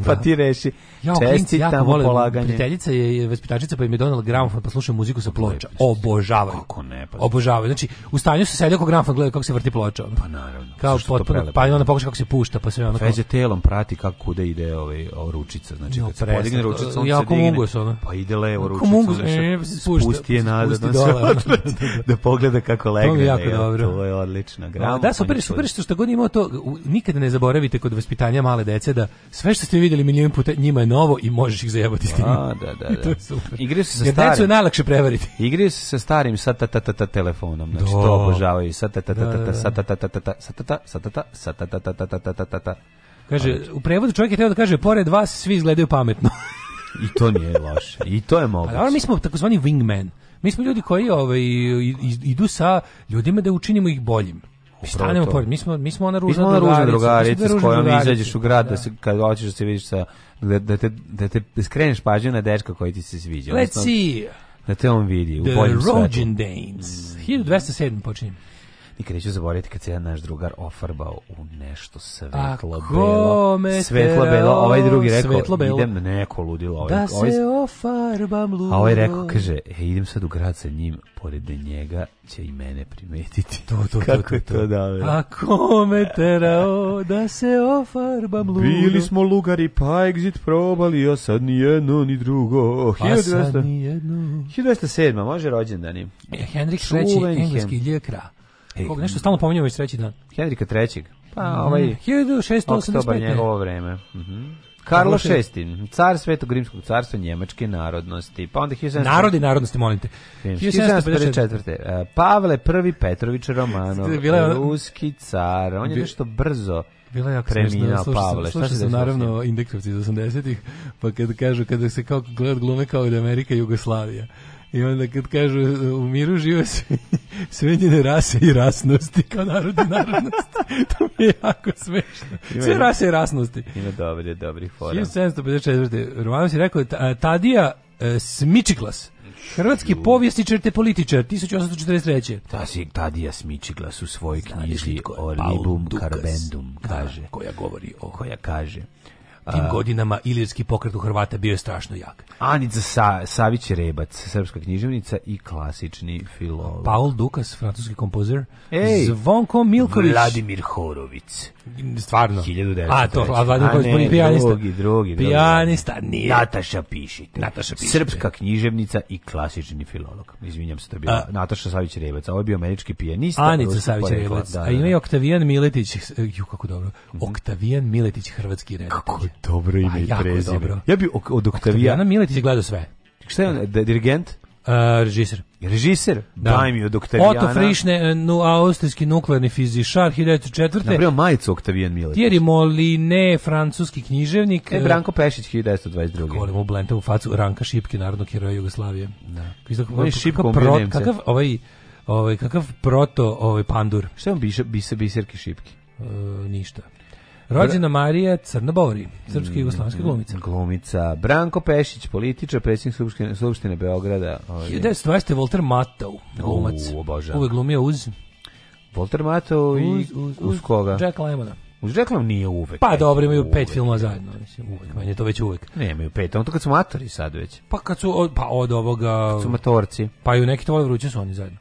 S7: pa ti reši. Ja, Čestitamo polaganje. Prijateljica je vaspitačica pa im je donela gramofon pa slušam muziku sa ploča. Obožavaju. Kako ne? Pa Obožavaju. Znači, u stanju su sedeli oko gramofon gledaju kako se vrti ploča. Pa naravno. Kao potpuno, pa onda pokuša kako se pušta, pa sve ono. Feđe telom prati kako kuda ide ovaj ručica, znači no, kad se podigne ručica, on se digne. Pa ide levo ručica. E, pušta, spusti je nazad, da pogleda kako legne. E, to je odlično. Da, super, super što god imao to, nikada ne zaboravite kod vaspitanja male dece da sve što ste videli milion puta, njima je novo i možeš ih zajebati s tim. A, da, da, da. super. Igraju se sa Jer starim. Jer najlakše prevariti. Igraju se sa starim sa ta ta ta ta telefonom. Znači, to obožavaju. Sa ta ta ta ta ta sa ta ta ta ta ta sa ta ta sa ta ta sa ta ta ta ta ta ta ta ta ta Kaže, u prevodu čovjek je trebao da kaže, pored vas svi izgledaju pametno. I to nije loše. I to je moguće. Ali mi smo takozvani wingman. Mi smo ljudi koji ovaj, idu sa ljudima da učinimo ih boljim. Mi stanemo pored, mi smo, mi smo ona ružna drugarica. Mi smo ona ružna drugarica s kojom izađeš u grad, da, da se, kad hoćeš da se vidiš sa, da, da, te, da te skreneš pažnju na dečka koji ti se sviđa. Let's see. Da te on vidi u boljem svetu. The Rogin Danes. 1207 mm. počinjem nikad neću zaboraviti kad se jedan naš drugar ofarbao u nešto svetlo belo. Svetlo belo, ovaj drugi rekao idem na neko ludilo. Da ovaj, da ovaj, se ofarbam ludilo. A ovaj rekao, kaže, e, idem sad u grad sa njim, pored njega će i mene primetiti. To, to, Kako to, je to, to da A kome terao da se ofarbam ludilo. Bili smo lugari pa exit probali, a sad ni jedno ni drugo. Pa 1200, sad ni jedno. 1207. može rođendani. E, Henrik III, engleski ljekra. Hey, Kog nešto stalno pominjamo iz treći dan? Henrika III. Pa ovaj... 1685. Oktobar njegovo vreme. Mhm. Uh Karlo VI, car Svetog Rimskog carstva njemačke narodnosti. Pa onda 17... Narodi narodnosti, molim te. 1754. E, Pavle I Petrović Romanov, Bila... ruski car. On je nešto brzo bila je jako smešna. Da, Pavle. Slušao sam, sam naravno indeksovci iz 80-ih, pa kad kažu, kada se kao gleda glume kao da Amerika i Jugoslavija. I onda kad kažu u miru žive sve, sve njene rase i rasnosti kao narod i narodnosti. to mi je jako smešno. Sve rase i rasnosti. Ima dobri, dobri fora. 1754. Romanović je rekao da, Tadija e, Smičiklas. Hrvatski povjesničar te političar 1843.
S8: Ta si Tadija Smičiglas u svojoj knjizi o Libum Dukaz, Carbendum da, kaže, da, koja govori o koja kaže
S7: tim godinama ilirski pokret u Hrvata bio je strašno jak.
S8: Anica Sa, Savić Rebac, srpska književnica i klasični filolog.
S7: Paul Dukas, francuski kompozer. Ej, Zvonko Milković.
S8: Vladimir Horović.
S7: Stvarno. 1900. A, to, a Vladan Ković, pijanista. Drugi,
S8: drugi,
S7: Pijanista nije.
S8: Nataša piši Nataša Pišić. Srpska književnica i klasični filolog. izvinjavam se, to je bio Nataša Savić-Rebac. Ovo je bio američki pijanista.
S7: Anica savić Rebec da, A da, ima i da. Oktavijan Miletić. Eh, ju, kako dobro. Mm Oktavijan Miletić, hrvatski
S8: redatelj. Kako dobro ime i pa, prezime. Ja bih od Oktavijana
S7: Miletić gledao sve.
S8: Šta je on, dirigent?
S7: Uh, režiser.
S8: Režiser? Da. Daj Oktaviana. Otto
S7: Frišne, e, nu, austrijski nuklearni fizičar, 1904.
S8: Napravio majicu Oktavijan Miletić.
S7: Thierry Moline, francuski književnik.
S8: E, Branko Pešić, 1922.
S7: Govorimo u Blenta u facu Ranka Šipke, narodnog heroja Jugoslavije. Da. Kako, je Šipko, pro, Kakav, ovaj, ovaj, kakav proto ovaj, pandur.
S8: Šta je on biser, biserke Šipke? Uh,
S7: ništa. Rođena Marija Crnobori, srpska i mm, mm, glumica.
S8: Glumica. Branko Pešić, političar, predsjednik Skupštine, Skupštine Beograda.
S7: 1920. Ovaj. Volter Matau, glumac. Uvek glumio uz...
S8: Volter Matau i uz, uz, uz, uz koga?
S7: Jack Lemona.
S8: Uz
S7: Jack Lemon
S8: nije uvek.
S7: Pa dobro, imaju pet filmova zajedno. Uvek, meni je to već uvek.
S8: Ne, imaju pet, on to kad su matori sad već.
S7: Pa kad su, pa od ovoga...
S8: Kad su matorci.
S7: Pa i u neki tvoje vruće su oni zajedno.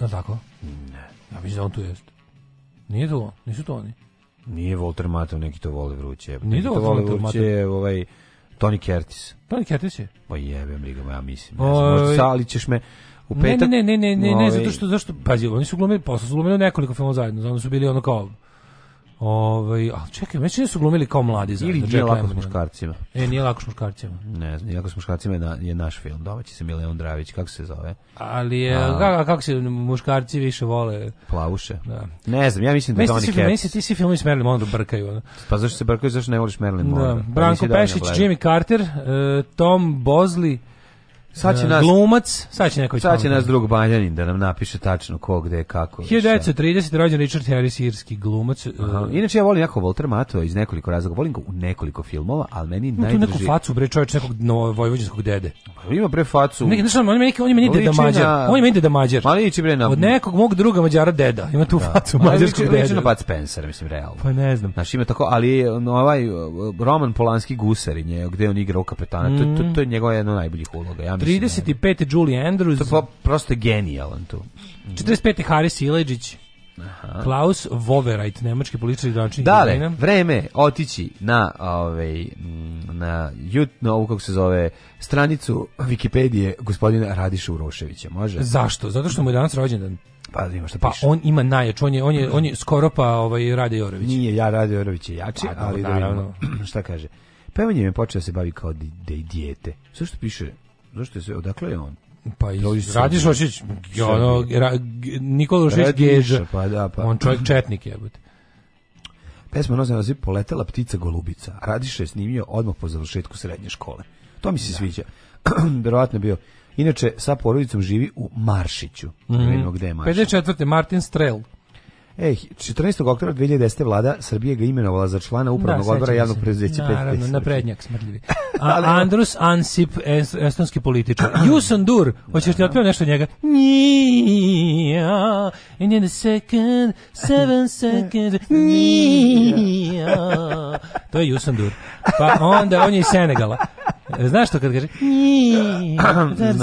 S7: Je tako?
S8: Ne.
S7: Ja mislim da on tu jest. Nije to on, nisu to oni.
S8: Nije Walter Matthau, neki to vole vruće. Nije to vole vruće, je ovaj... Tony Curtis.
S7: Tony Curtis je?
S8: Pa jebem li ga, mislim. Ne znam, možda sali ćeš me
S7: u petak. Ne, ne, ne, ne, ne, ne, zato ovaj. što, zašto, pazi, oni su glumili, posle su glumili nekoliko filmova zajedno, znači onda su bili ono kao Ovaj, al čekaj, mislim su glumili kao mladi
S8: za Ili nije lako s muškarcima.
S7: E, nije lako s muškarcima.
S8: Ne znam, nije lako s muškarcima je, na, je naš film. Domaći se Mileon Dravić, kako se zove?
S7: Ali je, a, kako se muškarci više vole?
S8: Plavuše.
S7: Da.
S8: Ne znam, ja mislim da Donny Cates.
S7: Mislim, ti si film s Marilyn Monroe brkaju. Ne?
S8: Pa zašto se brkaju, zašto ne voliš Marilyn da. Monroe?
S7: Da. Branko Pešić, Jimmy Carter, uh, Tom Bozli, Sad će da. nas glumac,
S8: sad će neko Sad će nas drug Banjanin da nam napiše tačno ko gde kako.
S7: 1930 rođen Richard Harris irski glumac.
S8: Uh, Aha. Inače ja volim jako Walter Matthau iz nekoliko razloga, volim ga u nekoliko filmova, al meni no, najdrži. Tu neku
S7: facu bre čovjek nekog vojvođanskog dede.
S8: Pa ima bre facu. Ne,
S7: znači
S8: on meni
S7: neki on meni deda mađar.
S8: On meni deda mađar. Pa liči bre na
S7: Od nekog mog druga mađara deda. Ima tu da. facu mađarskog dede.
S8: Liči na Bud Spencer, mislim realno. Pa ne znam. Naš ima tako, ali no, ovaj Roman Polanski gusarin je gde on igra u kapetana. Mm. To, to, to je njegova jedna najboljih uloga. Ja
S7: Zamisli, 35. Julie Andrews.
S8: To je prosto genijalan tu. 45.
S7: Haris Ileđić. Aha. Klaus Wowereit, nemački politički
S8: gradonačelnik. Dale, vreme otići na ovaj na jut na ovu kako se zove stranicu Wikipedije gospodina Radiša Uroševića, može?
S7: Zašto? Zato što mu je danas rođendan.
S8: Pa ima šta
S7: pa
S8: piše. Pa
S7: on ima najjač, on je on je on je skoro pa ovaj Rade Jorović.
S8: Nije ja Rade Jorović je jači, pa, ali da vidimo šta kaže. Pevanjem je počeo da se bavi kao dijete. Sve što piše Zašto je sve? Odakle je on?
S7: Pa i Radiš Ošić, ono, ra, Nikola Ošić Geža, pa, da, pa. on čovjek četnik jebote.
S8: Pesma nosi naziv Poletela ptica golubica. Radiša je snimio odmah po završetku srednje škole. To mi se da. sviđa. Verovatno bio. Inače, sa porodicom živi u Maršiću. Mm -hmm. Gde je Maršić.
S7: 54. Martin Strel.
S8: E, 14. oktobra 2010. vlada Srbije ga imenovala za člana upravnog da, odbora javnog preduzeća
S7: Naravno, naprednjak smrdljivi. A, Andrus Ansip, est, estonski političar. Juson Dur, hoćeš ti otpjeva nešto njega? Nija, in the second, seven second, nija. To je Juson Dur. Pa onda, on je iz Senegala. E, znaš što
S8: kad kaže?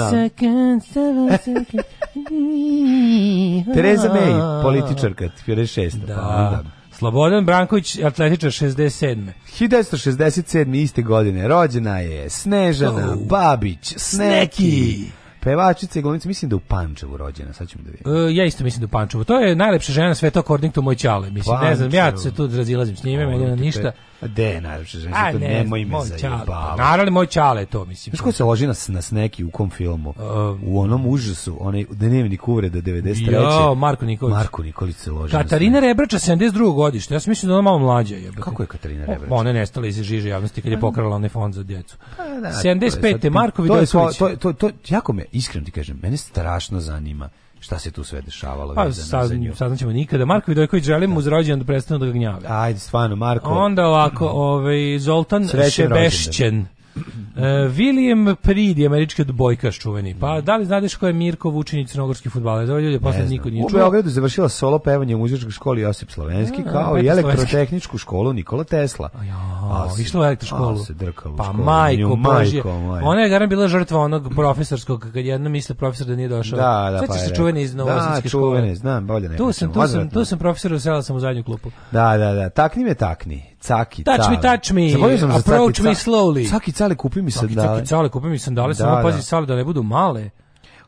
S8: Tereza May, političarka, 56. Da. Pa
S7: Slobodan Branković, atletičar 67.
S8: 1967. iste godine rođena je Snežana oh. Babić Sneki. Pevačica i glumica, mislim da u Pančevu rođena, sad ćemo da vidimo. Uh,
S7: ja isto mislim da u Pančevu. To je najlepša žena sve to koordinkt to moj čale. Mislim, Pančevo. ne znam, ja se tu razilazim s njime, meni ništa.
S8: Pe De, najlepša ženska,
S7: to ne, nemoj me zajebava. Naravno, moj čale to, mislim.
S8: Znaš ko se loži na, na sneki u kom filmu? Um, u onom užasu, onaj dnevnik uvreda 93.
S7: Jo,
S8: Marko Nikolić. Marko Nikolić se loži
S7: Katarina Rebrača, 72. godište. Ja sam mislio da ona malo mlađa je.
S8: Kako je Katarina Rebrača?
S7: Ona je nestala iz žiže javnosti kad je pa, da. pokrala onaj fond za djecu. Pa, da, da, 75. Marko Vidović.
S8: To, to, to, to, jako me, iskreno ti kažem, mene strašno zanima šta se tu sve dešavalo. Pa sazn,
S7: saznaćemo nikada. Marko Vidojković želim uz rođendan da prestanu da ga gnjave.
S8: Ajde, stvarno, Marko.
S7: Onda ovako, ovaj, Zoltan Srećen Šebešćen. Uh, William Pridi, američki odbojkaš čuveni. Pa da li znaš ko je Mirko Vučinić, crnogorski fudbaler? Ovo ovaj ljudi posle niko nije čuo. U
S8: Beogradu završila solo pevanje u muzičkoj školi Josip Slovenski, ja, kao i elektrotehničku školu Nikola Tesla.
S7: Ja, a si, išla u elektroškolu. Se drkala pa školu. majko, božje. Ona je garan bila žrtva onog profesorskog kad jedno misle profesor da nije došao.
S8: Da, da, Sveći
S7: pa. Sećaš
S8: čuveni iz
S7: Novosadske Da, čuveni, znam, bolje ne. Da tu sam, tu sam, tu sam profesor, sela sam u zadnju klupu.
S8: Da, da, da. Takni me takni. Caki
S7: Touch cale. me, touch me,
S8: sam
S7: approach me slowly.
S8: Caki Cale, kupi mi sandale. Caki
S7: Cale, kupi mi sandale, da, samo da. pazi sale da ne budu male.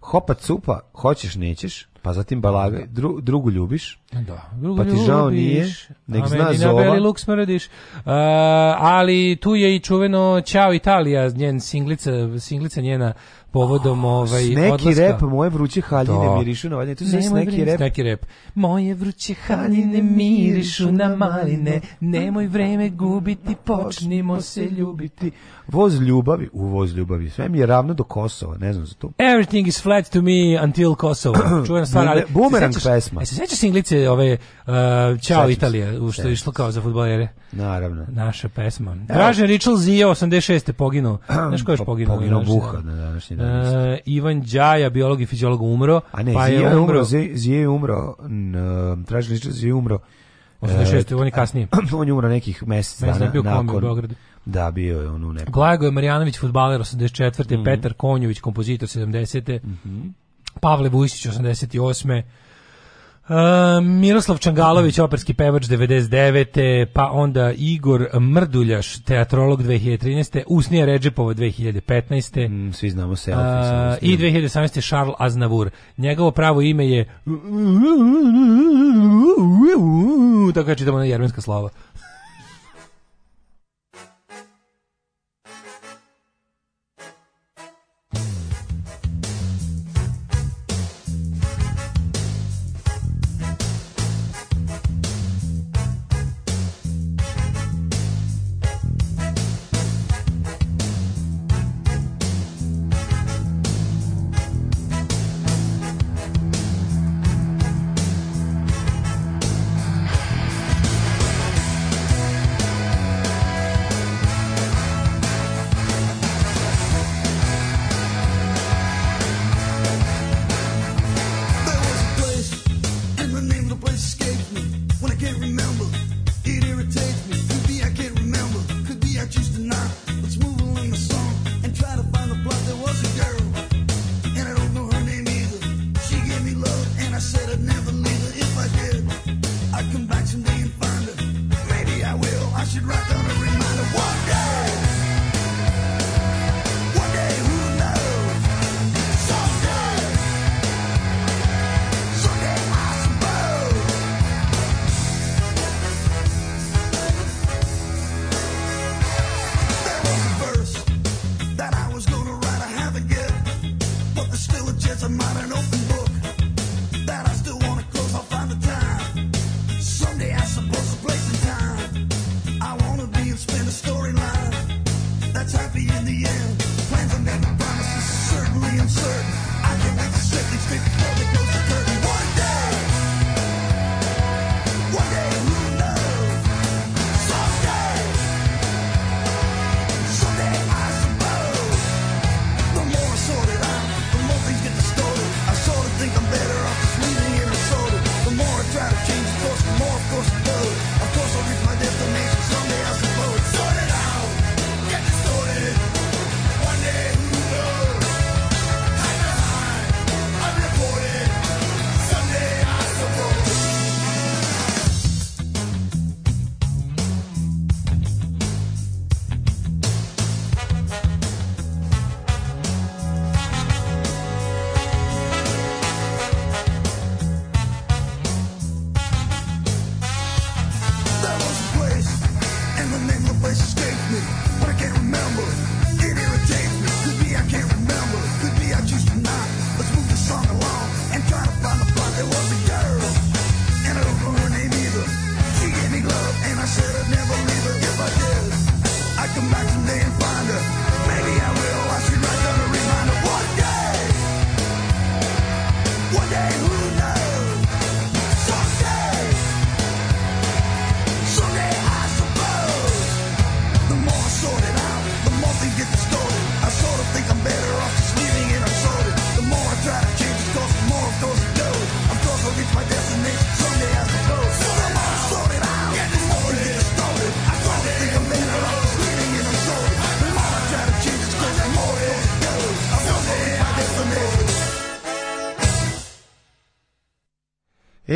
S8: Hopa cupa, hoćeš, nećeš, pa zatim balaga, da. dru, drugu ljubiš, da, drugu pa ti žao nije, nek zna zova. Beli luk
S7: smrdiš. Uh, ali tu je i čuveno Ćao Italija, njen singlica, singlica njena povodom ovaj
S8: neki da. rep moje vruće haljine to. mirišu na valjine. Tu se neki rep. Neki rep. Moje vruće haljine mirišu na maline. Nemoj vreme gubiti, počnimo se ljubiti. Voz ljubavi, u voz ljubavi. Sve mi je ravno do Kosova, ne znam za to.
S7: Everything is flat to me until Kosovo. Čujem stvar, ali...
S8: Boomerang se pesma. E,
S7: se sećaš Inglice ove uh, Ćao Italije, u što je išlo kao za futbolere?
S8: Naravno.
S7: Naša pesma. Dražen Richel Zio, 86. poginuo. Znaš ko je još pa, poginuo? Poginuo Buha na današnji Da, da, da. E, Ivan Đaja, biolog i fiziolog, umro. A ne, pa
S8: Zije je umro, Zije, je umro, n, e, tražili što Zije umro.
S7: 86. E, on je kasnije.
S8: On je umro nekih mesec dana. Mesec je
S7: bio nakon, kombi
S8: u
S7: Beogradu.
S8: Da, bio je on u nekom. Glajgo je
S7: Marjanović, futbaler 84. Mm -hmm. Petar Konjović, kompozitor 70. Mm -hmm. Pavle Vujsić, 88. Uh, Miroslav Čangalović, operski pevač 99. Pa onda Igor Mrduljaš, teatrolog 2013. Usnija Ređepova 2015. Mm,
S8: svi znamo se. Uh,
S7: I 2017. Charles Aznavour. Njegovo pravo ime je tako je da čitamo na jermenska slova.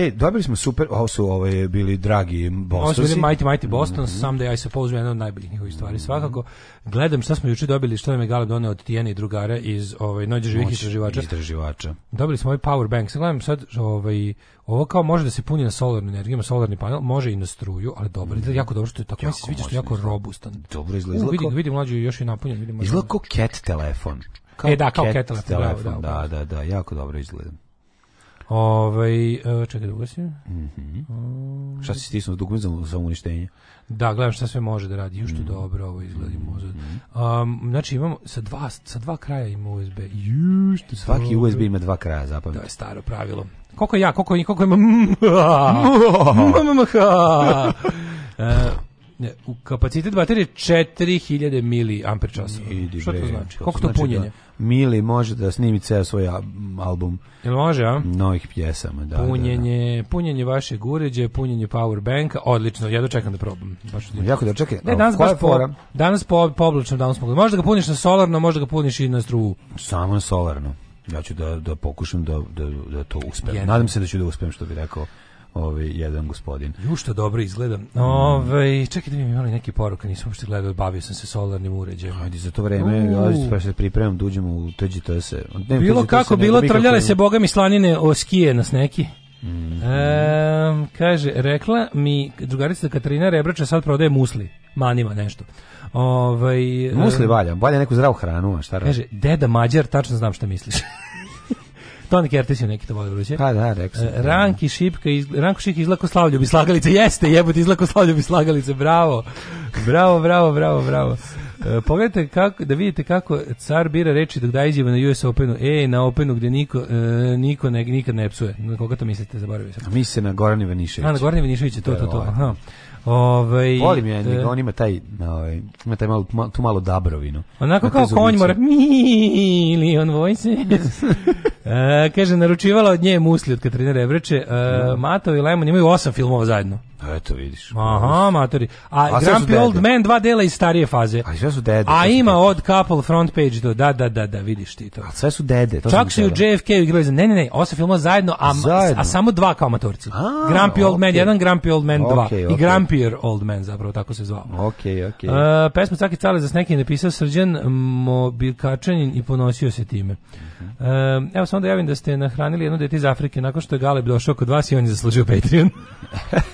S8: E, dobili smo super, ovo su ovaj, bili dragi Bostonsi. Ovo su bili
S7: Mighty Mighty mhm. Boston, mm -hmm. Someday I Suppose, jedna od najboljih njihovih stvari mhm. svakako. Gledam šta smo juče dobili, što nam je Galeb donio od Tijene i drugara iz ovaj, Nođe živih istraživača. istraživača. Dobili smo ovaj power bank. Sad gledam sad, ovaj, ovo kao može da se puni na solarnu energiju, ima solarni panel, može i na struju, ali dobro, mm. jako dobro što je tako, jako se sviđa što je jako robustan.
S8: Dobro izgleda.
S7: Vidim, vidim mlađu još i napunjen. Vidim,
S8: izgleda kao cat telefon. Kao
S7: e da, kao cat, cat telefon, da, da,
S8: da, da, jako dobro izgleda.
S7: Ovaj e, čekaj
S8: da ugasim. Mhm. Mm šta si stisnuo dokument za uništenje?
S7: Da, gledam šta sve može da radi. Jušto mm -hmm. dobro ovo izgleda mhm. mozak. Mm -hmm. um, znači imamo sa dva sa dva kraja ima USB. Jušto svaki
S8: USB
S7: ima dva kraja, zapamti. To je staro pravilo. Koliko ja, koliko koliko ima. Ne, u kapacitet baterije 4000 mAh. Šta to znači? Koliko to, znači to punjenje?
S8: Da mili može da snimi ceo svoj album.
S7: Jel može,
S8: a? Novih pjesama, da.
S7: Punjenje, da, da. punjenje vaše uređaje, punjenje power banka, odlično. Ja dočekam da probam.
S8: Baš no,
S7: jako
S8: da čekaj.
S7: Ne, danas baš po, danas po, po danas mogu. Možda ga puniš na solarno, možda ga puniš i na struju.
S8: Samo na solarno. Ja ću da, da pokušam da, da, da to uspem. Nadam se da ću da uspem što bi rekao ovaj jedan gospodin.
S7: Ju što dobro izgleda. Mm. Ovaj čekaj da mi imali neki poruka, nisam uopšte gledao, bavio sam se solarnim uređajem.
S8: Ajde za to vreme, ajde pa se pripremam duđemo da uđemo u tuđito
S7: se. Ne, bilo kako bilo da trljale se boga mi slanine o skije nas neki. Mm e, kaže, rekla mi drugarica Katarina Rebrača sad prodaje musli, manima nešto. Ovaj,
S8: musli valja, valja neku zdravu hranu, a šta Kaže,
S7: deda Mađar, tačno znam šta misliš. Toni Kertis je neki to voli vruće. Pa da, rekao sam. E, da. Ranki Šipka, iz, Ranko Šipka izlako slavlju bi slagalice. Jeste, jebote, izlako slavlju bi slagalice. Bravo. Bravo, bravo, bravo, bravo. E, pogledajte kako, da vidite kako car bira reči dok da izjave na US Openu. E, na Openu gdje niko, e, niko ne, nikad ne psuje. Na koga to mislite, zaboravio sam. A
S8: mi na Goran Ivanišević.
S7: A, na Goran Ivanišević, to, to, to. Aha. Ovaj
S8: volim ja e, njega, on ima taj, ovaj, ima taj malo tu malo dabrovinu.
S7: Onako kao konj mora ili on vojse. e, kaže naručivala od nje musli od Katarine Rebreče, e, da. Mato i Lemon imaju osam filmova zajedno.
S8: Eto vidiš.
S7: Aha, matori. A, A Grumpy Old Man dva dela iz starije faze.
S8: A sve su dede.
S7: A ima dede. od couple front page do da da da da vidiš ti to.
S8: A sve su dede, to
S7: Čak
S8: su
S7: i u JFK igrali. Ne, ne, ne, osam filmova zajedno, a zajedno. a samo dva kao amatorci. Grumpy okay. Old Man 1, Grumpy Old Man 2 okay, okay. i Grumpier Old Man zapravo tako se zvao.
S8: Okej, okay, okej. Okay.
S7: E, uh, pesmu Caki Cale za Sneki napisao Srđan Mobilkačanin i ponosio se time. Uh uh, evo samo da javim da ste nahranili jedno dete iz Afrike nakon što je Galeb došao kod vas i on je zaslužio Patreon.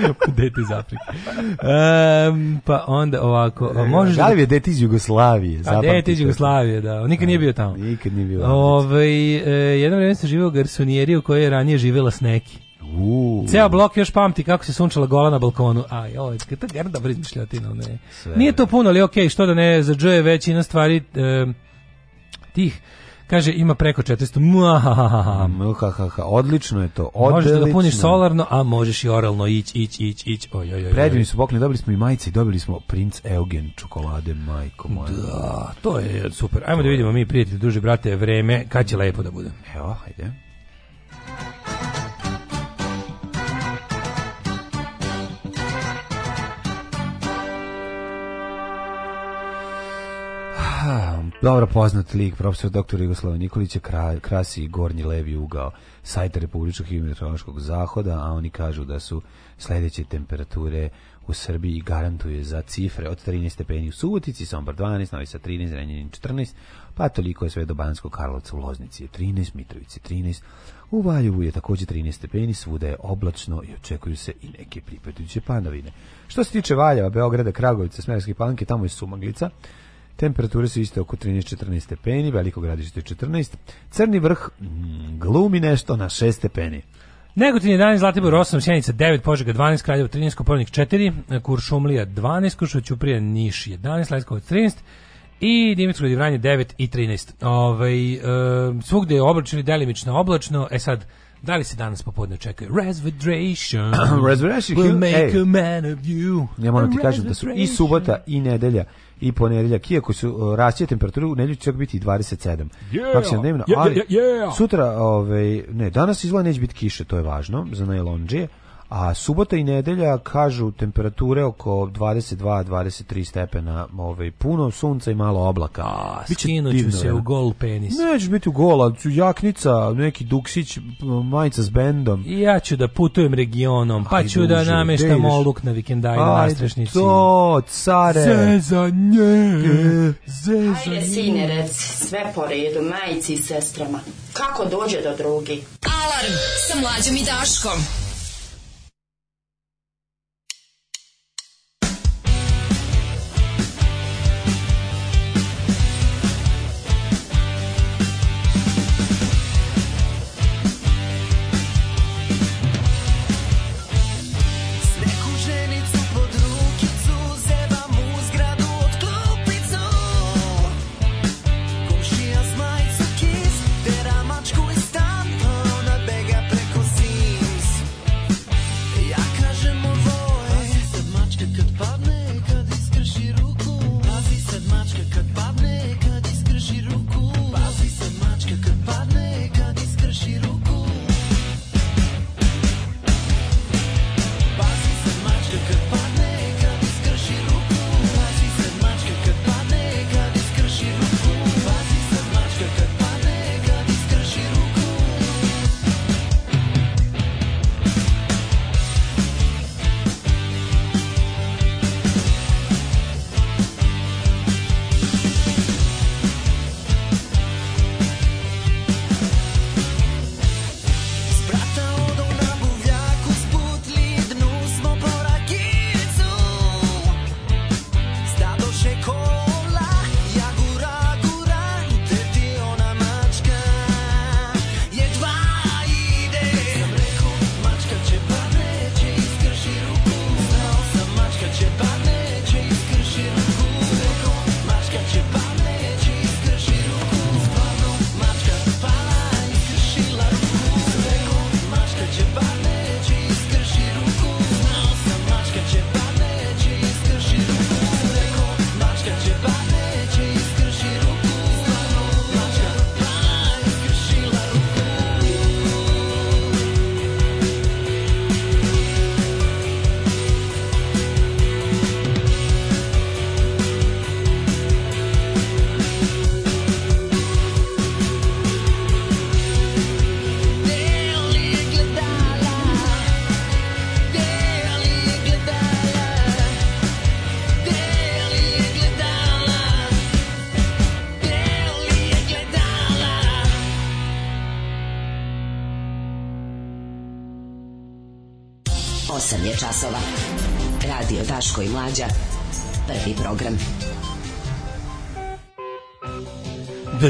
S7: dete iz Afrike. Um, pa onda ovako,
S8: a e, možeš da... je dete iz Jugoslavije.
S7: A dete iz Jugoslavije, da. On nikad nije bio tamo.
S8: Nikad nije bio.
S7: Ovaj e, jedno vreme sam živio u garsonijeri u kojoj je ranije živela Sneki.
S8: neki. Ceo
S7: blok još pamti kako se sunčala gola na balkonu. Aj, oj, to je garda brizmišljotina. Ne. Sve. Nije to puno, ali okej, okay, što da ne, za Joe je većina stvari e, tih Kaže, ima preko 400.
S8: Mwahaha. Mwahaha. Odlično je to. Odlično. Možeš da
S7: puniš solarno, a možeš i oralno ići, ići, ići, ići. Oj, oj, oj.
S8: Predivni su pokloni, dobili smo i majice i dobili smo princ Eugen čokolade, majko moja.
S7: Da, to je super. Ajmo to da vidimo mi, prijatelji, duži brate, vreme, kad će lepo da bude.
S8: Evo, hajde. Da, dobro poznat lik, profesor dr. Jugoslava Nikolića krasi gornji levi ugao sajta Republičkog hidrometeorološkog zahoda, a oni kažu da su sledeće temperature u Srbiji garantuje za cifre od 13 stepeni u Subotici, Sombor 12, Novi Sad 13, Renjanin 14, pa toliko je sve do Banskog Karlovca u Loznici je 13, Mitrovici 13, u Valjevu je takođe 13 stepeni, svuda je oblačno i očekuju se i neke pripadajuće padavine. Što se tiče Valjeva, Beograda, Kragovica, Smerske palanke, tamo je sumaglica, Temperature su iste oko 13-14 stepeni, veliko gradište 14. Crni vrh mm, glumi nešto na 6 stepeni.
S7: Negotin 11, Zlatibor 8, Sjenica 9, Požega 12, Kraljevo 13, Koponik 4, Kuršumlija 12, Ćuprija Niš 11, Leskovac 13, i Dimitrov Divranje 9 i 13. Ovaj e, svugde je oblačno delimično oblačno. E sad Da li se danas popodne očekuje
S8: Resvedration? Resvedration will make a man of you. Ja moram ti kažem da su i subota i nedelja i ponedeljak, iako su rasće temperature, u nedelju će biti 27. Yeah, Maksimum dnevno, yeah, ali yeah, yeah. sutra, ovaj, ne, danas izgleda neće biti kiše, to je važno, za najlonđije, A subota i nedelja kažu temperature oko 22-23 stepena, ovaj puno sunca i malo oblaka. A,
S7: skinuću se u gol penis.
S8: Nećeš biti u gol, ali ću jaknica, neki duksić, majica s bendom.
S7: I ja ću da putujem regionom, pa Ajde, ću da nameštam oluk na vikendaj na
S8: Astrašnici. to, care! Zezanje!
S7: Zezanje! Ajde, sine,
S9: rec, sve po redu, majici i sestrama. Kako dođe do drugi? Alarm sa mlađom i Daškom.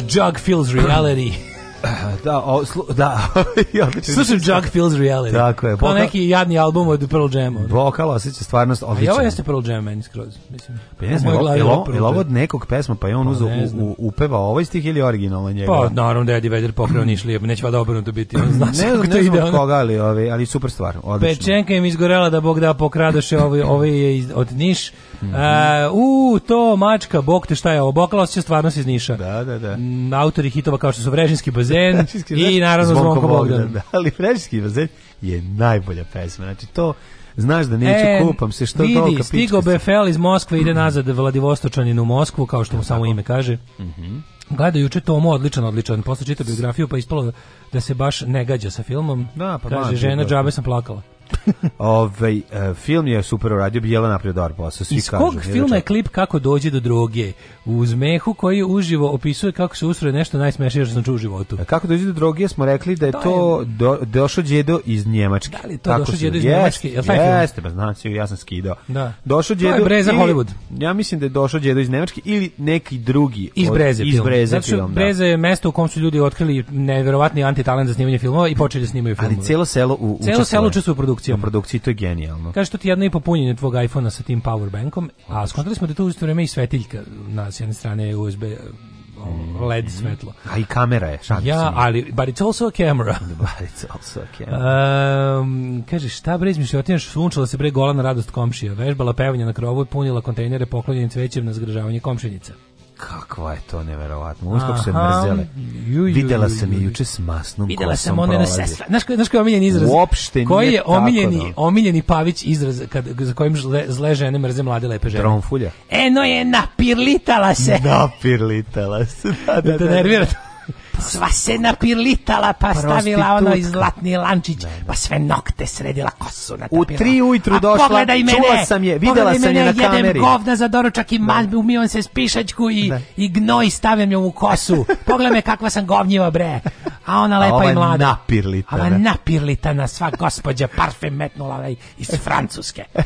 S7: the jug feels reality.
S8: da, o, slu, da.
S7: Slušam Jug Feels Reality. Tako je. Kao neki jadni album od Pearl Jam.
S8: Vokal osjeća stvarnost odlično. A ovo
S7: jeste Pearl Jam meni skroz. Mislim,
S8: pa ne znam, je ovo od nekog pesma, pa je on pa, u, upeva ovaj stih ili originalno njega? Pa
S7: naravno da
S8: je
S7: Eddie Vedder pokreo Nišli, neće vada obrnuto biti. On zna ne
S8: znam, ne znam koga, ali, ali, ali super stvar. Odlično.
S7: Pečenka im izgorela da Bog da pokradoše ovaj, ovaj je iz, od Niš. uh, u, to mačka, bok te šta je ovo, bokala osjeća stvarnost iz Niša.
S8: Da, da, da. Mm,
S7: autori hitova kao što su Vrežinski bazen, da, da, da. Franšiski vazet i naravno Zvonko, Zvonko Bogdan.
S8: Bogdan. Ali Franšiski vazet je najbolja pesma. Znači to Znaš da neću e, kupam se što
S7: vidi, dolka stigo BFL iz Moskve ide nazad Vladivostočanin u Moskvu kao što mu samo ime kaže. Mhm. Mm Gledao juče Tomo odličan, odličan. Posle čitao biografiju pa ispalo da se baš ne gađa sa filmom. Da, pa kaže žena da. džabe sam plakala.
S8: Ove, ovaj, uh, film je super uradio Bijela napravio dobar posao svi Iz kažu. Iz kog
S7: da filma je klip kako dođe do droge? U zmehu koji uživo opisuje kako se ustroje nešto najsmešnije što sam
S8: čuo
S7: u životu.
S8: E, kako dođe do droge smo rekli da je to, to je... Do, došo đedo iz Njemačke.
S7: Da li je to kako došo si... đedo iz Njemačke? Jel
S8: taj film? Jeste, ba pa znači ja sam skidao.
S7: Da.
S8: Došo đedo. To je
S7: Breza ili, Hollywood.
S8: Ja mislim da je došao đedo iz Njemačke ili neki drugi
S7: iz Breze. Od, iz Breze znači, film, da. Breze je mesto u kom su ljudi otkrili neverovatni antitalent za snimanje filmova i počeli da snimaju
S8: filmove. Ali
S7: celo selo u, u u produkcija o
S8: produkciji, to je genijalno.
S7: Kaže
S8: što
S7: ti jedno i popunjenje tvog iPhonea sa tim power bankom, a skontali smo da to u isto vrijeme i svetiljka na s jedne strane USB e, mhm. led svetlo.
S8: A i kamera je,
S7: šanci. Ja, ali,
S8: but it's also a camera.
S7: but it's also a camera. Um, kaže, šta bre izmišljotinjaš, sunčala se bre gola na radost komšija, vežbala pevanje na krovu i punila kontejnere poklonjenim cvećem na zgražavanje komšinice
S8: kakva je to neverovatno. Uš kako se mrzele. Videla sam je juče s masnom Videla
S7: sam one na sestra. Znaš, znaš koji je omiljeni izraz?
S8: Uopšte koji je
S7: omiljeni,
S8: tako, no.
S7: omiljeni Pavić izraz kad, za kojim zle, zle žene mrze mlade lepe žene?
S8: Dronfulja.
S7: Eno je napirlitala se.
S8: Napirlitala se.
S7: Da, da, da.
S8: da
S7: nervira to sva se napirlitala, pa stavila ono iz zlatni lančić, da, da. pa sve nokte sredila, kosu
S8: natapila. U tri ujutru došla, pogledaj mene, čula sam je, videla sam je na kameri.
S7: Jedem govna za doručak i da. mal, umijem se spišačku i, da. i gnoj stavim joj u kosu. Pogledaj me kakva sam govnjiva, bre. A ona lepa A i mlada.
S8: napirlitana.
S7: Ova napirlitana, sva gospođa, parfem metnula ovaj, iz Francuske.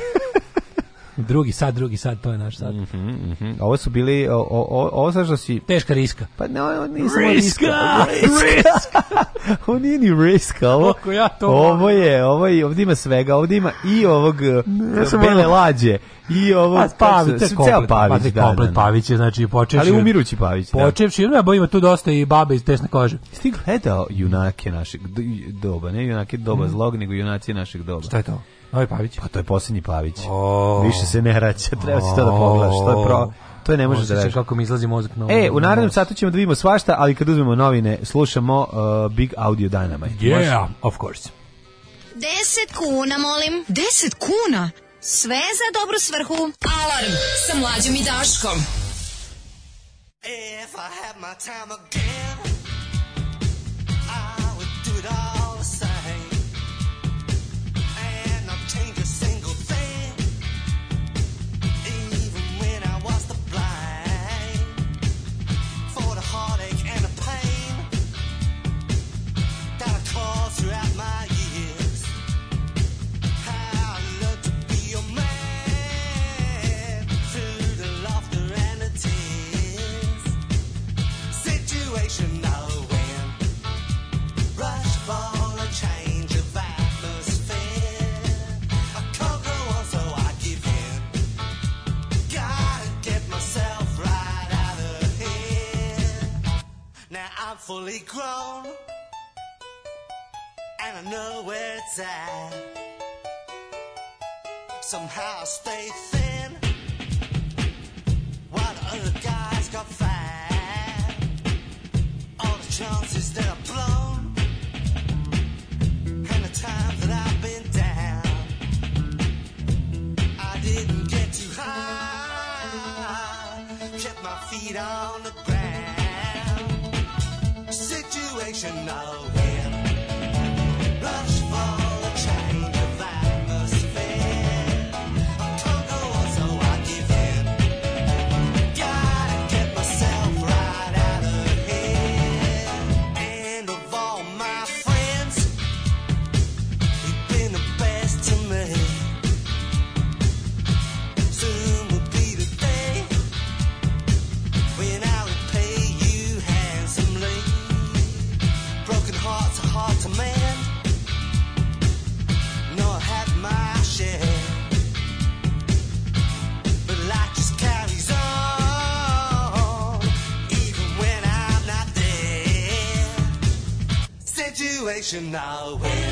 S7: drugi sad, drugi sad, to je naš sad.
S8: Mm -hmm, mm -hmm. Ovo su bili, o, o, ovo sad da što si...
S7: Teška riska.
S8: Pa ne, ovo nije samo
S7: riska. Riska!
S8: riska. ovo nije ni riska, ovo, Kako ja to ovo je, ovo je, ovdje ima svega, ovdje ima i ovog e, ja bele lađe, i ovo
S7: Pavić, ceo Pavić, da, komplet da,
S8: da. Pavić je, znači, počevši...
S7: Ali umirući Pavić,
S8: da. Počevši, bo ima tu dosta i babe iz tesne kože. Jesi gledao junake našeg doba, ne junake doba mm. zlog, nego junaci našeg doba.
S7: Šta je to? Novi Pavić? Pa
S8: to je poslednji Pavić. Oh. Više se ne raća, treba se to da pogledaš. To je pro, to je ne može Možete da
S7: reći. kako mi izlazi mozak na E,
S8: u narednom satu ćemo da vidimo svašta, ali kad uzmemo novine, slušamo uh, Big Audio Dynamite.
S7: Yeah, Može? of course. 10 kuna, molim. 10 kuna? Sve za dobru svrhu. Alarm sa mlađom i Daškom. If I had my time again. fully grown, and I know where it's at. Somehow I stay thin.
S10: station now. Hey.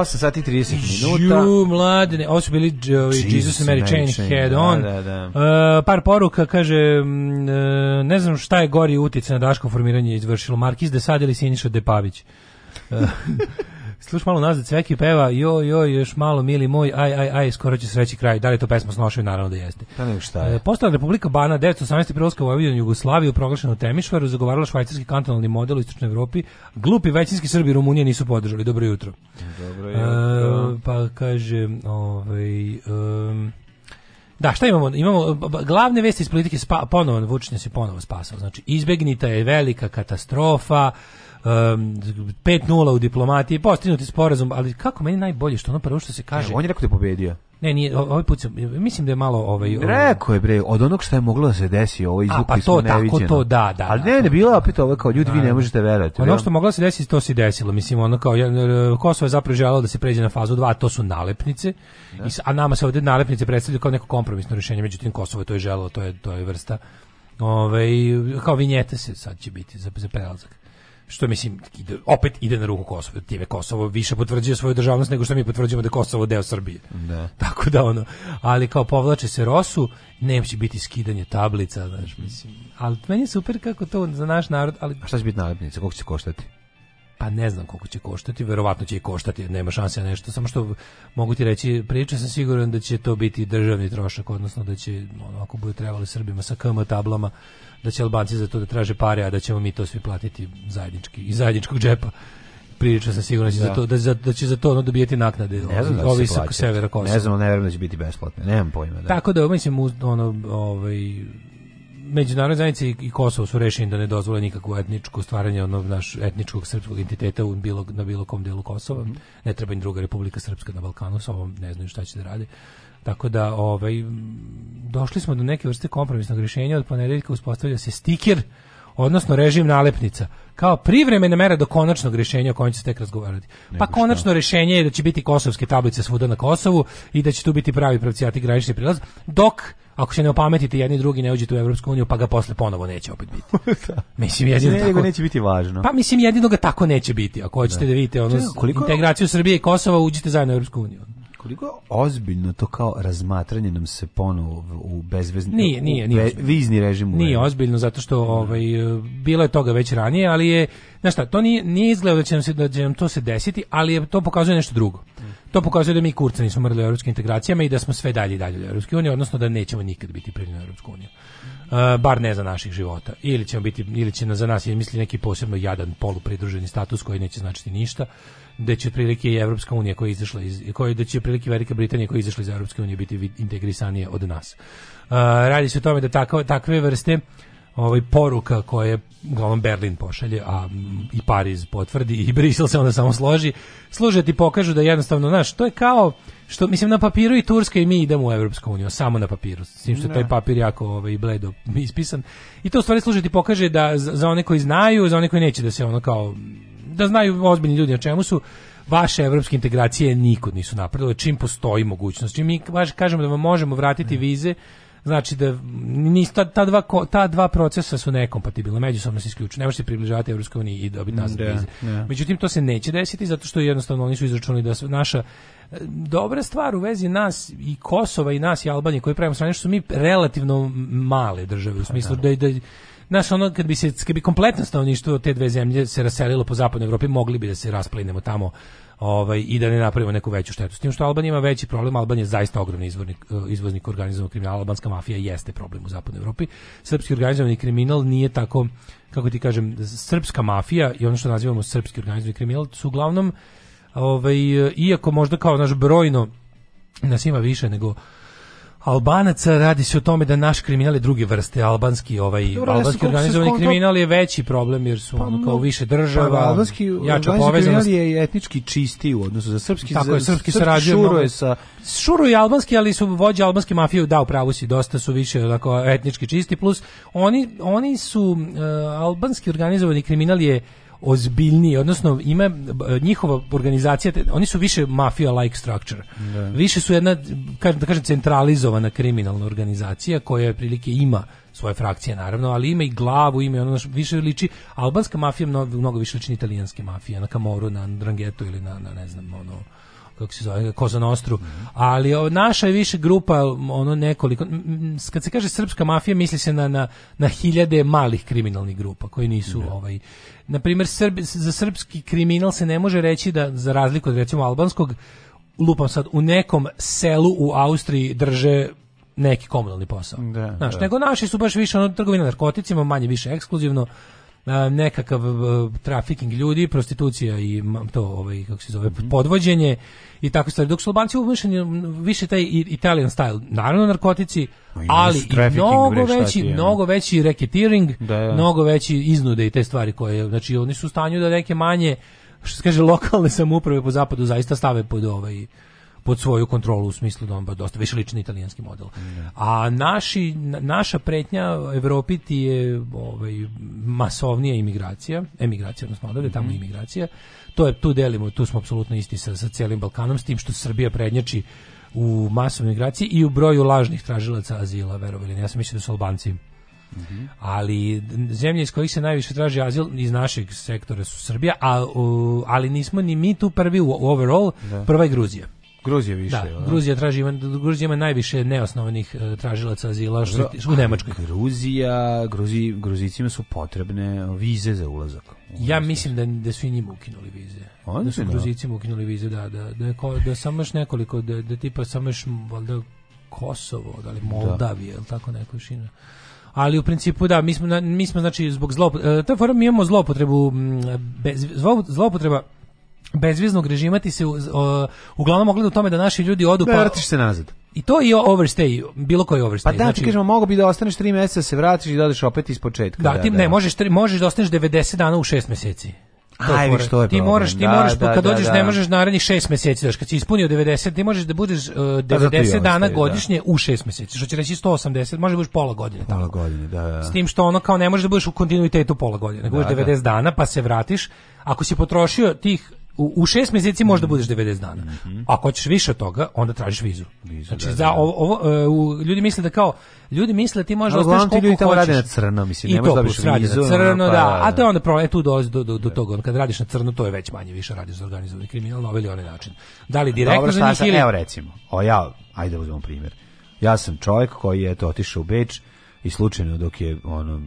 S8: 8 sati
S7: 30
S8: minuta. Ju, mladene,
S7: ovo su bili Jesus, Jesus and Mary Chain Head da, On. Da, da, da. Uh, par poruka, kaže, uh, ne znam šta je gori utjecaj na Daško formiranje izvršilo. Markiz Desad ili Siniša Depavić. E, uh, Sluš malo nazad, Cveki peva, jo, jo, još malo, mili moj, aj, aj, aj, skoro će sreći kraj. Da li je to pesma snošaju? Naravno da jeste. Pa šta je? E, Postala Republika Bana 1918. prilaska Vojvodina Jugoslaviju proglašena u Temišvaru, zagovarala švajcarski kantonalni model u istočnoj Evropi. Glupi većinski Srbi i Rumunije nisu podržali. Dobro jutro. Dobro e,
S8: jutro. E,
S7: pa kaže, ovaj um, da, šta imamo? Imamo glavne vesti iz politike spa, ponovo Vučić se ponovo spasao. Znači izbegnita je velika katastrofa. Um, 5-0 u diplomatiji, postignuti sporazum, ali kako meni najbolje što ono prvo što se kaže. Ne,
S8: on je rekao da je pobedio.
S7: Ne, nije, ovaj put sam, mislim da je malo ovaj,
S8: ovaj Rekao je bre, od onog što je moglo da se desi, ovo ovaj A, pa smo
S7: to,
S8: neviđeno.
S7: Tako, to, da, da.
S8: Ali da, ne, ne bila opet ovo kao ljudi, vi ne da, da. možete verovati.
S7: Ono što moglo da se desi, to se desilo. Mislim, ono kao, e, Kosovo je zapravo želao da se pređe na fazu 2, to su nalepnice, i, a nama se ovdje nalepnice predstavljaju kao neko kompromisno rješenje, međutim Kosovo je to je želao, to je, to je vrsta Ove, ovaj, kao vinjete se sad će biti za, za prelazak što mislim ide, opet ide na ruku Kosovo. Time Kosovo više potvrđuje svoju državnost nego što mi potvrđujemo da Kosovo deo Srbije.
S8: Da.
S7: Tako da ono, ali kao povlače se Rosu, neće biti skidanje tablica, znaš, mislim. Ali meni je super kako to za naš narod, ali
S8: A šta će biti nalepnica? Koliko će koštati?
S7: Pa ne znam koliko će koštati, verovatno će i koštati, nema šanse nešto, samo što mogu ti reći, priča sam siguran da će to biti državni trošak, odnosno da će, ono, ako bude trebalo Srbima sa KM tablama, da će Albanci za to da traže pare, a da ćemo mi to svi platiti zajednički, iz zajedničkog džepa prilično sam siguran da. Za da. to, da, da će za to ono dobijeti naknade ne
S8: znam da ovi sa severa Ne znam, ne verujem da će biti besplatno, nemam pojma. Da.
S7: Tako da, mislim, ono, ovaj, međunarodne zajednice i Kosovo su rešeni da ne dozvole nikakvo etničko stvaranje onog naš etničkog srpskog identiteta u bilo, na bilo kom delu Kosova. Mhm. Ne treba im druga Republika Srpska na Balkanu, sa ovom ne znaju šta će da radi. Tako da ovaj došli smo do neke vrste kompromisnog rješenja od ponedeljka uspostavlja se stiker odnosno režim nalepnica kao privremena mera do konačnog rješenja o kojem će se tek razgovarati. pa konačno šta? rješenje je da će biti kosovske tablice svuda na Kosovu i da će tu biti pravi pravcijati granični prilaz, dok ako se ne opametite jedni drugi ne uđete u Evropsku uniju, pa ga posle ponovo neće opet biti. Da.
S8: mislim jedino ne, tako.
S7: neće biti važno. Pa mislim
S8: jedino
S7: ga tako neće biti. Ako hoćete da, da vidite ono, Če,
S8: koliko...
S7: integraciju Srbije i Kosova, uđite zajedno u Evropsku uniju
S8: koliko je ozbiljno to kao razmatranje nam se ponovo u bezvezni
S7: nije,
S8: nije, nije be, vizni režim
S7: nije vreme. ozbiljno zato što ovaj bilo je toga već ranije ali je znaš šta to nije nije izgledalo da će nam se da će nam to se desiti ali je to pokazuje nešto drugo to pokazuje da mi kurca nismo mrli u evropskim integracijama i da smo sve dalje i dalje u Europskoj unije odnosno da nećemo nikad biti primljeni u Europsku uniju Uh, bar ne za naših života ili ćemo biti ili će za nas je misli neki posebno jadan polupridruženi status koji neće značiti ništa da će prilike i Evropska unija koja je izašla iz koja da će prilike Velika Britanija koja je izašla iz Evropske unije biti integrisanije od nas. Uh, radi se o tome da tako, takve vrste ovaj poruka koje glavom Berlin pošalje, a i Pariz potvrdi i Brisel se onda samo složi, služe ti pokažu da jednostavno, znaš, to je kao što mislim na papiru i Turska i mi idemo u Evropsku uniju, samo na papiru, s tim što je da. taj papir jako ovaj bledo ispisan. I to u stvari služe ti pokaže da za one koji znaju, za one koji neće da se ono kao da znaju ozbiljni ljudi o čemu su vaše evropske integracije nikud nisu napredovale čim postoji mogućnost čim mi baš kažemo da vam možemo vratiti mm. vize znači da nista, ta, ta, dva, ta dva procesa su nekompatibilna, međusobno se isključuju. Ne se približavati Evropskoj uniji i dobiti nazad da, vize. Da. Međutim, to se neće desiti zato što jednostavno oni su izračunali da su naša e, dobra stvar u vezi nas i Kosova i nas i Albanije koji pravimo strane, što su mi relativno male države u pa smislu da, da, da znaš, ono, kad bi, se, kad bi kompletno stanovništvo te dve zemlje se raselilo po zapadnoj Evropi, mogli bi da se rasplinemo tamo ovaj, i da ne napravimo neku veću štetu. S tim što Albanija ima veći problem, Albanija je zaista ogromni izvornik, eh, izvoznik organizovanog kriminala, albanska mafija jeste problem u zapadnoj Evropi. Srpski organizovani kriminal nije tako, kako ti kažem, srpska mafija i ono što nazivamo srpski organizovani kriminal su uglavnom, ovaj, iako možda kao naš brojno nas ima više nego Albanaca radi se o tome da naš kriminal je druge vrste, albanski ovaj pa Dobro, albanski organizovani kriminal je veći problem jer su pa, ono kao više pa država.
S8: Pa, albanski jača povezanost je etnički čistiji u odnosu za srpski.
S7: Tako
S8: je,
S7: srpski, srpski šuruje sa šuruje albanski, ali su vođe albanske mafije da u pravu si, dosta su više onako etnički čisti plus oni oni su uh, albanski organizovani kriminal je ozbiljniji, odnosno ima njihova organizacija, oni su više mafija like structure. Da. Više su jedna kažem da kažem centralizovana kriminalna organizacija koja je prilike ima svoje frakcije naravno, ali ima i glavu, ima i ono više liči albanska mafija mnogo, mnogo više liči italijanske mafije, na Kamoru, na Drangetu ili na, na ne znam, ono kako se zove, Koza mm -hmm. ali o, naša je više grupa, ono nekoliko, kad se kaže srpska mafija, misli se na, na, na hiljade malih kriminalnih grupa, koji nisu, mm -hmm. ovaj, na primjer, Srbi, za srpski kriminal se ne može reći da, za razliku od recimo albanskog, lupam sad, u nekom selu u Austriji drže neki komunalni posao. Da, Znaš, da. nego naši su baš više ono trgovina narkoticima, manje više ekskluzivno, nekakav e, trafiking ljudi, prostitucija i to ovaj kako se zove mhm. podvođenje i tako stvari. Dok su Albanci umešani više taj Italian style, naravno narkotici, ali i mnogo veći, je, mnogo veći racketeering, da, ja. Da. mnogo veći iznude i te stvari koje, znači oni su u stanju da neke manje što se kaže lokalne samouprave po zapadu zaista stave pod ovaj pod svoju kontrolu u smislu da on ba dosta više lični italijanski model. Da. A naši, naša pretnja Evropi ti je ovaj, masovnija imigracija, emigracija, odnosno odavde, tamo mm. imigracija. To je, tu delimo, tu smo apsolutno isti sa, sa celim Balkanom, s tim što Srbija prednjači u masovnoj migraciji i u broju lažnih tražilaca azila, verovali. Ja sam mislio da su Albanci Mm -hmm. Ali zemlje iz kojih se najviše traži azil iz našeg sektora su Srbija, a, u, ali nismo ni mi tu prvi u, u overall, da. prva je
S8: Gruzija. Gruzija više.
S7: Da, Gruzija traži Gruzija ima najviše neosnovanih e, tražilaca azila što
S8: u Nemačkoj. Gruzija, Gruzi, Gruzicima su potrebne vize za ulazak.
S7: Ja mislim da da su i njima ukinuli vize. Oni da su da. Gruzicima ukinuli vize, da, da, da, da samo još nekoliko da, da tipa samo još valjda Kosovo, da li Moldavija, da. tako neka šina ali u principu da mi smo mi smo znači zbog zlo e, ta forma mi imamo zlopotrebu bez zlopotreba bezviznog režima ti se u, uh, o, uglavnom ogleda u tome da naši ljudi odu
S8: da, pa vratiš se nazad.
S7: I to i overstay, bilo koji overstay.
S8: Pa da, znači, kažemo, mogu bi da ostaneš 3 mjeseca, se vratiš i dođeš
S7: da
S8: opet ispočetka.
S7: Da, da, ti da, ne možeš tri, možeš da ostaneš 90 dana u 6 mjeseci. Aj, viš, to je problem. Ti moraš, ti da, moraš, da, kad da, dođeš da. ne možeš narednih 6 mjeseci, daš kad si ispunio 90, ti možeš da budeš uh, 90 dana godišnje u 6 mjeseci. Što će reći 180, može da budeš pola godine Pola
S8: tako. godine, da, da.
S7: S tim što ono kao ne možeš da budeš u kontinuitetu pola godine, nego budeš 90 dana pa se vratiš. Ako si potrošio tih u, u šest mjeseci možda mm. budeš 90 dana. Mm -hmm. Ako hoćeš više od toga, onda tražiš vizu. vizu znači da, da, za da. ovo, ovo uh, ljudi misle da kao ljudi misle da ti možeš da
S8: ostaneš koliko ljudi tamo rade na crno, mislim,
S7: ne
S8: možeš da biš
S7: vizu. Na crno, pa, da. da. A to je onda problem, e, tu dolazi do, do, do toga. Kad radiš na crno, to je već manje više radiš za organizovani kriminal na ovaj način. Da li direktno Dobro, za njih ili...
S8: Evo recimo, o ja, ajde uzmemo primjer. Ja sam čovjek koji je to otišao u Beč i slučajno dok je ono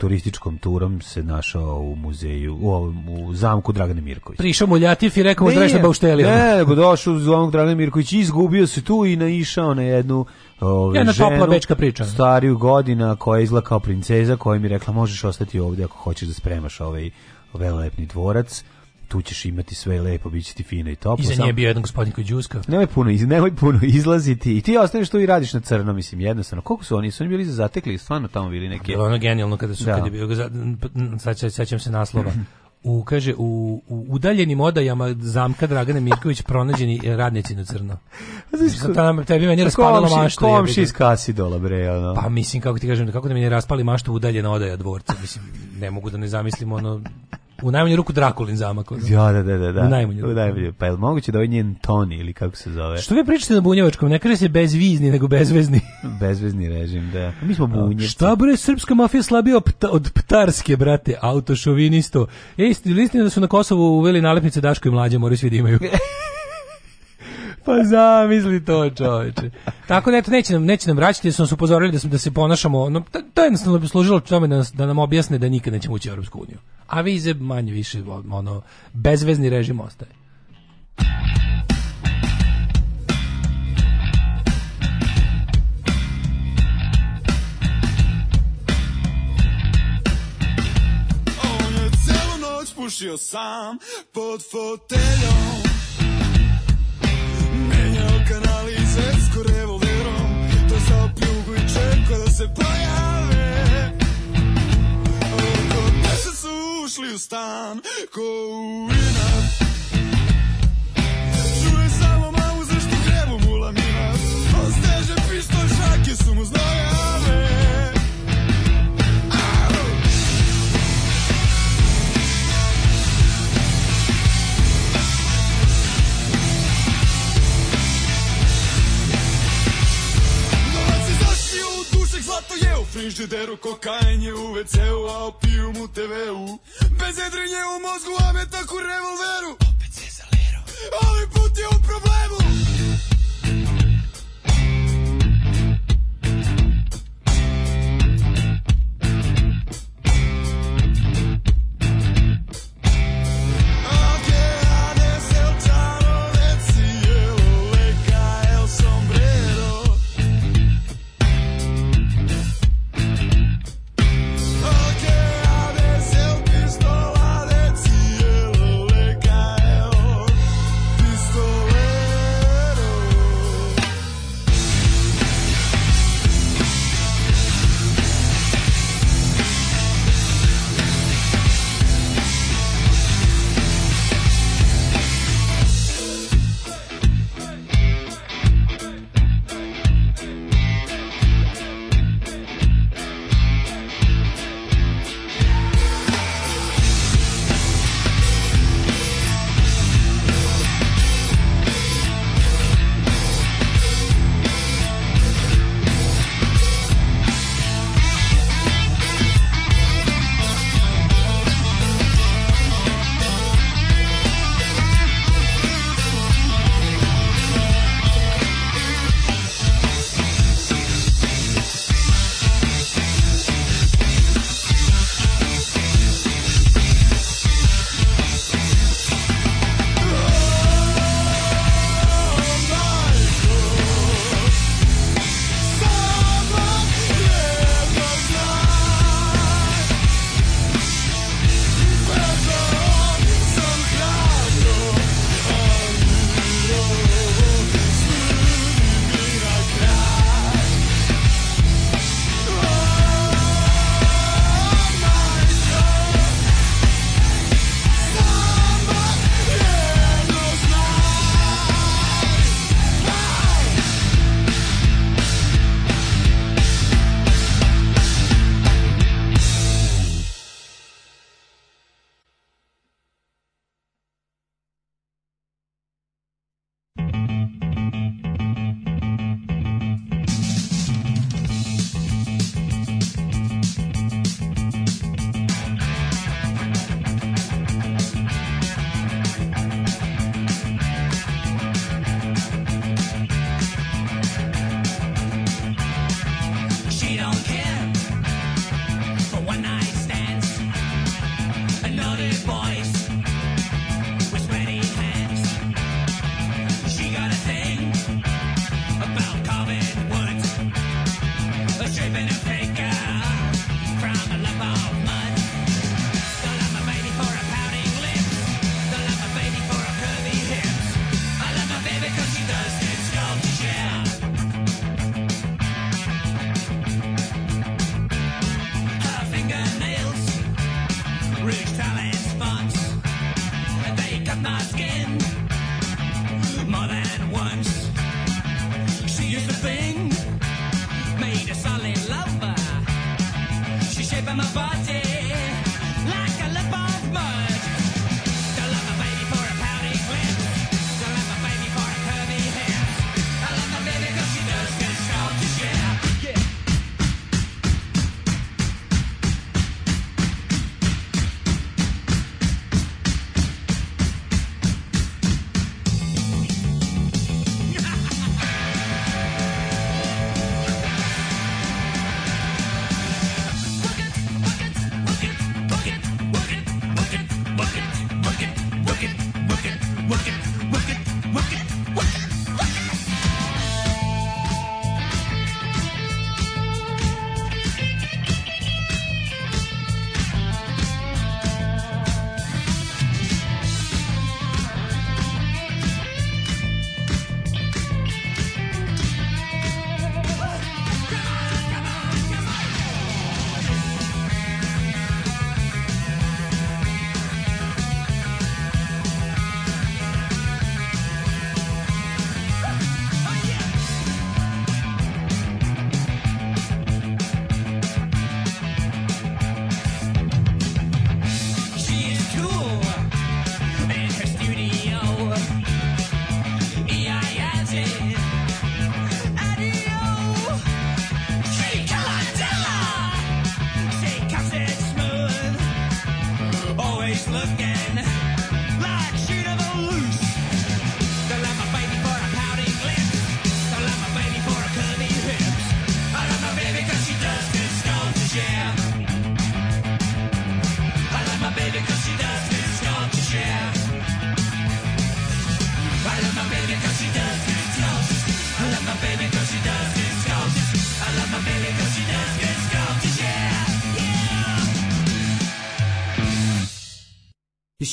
S8: turističkom turom se našao u muzeju, u, u zamku Dragane Mirković.
S7: Prišao mu Ljatif i rekao mu da nešto bauštelija.
S8: Ne, nego došao u zamku Dragane Mirković i izgubio se tu i naišao na jednu
S7: ove, ovaj, Jedna ženu, topla bečka priča.
S8: stariju godina koja je izgleda kao princeza koja mi rekla možeš ostati ovdje ako hoćeš da spremaš ovaj velelepni dvorac tu ćeš imati sve lepo, bit će ti fino i toplo.
S7: Iza nje bio jedan gospodin koji džuska.
S8: Nemoj puno, iz, nemoj puno izlaziti i ti ostaneš tu i radiš na crno, mislim, jednostavno. Koliko su oni? Su oni bili za zatekli, stvarno tamo bili neke...
S7: Bilo ono genijalno kada su, da. kada je bio, sećam se naslova, u kaže u, u udaljenim odajama zamka Dragane Mirković pronađeni radnici na crno. Pa Zato nam
S8: tebi meni raspalilo komši, maštu. Komši iz Kasidola bre ono.
S7: Pa mislim kako ti kažem kako da mi ne raspali maštu udaljena odaja dvorca mislim ne mogu da ne zamislim ono u najmanju ruku Drakulin zamak.
S8: Ja, da, da, da, da.
S7: U najmanju
S8: ruku. U najmanju. Pa je li moguće da on ovaj njen Toni ili kako se zove?
S7: Što vi pričate na bunjevačkom? Ne kaže se bezvizni, nego bezvezni.
S8: bezvezni režim, da. Mi smo bunjevci.
S7: Šta bre, srpska mafija slabija od ptarske, brate, autošovinisto. Ej, listine da su na Kosovu uveli nalepnice Daško i mlađe, moraju svi da imaju. pa zamisli to, čoveče. Tako da eto neće nam neće nam vraćati, jer su nas upozorili da smo da se ponašamo, no to je jednostavno bi služilo tome da, da nam objasne da nikad nećemo ući u Europsku uniju. A vize manje više ono bezvezni režim ostaje. On je celu noć pušio sam pod foteljom dečko revolverom To sa pljugu i čeka da se pojave Oko deset su ušli u stan Ko u inat Čuje samo mamu zašto krebu mu laminat On steže pištolj, šake su mu znojave snižde deru Kokain je u WC-u, a opijum u TV-u Bez jedrenje u mozgu, a metak u revolveru Opet se zalero. Ali put je u problemu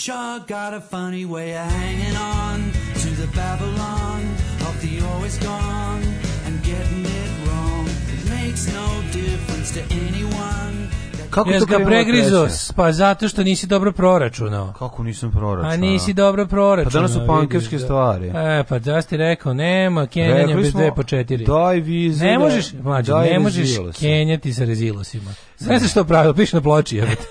S7: sure got a funny way of hanging on to the Babylon of the always gone and getting it wrong. It makes no difference to anyone. Kako Jes ga pregrizo, pa zato što nisi dobro proračunao.
S8: Kako nisam proračunao?
S7: A nisi dobro proračunao.
S8: Pa danas su pankerske stvari.
S7: E, pa da ti rekao, nema kenjanja bez dve po četiri.
S8: Daj vizu.
S7: Ne možeš, mlađe, ne možeš rezilosima. kenjati sa rezilosima. Znaš što pravilo, piše na ploči, jebate.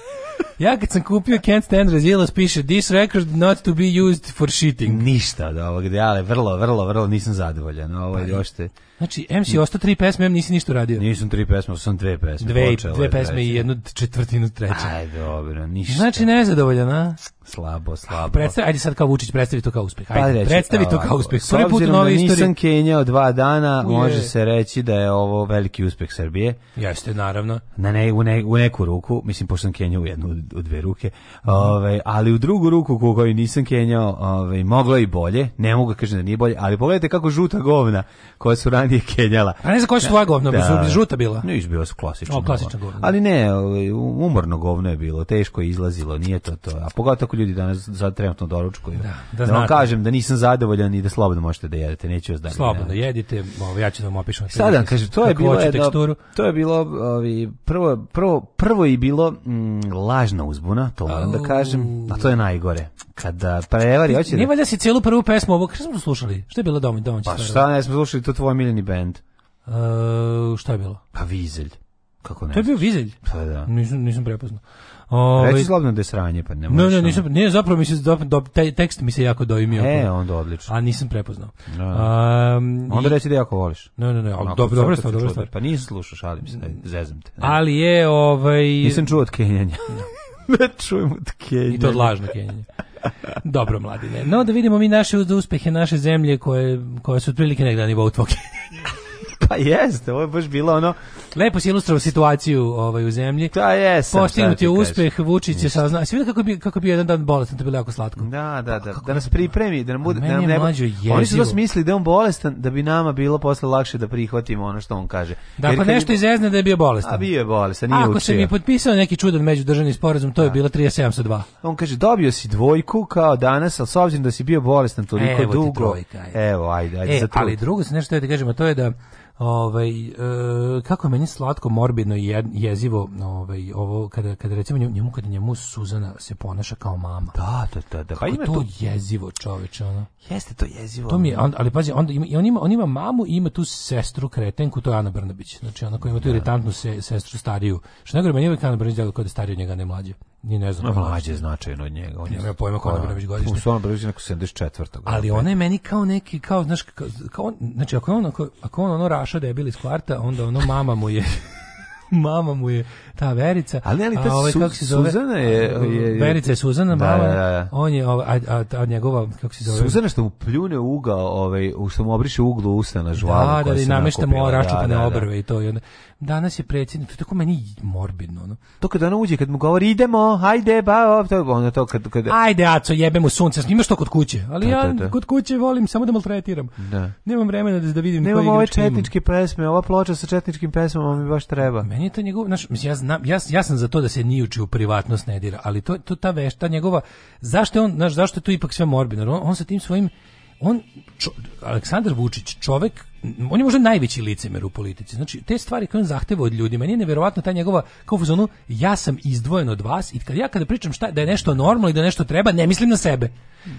S7: Ja kad sam kupio Can't Stand Razilas piše this record not to be used for shitting.
S8: Ništa od ovog, ali vrlo, vrlo, vrlo nisam zadovoljan. Ovo je pa, da. još te...
S7: Znači, M si ostao tri pesme, M nisi ništa radio.
S8: Nisam tri pesme, sam dve
S7: pesme. Dve, dve pesme treća. i jednu četvrtinu treća.
S8: Aj, dobro, ništa.
S7: Znači, nezadovoljan, a?
S8: Slabo, slabo.
S7: Predstavi, ajde sad kao Vučić, predstavi to kao uspeh. Ajde, pa reći, predstavi ovako, to kao uspeh.
S8: Prvi put u da novoj istoriji. Kenjao dva dana, Uje. može se reći da je ovo veliki uspeh Srbije.
S7: Jeste, naravno.
S8: Na ne, u, ne, u neku ruku, mislim, pošto sam Kenjao u jednu, u dve ruke, mm. ove, ali u drugu ruku koju koju nisam Kenjao, ove, moglo i bolje, ne mogu da kažem da nije bolje, ali pogledajte kako žuta govna koja su ranije nije kenjala. A ne
S7: znam koja su tvoja govna, da, žuta bila? Ne, izbila
S8: su klasično.
S7: O,
S8: klasično govno.
S7: Da.
S8: Ali ne, ovaj, umorno govno je bilo, teško je izlazilo, nije to to. A pogotovo ljudi danas sad trenutno doručkuju. Da, da, da vam kažem da nisam zadovoljan i da slobodno možete da jedete, neću vas dalje.
S7: Slobodno ne. jedite, ovo, ovaj, ja ću da
S8: vam opišem. Sada, kaže, to je bilo, teksturu. to je bilo, ovi, prvo, prvo, prvo je bilo m, mm, lažna uzbuna, to moram da kažem, a to je najgore kada prevari hoće. Da- ne
S7: valja se celu prvu pesmu ovog kako smo slušali? Šta je bilo domaći domaći?
S8: Pa šta ne smo slušali tu tvoj omiljeni bend? Uh,
S7: šta je bilo?
S8: Pa Vizelj. Kako
S7: ne? To je bio Vizelj.
S8: Pa da.
S7: Nisam nisam prepoznao.
S8: Ove, ovaj- Reći slobno da je sranje, pa
S7: ne
S8: možeš. Ne, ne, nisam,
S7: ne, zapravo mi se, do, do, te, tekst mi se jako doimio.
S8: E, onda odlično.
S7: A nisam prepoznao. No,
S8: da. um, onda i, reći da jako voliš.
S7: Ne, ne, ne, dobro, dobro stvar, dobro da- stvar.
S8: Pa nisi slušao, šalim se, zezam te.
S7: Ne. Ali je, ovaj...
S8: Nisam čuo od Kenjanja. ne da čujem
S7: od Kenja. I to od lažno Kenja. Dobro, mladine. No, da vidimo mi naše uspehe naše zemlje koje, koje su otprilike negdje na nivou tvoj Kenja.
S8: Pa jeste, ovo je baš bilo ono...
S7: Lepo si ilustrovao situaciju ovaj, u zemlji.
S8: Da, jesam. Da
S7: Postignut je uspeh, Vučić je saznao. Svi kako bi, kako bi jedan dan bolestan, to bilo jako slatko.
S8: Da, da, da. Pa da nas pripremi, da nam bude... Da nam
S7: ne...
S8: Oni su to smislili da
S7: je
S8: on bolestan, da bi nama bilo posle lakše da prihvatimo ono što on kaže.
S7: Da,
S8: Jer
S7: pa nešto je... izvezne da je bio bolestan. A
S8: bio je bolestan, nije
S7: Ako
S8: učio. Ako
S7: se mi potpisao neki čudan međudržavni sporazum, to da. je bilo 3702.
S8: On kaže, dobio si dvojku kao danas, ali s obzirom da si bio bolestan toliko Evo dugo. Trojka, ajde. Evo, ajde, ajde, e,
S7: za Ali drugo se nešto da kažemo, to je da ovaj, e, kako je meni slatko, morbidno i jezivo ovaj, ovo, kada, kada recimo njemu, kada njemu Suzana se ponaša kao mama.
S8: Da, da, da. da.
S7: Pa ima to, to jezivo čoveče, ona.
S8: Jeste to jezivo.
S7: To mi je, da. on, ali pazi, on, on, ima, on ima mamu i ima tu sestru kretenku, to je Ana Brnabić. Znači, ona koja ima tu da. irritantnu se, sestru stariju. Što ne gore, nije uvijek Ana Brnabić djela da kod je od njega, ne mlađe. Ni ne znam. mlađe
S8: značajno od njega. On je
S7: nema pojma kako
S8: Ana Brnabić godište. U Ana Brnabić neko 74.
S7: Ali ona je meni kao neki, kao, znaš, kao, kao, znači, ako on, ako, ako on ono Saša debil iz kvarta, onda ono mama mu je mama mu je ta Verica.
S8: Ali ali ta a, ovaj, kako se zove, Suzana je,
S7: je, je... Verica je Suzana, da, mala, da, da. on je, ovaj, a, a, a njegova, kako se
S8: zove... Suzana što mu pljune uga, ovaj, što mu obriše uglu usta na žvalu.
S7: Da, da, i namešta mu raščupane da, da, da, obrve i to. I onda, danas je predsjednik, to je tako meni morbidno. No.
S8: To kad ona uđe, kad mu govori, idemo, hajde, ba, to, onda to kad... kad...
S7: Ajde, aco, jebemo sunce, imaš to kod kuće, ali da, ja da, da, kod kuće volim samo da maltretiram. Da. Nemam vremena da, da vidim
S8: Nemam ove četničke pesme, ova ploča sa četničkim pesmama mi baš treba.
S7: Meni je to njegov, znaš, ja znam, ja, ja sam za to da se nijuči u privatnost ne ali to, to ta vešta njegova, zašto je on, znaš, zašto je tu ipak sve morbidno, on, on sa tim svojim, on, čo, Aleksandar Vučić, čovek on je možda najveći licemer u politici. Znači, te stvari koje on zahteva od ljudi, meni je neverovatno ta njegova, kao u ja sam izdvojen od vas i kad ja kada pričam šta, da je nešto normalno i da nešto treba, ne mislim na sebe.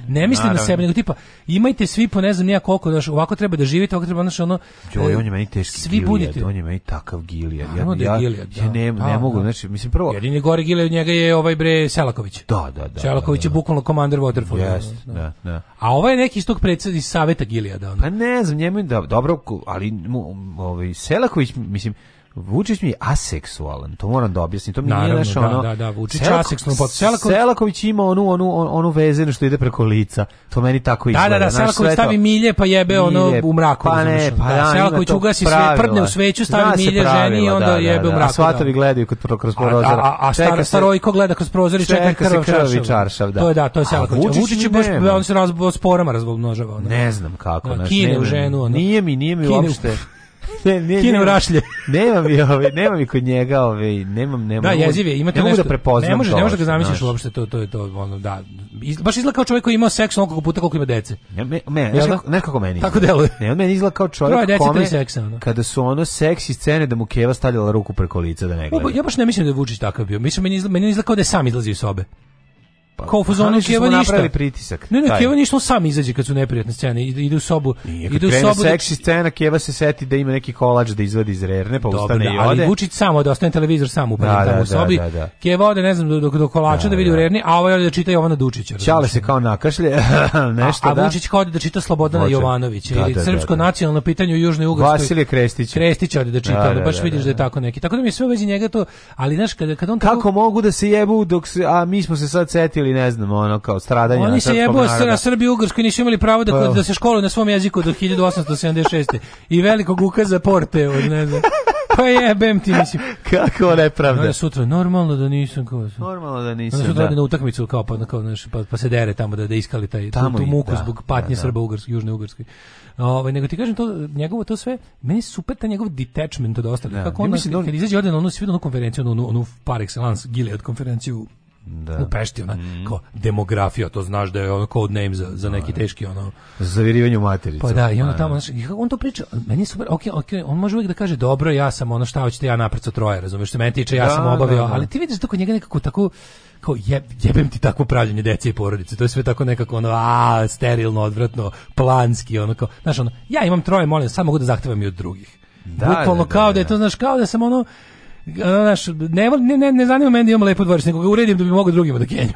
S7: Ne mislim Naravno. na sebe, nego tipa, imajte svi po ne znam nija koliko, daš, ovako treba da živite, ovako treba, znaš, ono...
S8: Joj, on je eh, meni teški svi gilijad, budite. on je meni takav gilijad. Da ja, da ja,
S7: gilijad,
S8: ja, ne, da, ne da, mogu, znači, mislim, prvo...
S7: Jedini gore gilijad od njega je ovaj bre Selaković.
S8: Da, da, da. da Selaković
S7: je bukvalno komander Waterfall.
S8: Yes, da, da.
S7: A ovaj je neki iz tog predsjednika iz saveta gilijada. Ono. Pa ne znam, njemu da,
S8: dobro, dobro, ali mu, ovaj Selaković mislim Vučić mi je aseksualan, to moram da objasnim. To mi Naravno, nije nešto da, ono.
S7: Da, da,
S8: Vučić
S7: Selako,
S8: aseksualno pa Selaković, Selaković ima onu onu onu vezenu što ide preko lica. To meni tako da, da,
S7: izgleda. Da, da,
S8: da,
S7: Selaković
S8: stavi
S7: milje pa jebe milje, ono u mraku.
S8: Pa ne, pa da, da
S7: Selaković ugasi sve prdne u sveću, stavi Zna milje pravila, ženi i onda da, jebe da, u mraku.
S8: A svatovi gledaju kod kroz
S7: prozor. A,
S8: a,
S7: a
S8: star,
S7: starojko gleda kroz prozor i čeka
S8: krvav čaršav. čaršav da.
S7: To je da, to je Selaković. Vučić je baš on se razbo sporama razbolnožava.
S8: Ne znam kako,
S7: znači. Kine u ženu,
S8: Nije mi, nije mi uopšte
S7: ne, ne, kinem rašlje.
S8: Nema mi ove, ovaj, nema mi kod njega ove, ovaj, nemam, nemam.
S7: Da, jeziv je, imate ne nešto. Da
S8: prepoznam ne možeš,
S7: ne možeš da ga zamisliš uopšte to
S8: to
S7: je to ono da. Iz, baš izgleda kao čovjek koji ima seks onoliko puta koliko ima dece.
S8: Ne, me, ne, ne, da, kako meni.
S7: Tako
S8: deluje. Ne, on meni izgleda kao čovjek
S7: kome seksa,
S8: ono. kada su ono seksi scene da mu Keva stavljala ruku preko lica da ne gleda.
S7: Ja baš ne mislim da je Vučić takav bio. Mislim meni izgleda, meni izgleda kao da je sam izlazi iz sobe. Pa, kao fazonu Keva
S8: ništa. pritisak.
S7: Ne, ne, taj. ništa, on sam izađe kad su neprijatne scene, ide, ide u sobu.
S8: ide
S7: u sobu.
S8: Da- seksi da... scena, Keva se seti da ima neki kolač da izvadi iz rerne, pa Dobre, ustane
S7: da,
S8: i ode.
S7: Ali
S8: Vučić
S7: samo da ostane televizor sam u da, da, u sobi. Da, da, da, Keva ode, ne znam, do, do kolača da, da, vidi u rerne, a ovo ovaj je da čita Jovana Dučića.
S8: Ćale se kao nakašlje, nešto a,
S7: a
S8: da. A Vučić
S7: kao ode da čita Slobodana Jovanovića ili srpsko nacionalno pitanje u Južnoj Ugarskoj.
S8: Vasilije Krestić.
S7: Krestić ode da čita, da, baš vidiš da je tako neki. Tako da mi sve u vezi njega to, ali znaš, kada, kad on
S8: Kako mogu da se jebu dok se, a mi smo se sad setili ili ne znam, ono kao stradanje Oni
S7: se
S8: jebo Srbiju
S7: Srbiji i Ugrskoj nisu imali pravo da, pa, da, da se školuju na svom jeziku do 1876. I velikog ukaza porte od ne znam. Pa jebem ti, mislim.
S8: Kako nepravda.
S7: Onda sutra,
S8: normalno da nisam
S7: kao... Da normalno
S8: da nisam,
S7: onda sutra da. na utakmicu, kao pa, kao, neš, pa, pa se dere tamo da, da iskali taj, tamo tu, tu muku da, zbog patnje da, da. Srba Ugarske, Južne Ugarske. Ovaj nego ti kažem to njegovo to sve, meni je super ta njegov detachment od ostalih. Kako on mislim, kad izađe ovde na onu svi na konferenciju, onu onu par excellence Gilead konferenciju da. u Pešti, ona, mm. kao demografija, to znaš da je ono code name za, za da. neki teški ono...
S8: Za zavirivanje u matericu.
S7: Pa da, i onda da. tamo, znaš, on to priča, meni je super, okej, ok, on može uvijek da kaže, dobro, ja sam ono, šta hoćete, ja napreco troje, razumiješ, što meni tiče, ja da, sam obavio, da, da. ali ti vidiš da kod njega nekako tako, kao jeb, jebem ti takvo pravljenje dece i porodice. To je sve tako nekako ono, a, sterilno, odvratno, planski, ono kao, znaš, ono, ja imam troje, molim, samo mogu da zahtevam i od drugih. Da, Bukvalno da, da, kao da, da je to, znaš, kao da sam ono, znaš, ne, ne, ne, zanima mene da imam lepo dvorište, nego ga uredim da bi mogu drugima da kenjam.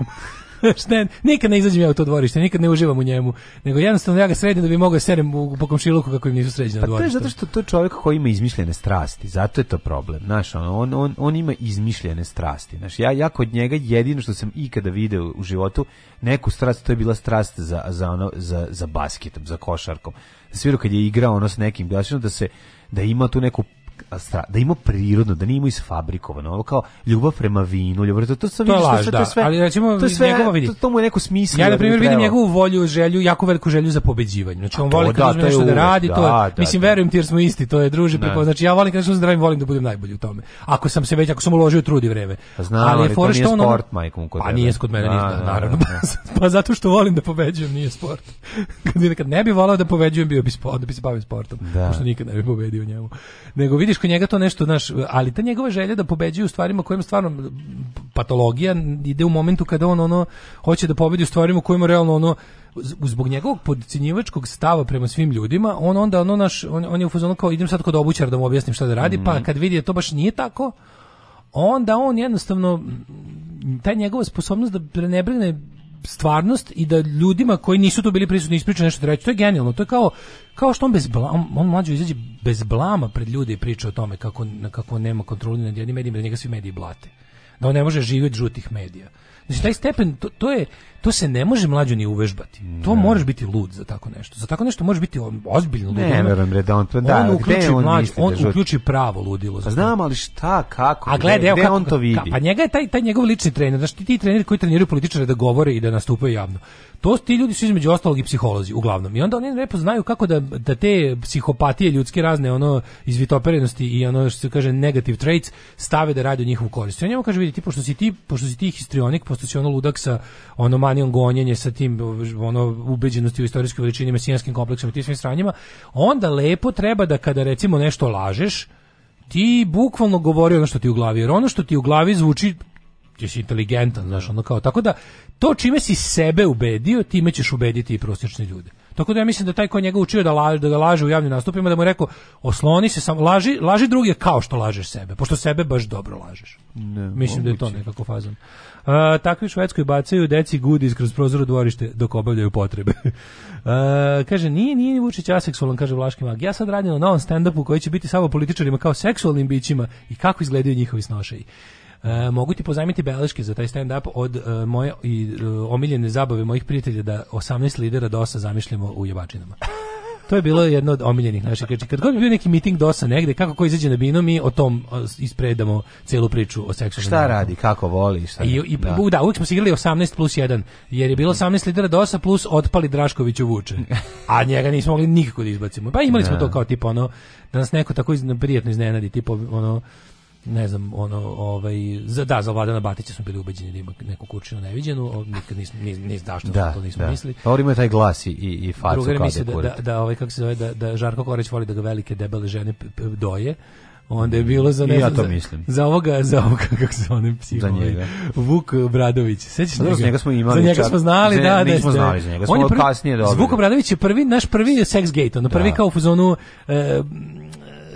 S7: ne, nikad ne izađem ja u to dvorište, nikad ne uživam u njemu, nego jednostavno ja ga sredim da bi mogao da serem u po komšiluku kako im nisu sređena
S8: pa
S7: dvorište. to je
S8: zato što to je čovjek koji ima izmišljene strasti, zato je to problem. Znaš, on, on, on ima izmišljene strasti. Znaš, ja, ja kod njega jedino što sam ikada video u životu, neku strast, to je bila strast za, za, ono, za, za basketom, za košarkom. Sviru kad je igrao ono s nekim, da se da ima tu neku stra, da ima prirodno, da nije iz fabrikovano, ovo kao ljubav prema vinu, ljubav to, to sam to
S7: vidio što, da.
S8: to sve,
S7: ali recimo to sve, njegova vidi. To,
S8: to mu je neko smisao.
S7: Ja
S8: na
S7: da primjer vidim njegovu volju, želju, jako veliku želju za pobeđivanje. Znači on to, voli kad da, nešto da radi, da, to je, da, da mislim da. verujem ti jer smo isti, to je druže, pripo, znači ja volim kad nešto radim, volim da budem najbolji u tome. Ako sam se već ako sam uložio trud i vreme.
S8: Pa znam, ali, ali je fora što on sport, majkom kod Pa
S7: nije kod mene, naravno. Pa zato što volim da pobeđujem, nije sport. Kad ne bi volao da pobeđujem, bio bi sport, da bi se bavio sportom. Pošto nikad ne bi pobedio njemu. Nego vidiš kod njega to nešto, znaš, ali ta njegova želja da pobeđuje u stvarima kojima stvarno patologija ide u momentu kada on ono hoće da pobedi u stvarima u kojima realno ono zbog njegovog podcenjivačkog stava prema svim ljudima, on onda ono naš on, on je u fazonu kao idem sad kod obućara da mu objasnim šta da radi, mm -hmm. pa mhm. kad vidi da to baš nije tako, onda on jednostavno ta njegova sposobnost da prenebrigne stvarnost i da ljudima koji nisu tu bili prisutni ispriča nešto treće. To je genijalno. To je kao, kao što on, bez blama, on mlađu izađe bez blama pred ljude i priča o tome kako, kako nema kontrolu nad jednim medijima, da njega svi mediji blate. Da on ne može živjeti od žutih medija. Znači, taj stepen, to, to je to se ne može mlađu ni uvežbati. To da. možeš biti lud za tako nešto. Za tako nešto možeš biti ozbiljno lud.
S8: Ne, verujem bre da on to da, on uključi
S7: on,
S8: mlađ,
S7: da on da uključi pravo ludilo.
S8: Pa znam, ali šta, kako? A
S7: gledaj, gde, on to vidi? Ka, pa njega je taj taj njegov lični trener, znači ti, ti treneri koji treniraju političare da govore i da nastupaju javno. To ti ljudi su između ostalog i psiholozi uglavnom. I onda oni lepo znaju kako da, da te psihopatije ljudske razne ono izvitoperenosti i ono što se kaže negative traits stave da radi u njihovu korist. I on njemu kaže vidi ti pošto si ti pošto si ti histrionik, pošto si ono ludak sa ono kampanijom gonjenje sa tim ono ubeđenosti u istorijskoj veličini mesijanskim kompleksom i tim svim stranjima, onda lepo treba da kada recimo nešto lažeš, ti bukvalno govori ono što ti u glavi, jer ono što ti u glavi zvuči ti si inteligentan, znaš, ono kao, tako da to čime si sebe ubedio, time ćeš ubediti i prosječne ljude. Tako da ja mislim da taj ko njega učio da laže, da ga laže u javnim nastupima, da mu je rekao, osloni se sam, laži, laži druge kao što lažeš sebe, pošto sebe baš dobro lažeš. Ne, mislim moguće. da je to nekako fazan. A, takvi Švedskoj bacaju deci goodies kroz prozor u dvorište dok obavljaju potrebe. A, kaže, nije, nije ni Vučić aseksualan, kaže Vlaški mag. Ja sad radim na novom stand-upu koji će biti samo političarima kao seksualnim bićima i kako izgledaju njihovi snošaji. E, mogu ti pozajmiti beleške za taj stand-up od e, moje i e, omiljene zabave mojih prijatelja da 18 lidera DOS-a zamišljamo u jebačinama. To je bilo jedno od omiljenih naših Kad Kad god bi bio neki miting dosa negde, kako ko izađe na bino, mi o tom ispredamo celu priču o seksu.
S8: Šta radi, kako voli,
S7: šta. I, i da. da, uvijek smo se igrali 18 plus 1, jer je bilo 18 lidera dosa plus otpali Draškoviću vuče. A njega nismo mogli nikako da izbacimo. Pa imali smo da. to kao tipo ono, da nas neko tako iz, prijatno iznenadi, tipo ono, ne znam, ono, ovaj, za, da, za Vladana Batića smo bili ubeđeni da ima neku kurčinu neviđenu, nikad nismo, ni, ni dašto da, to nismo da. mislili. Pa
S8: imaju taj glas i, i facu Drugar misli da,
S7: da, da, ovaj, kako se zove, da, da Žarko Koreć voli da ga velike debele žene doje, onda je bilo za ne, ja to
S8: mislim.
S7: Za, za ovoga, za ovoga kako se onim psiho. Za ovaj, njega. Vuk Bradović.
S8: Sećaš se? Za njega smo imali.
S7: Za njega smo znali, za, da, da. Nismo
S8: da. znali za njega. Smo on je
S7: prvi,
S8: kasnije dobili. Vuk
S7: Bradović je prvi naš prvi sex gate, on prvi da. kao u fazonu e,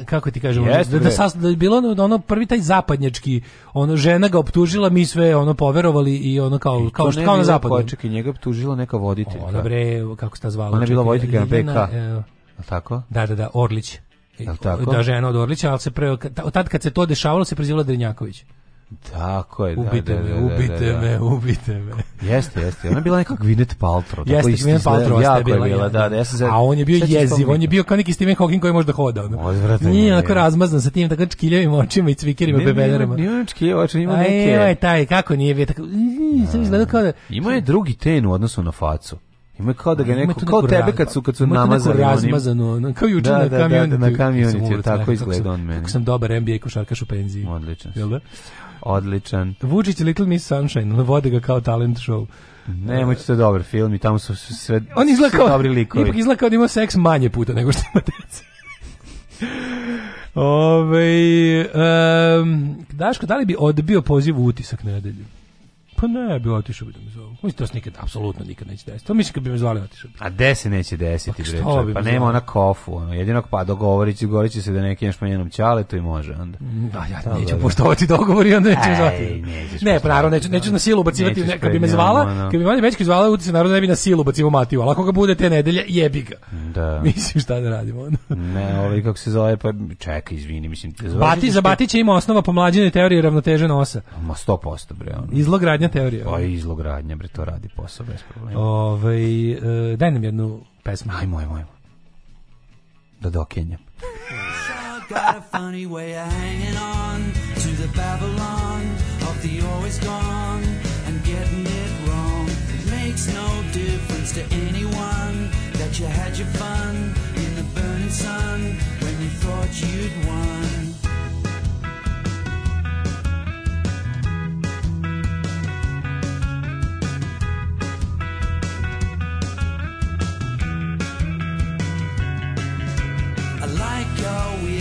S7: kako ti kažemo, yes, da, da, sas, da bilo ono, ono prvi taj zapadnjački, ono žena ga optužila, mi sve ono poverovali i ono kao I kao što kao na zapadu. Čekaj,
S8: njega optužila neka voditeljka.
S7: Ona bre, kako se ta zvala? Ona je
S8: bila voditeljka na BK.
S7: tako? Da, da, da, Orlić. Jel
S8: tako?
S7: Da, žena od Orlića, ali se pre, tad kad se to dešavalo se prezivala Drenjaković.
S8: Tako je, da, ubite da, da,
S7: me, da, ubite
S8: da, da.
S7: me, ubite me.
S8: Jeste, jeste. Ona je bila neka Gwyneth Paltrow. Jeste,
S7: Gwyneth Paltrow je bila, bila
S8: da, da, ja sam
S7: A on je bio jeziv, on je bio kao neki Stephen Hawking koji može da hoda.
S8: Odvratno.
S7: Nije onako razmazan sa tim tako čkiljavim očima i cvikerima bebederima.
S8: Nije on čkiljava oči, ima neke. Ima je
S7: taj, kako nije bio tako, sam izgledao kao da...
S8: Ima
S7: je
S8: drugi ten u odnosu na facu. Ima kao da ga neko, kao tebe kad su, kad su namazani. Ima razmazano, na,
S7: kao juče da, na da, kamioniti. Da, da, na
S8: kamioniti, tako izgleda on meni. Kako
S7: sam dobar NBA košarkaš u penziji.
S8: Odlično. Jel da? odličan.
S7: Vučić Little Miss Sunshine, vode ga kao talent show.
S8: Nemoć to dobar film i tamo su sve, On izgleda kao, dobri likovi.
S7: Ipak izgleda kao
S8: da
S7: ima seks manje puta nego što ima deca. Ove, um, Daško, da li bi odbio poziv u utisak nedelju? Pa ne, bi otišao bi da mi zovu mislim to se nikad apsolutno nikad neće desiti. To mislim kad bi me zvali otišao.
S8: A gde se neće desiti pa bre? Pa, pa nema ona kofu, ono. Jedinog pa dogovorići, govorići se da neki po njenom ćale, to i može onda. Mm, da
S7: ja da, neću da. poštovati dogovor i onda neću zvati. Ne, pa naravno neću, da. neću na silu bacivati, ne, kad bi me zvala, no, kad bi mene već zvala, utisak naravno ne bi na silu bacivo Matiju, al ako ga bude te nedelje, jebi ga. Da. Mislim šta da radimo onda.
S8: Ne, ovaj kako se zove, pa čeka, izvini, mislim.
S7: Bati za Batića ima osnova pomlađene teoriji ravnoteže nosa.
S8: Ma 100% bre.
S7: Izlogradnja teorija.
S8: Pa izlogradnja bre to radi posao bez problema.
S7: Ove, ovaj, e, daj nam jednu pesmu.
S8: Ajmo, ajmo, ajmo. Da dokenjam. got a funny way hanging on to the Babylon of the always gone and getting it wrong. It makes no difference to anyone that you had your fun in the burning sun when you thought you'd won. know we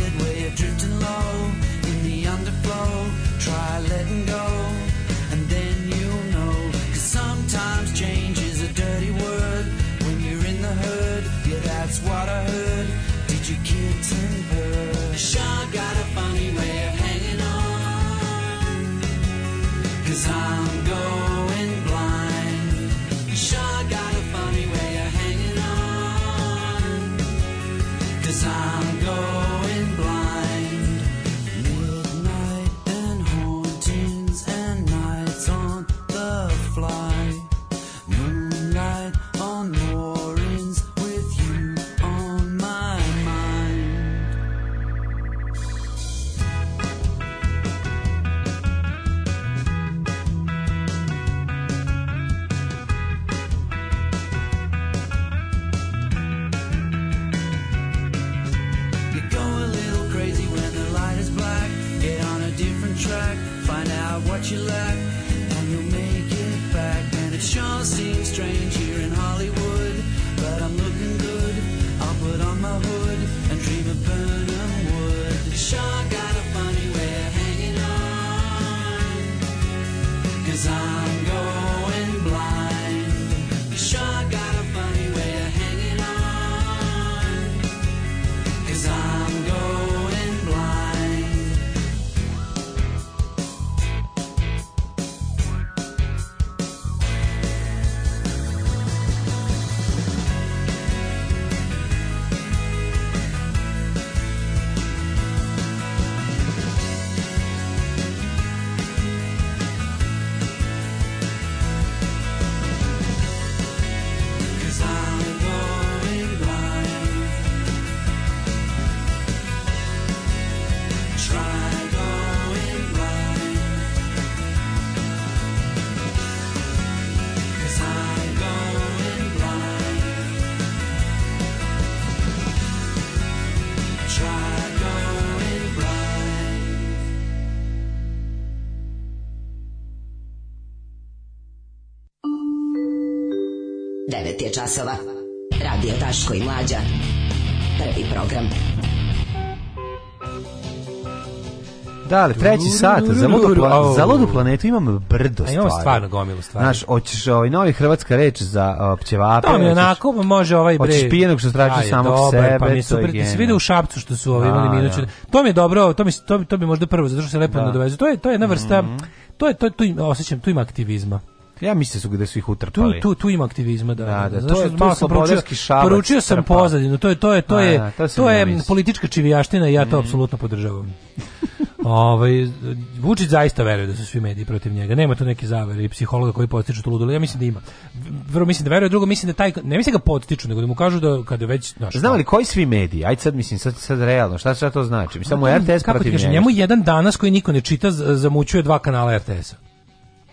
S11: časova. Radio Daško i Mlađa. Prvi program. Da, ali treći sat, za ludu, za ludu planetu imam brdo stvari. A Imamo stvarno gomilu stvari. Znaš, hoćeš ovaj novi hrvatska reč za uh, pćevape. To mi onako pa može ovaj bre. Hoćeš pijenog što straži samog dobar, sebe. Pa mi je super, ti se vide u Šapcu što su ovi ovaj imali da, minuću. Da. To mi je dobro, to mi, to, to mi možda prvo, zato što se lepo da. nadovezu. To je, to je jedna vrsta, mm -hmm. to je, to, tu, osjećam, tu ima aktivizma.
S12: Ja mislim da su gde da su ih utrpali.
S11: Tu, tu, tu ima aktivizma, da.
S12: Da, da, da, da. to je malo slobodarski šabac.
S11: Poručio sam trpa. pozadinu, to je, to je, to je, da, da, to, to je politička čivijaština i ja to mm. apsolutno podržavam. Ovaj Vučić zaista veruje da su svi mediji protiv njega. Nema tu neke zavere i psihologa koji podstiču tu ludilo. Ja mislim da ima. Prvo mislim da veruje, drugo mislim da taj ne mislim da ga podstiču, nego da mu kažu da kad je već
S12: naš. Znali li koji svi mediji? Ajde sad mislim sad sad realno, šta šta to znači? Samo RTS protiv njega. Kako Njemu
S11: jedan danas koji niko ne čita zamućuje dva kanala RTS-a.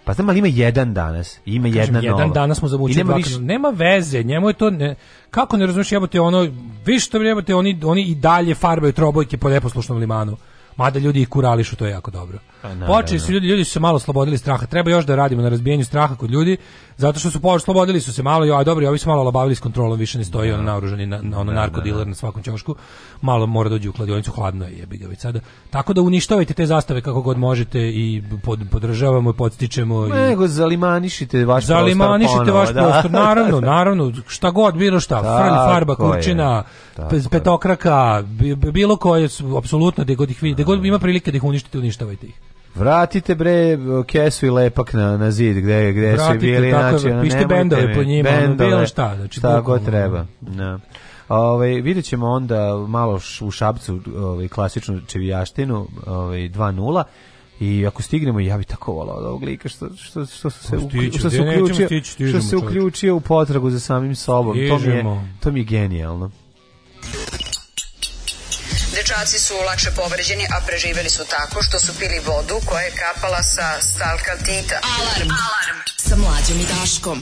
S12: Pa znam, ali ima
S11: jedan danas.
S12: Ima Kažem, jedna
S11: jedan nova. danas smo zamučili. Nema, viš... nema veze, njemu je to... Ne, kako ne razumiješ, jebote, ono... Viš što jebote, oni, oni i dalje farbaju trobojke po neposlušnom limanu. Mada ljudi ih kurališu, to je jako dobro. Pa Počeli su ljudi, ljudi su se malo slobodili straha. Treba još da radimo na razbijanju straha kod ljudi. Zato što su pošli, slobodili su se malo, aj dobro, ovi su malo labavili s kontrolom, više ne stoji da. ono naoružani na, ono da, narkodiler da, da. na svakom ćošku. Malo mora dođe u kladionicu, hladno je, jebi ga već sada. Tako da uništavajte te zastave kako god možete i pod, podržavamo i podstičemo i
S12: nego
S11: zalimanišite vaš zalimanišite prostor. Zalimanišite
S12: vaš
S11: da. prostor, naravno, naravno, šta god, bilo šta, frlj, farba, kurčina, je. petokraka, bilo koje, apsolutno, gde god ih vidite, gde god ima prilike da ih uništite, uništavajte ih.
S12: Vratite bre kesu i lepak na, na zid gde gde se su
S11: bili znači
S12: ono,
S11: pišite bendove po njima bendove, bilo
S12: šta znači šta god treba da Ove, ovaj, videćemo onda malo u Šabcu ovaj klasičnu čevijaštinu ovaj 20 i ako stignemo ja bih tako volao od ovog lika što što što se pa uključio što se uključio,
S11: stići, stižemo,
S12: što se uključio u potragu za samim sobom stižemo. to mi je to mi je genijalno Dečaci su lakše povređeni, a preživeli su tako što su pili vodu koja je kapala sa stalka tita. Alarm! Alarm! Sa mlađom i Daškom.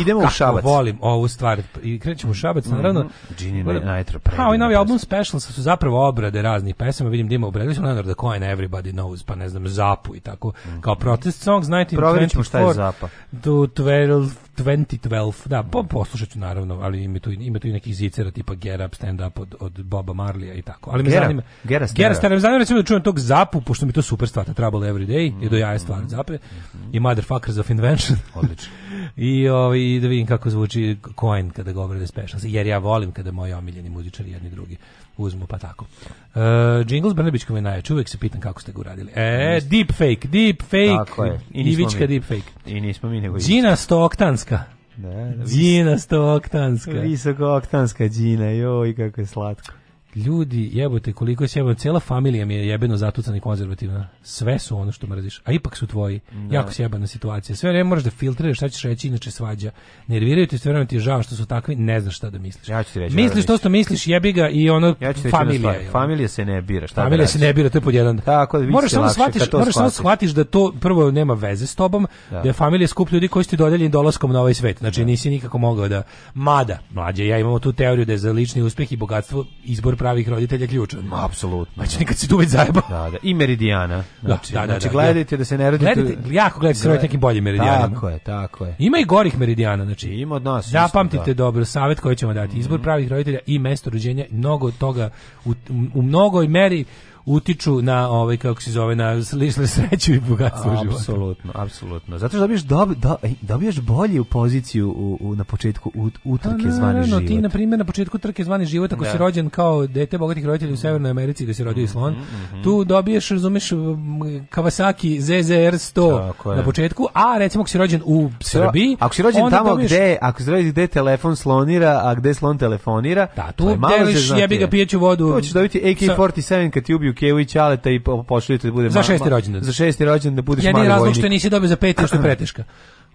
S12: idemo
S11: u
S12: Šabac.
S11: volim ovu stvar. I krećemo u Šabac, mhm. naravno. Mm
S12: -hmm. Gini Nitro
S11: Kao i novi album Specials su zapravo obrade raznih pesama. Vidim da ima obradili su Leonard the da Coin, Everybody Knows, pa ne znam, Zapu i tako. Mm -hmm. Kao mhm. protest song, znajte. Proverit ćemo
S12: šta je Zapa.
S11: Do 12 2012, da, po, poslušat ću naravno, ali ima tu, ima tu i nekih zicera tipa Get Up, Stand Up od, od Boba Marlija i tako. Ali
S12: me Gera, zanima, Gera Stara. Gera Stara,
S11: me zanima recimo da čujem tog Zapu, pošto mi to super stvar, Trouble Every Day, mm -hmm. je do jaja stvar Zape, mm i Motherfuckers of Invention. Odlično. I, o, ovaj, I da vidim kako zvuči Coin kada govore da je jer ja volim kada moji omiljeni muzičari jedni drugi uzmu, pa tako. Uh, Jingles Brnebić je najjači, uvek se pitam kako ste ga uradili. E, deep fake, tako je. I deep fake.
S12: I nismo mi nego Đina
S11: Stoktanska. Da, da, Đina
S12: Stoktanska. Visoko oktanska Đina, joj, kako je slatko.
S11: Ljudi, jebote, koliko je sjebano, cela familija mi je jebeno zatucana i konzervativna. Sve su ono što mrziš, a ipak su tvoji. Da. Jako sjebana situacija. Sve vreme moraš da filtriraš šta ćeš reći, inače svađa. Nerviraju te, sve vreme ti je žao što su takvi, ne znaš šta da misliš.
S12: Ja ću ti reći.
S11: Misliš to što misliš, jebi ga i ono
S12: ja ću familija. Reći familija se ne bira, šta da
S11: Familija
S12: da se
S11: ne bira, to je pod jedan. Tako, da
S12: moraš
S11: samo shvatiš, to moraš samo shvatiš da to prvo nema veze s tobom, da, da je familija skup ljudi koji su ti dodeljeni dolaskom na ovaj svet. Znači da. nisi nikako mogao da mada, mlađe, ja imamo tu teoriju da je za lični uspeh i bogatstvo izbor pravih roditelja ključa.
S12: Ma,
S11: apsolutno. Znači, nikad se tu već
S12: zajeba. Da, da. I meridijana. Da, znači, da, da, znači,
S11: da, znači
S12: gledajte da se ne rodite...
S11: Gledajte, jako gledajte da
S12: se rodite nekim boljim meridijanima. Tako je, tako je.
S11: Ima i gorih meridijana, znači.
S12: Ima od nas.
S11: Zapamtite da. dobro, savet koji ćemo dati. Izbor mhm. pravih roditelja i mesto rođenja, mnogo toga, u, u mnogoj meri utiču na ovaj kako se zove na ličnu sreću i bogatstvo
S12: života. Apsolutno, apsolutno. Zato što dobiješ dobi, do, e, dobiješ bolju poziciju u, u, na početku ut, utrke pa zvane život. ti
S11: na primjer na početku trke zvani život ako da. si rođen kao dete bogatih roditelja u Severnoj Americi gdje se rodio mm -hmm, slon, mm -hmm. tu dobiješ razumeš Kawasaki ZZR 100 na početku, a recimo ako si rođen u Srbiji,
S12: ako si rođen tamo dobiješ... gde, ako si rođen gde telefon slonira, a gde slon telefonira,
S11: da, tu deliš jebi ga pijeću vodu.
S12: To ćeš dobiti AK47 kad ti ubiju Kevu i Ćaleta i pošaljite da bude
S11: Za šesti rođendan.
S12: Za šesti rođendan da budeš mali vojnik. Jedini razlog
S11: što nisi dobio za peti što je preteška.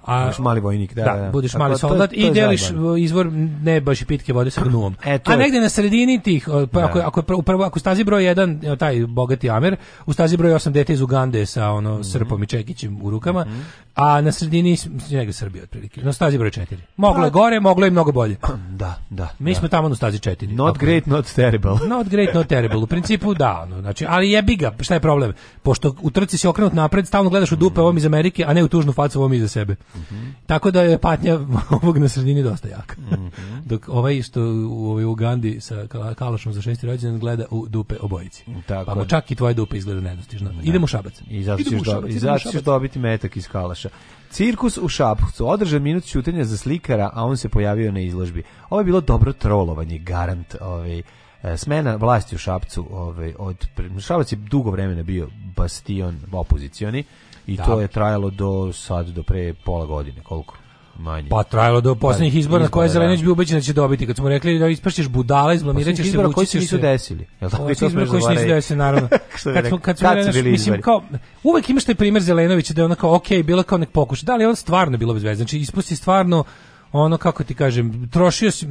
S12: A, budeš mali vojnik, da. da, da. da.
S11: budeš mali soldat i deliš izvor ne baš i pitke vode sa gnuom. E, to A negde na sredini tih, pa, da. ako, ako, upravo, ako stazi broj 1, taj bogati Amer, u stazi broj 8 dete iz Ugande sa ono, mm -hmm. srpom i čekićem u rukama, mm -hmm. a na sredini negde Srbija otprilike. Na stazi broj 4. Moglo je pa- gore, moglo je mnogo bolje.
S12: Da, da.
S11: Mi da. smo tamo na stazi 4. Not ako... great, not
S12: terrible. not
S11: great, not terrible. U principu da, ono, znači, ali je biga, šta je problem? Pošto u trci se okrenut napred, stalno gledaš u dupe ovom iz Amerike, a ne u tužnu facu ovom iz sebe. -hmm. Tako da je patnja ovog na sredini dosta jaka. Mm -hmm. Dok ovaj što u ovoj Ugandi sa kalašom za šesti rođendan gleda u dupe obojici. Tako pa mu čak i tvoje dupe izgleda nedostižno. Da. Idemo u Šabac.
S12: I zato ćeš, do, ćeš dobiti metak iz kalaša. Cirkus u Šapcu. Održan minut ćutanja za slikara, a on se pojavio na izložbi. Ovo je bilo dobro trolovanje, garant. Ovaj, e, smena vlasti u Šapcu. Ovaj, od, Šabac je dugo vremena bio bastion opozicioni. I da. to je trajalo do sad, do pre pola godine, koliko? manje.
S11: Pa trajalo do poslednjih da, izbora na koje je Zelenović da. bio ubeđen da će dobiti. Kad smo rekli da ispašćeš budala, pa izblamirat ćeš
S12: se, vučiš koji se nisu desili.
S11: Jel tako to izbora koji se nisu desili, naravno. kad smo, kad smo kad bili mislim, kao, uvek imaš taj primer Zelenovića da je ono kao, ok, bilo kao nek pokuša. Da li on stvarno bilo bez veze? Znači, ispusti stvarno ono, kako ti kažem, trošio si,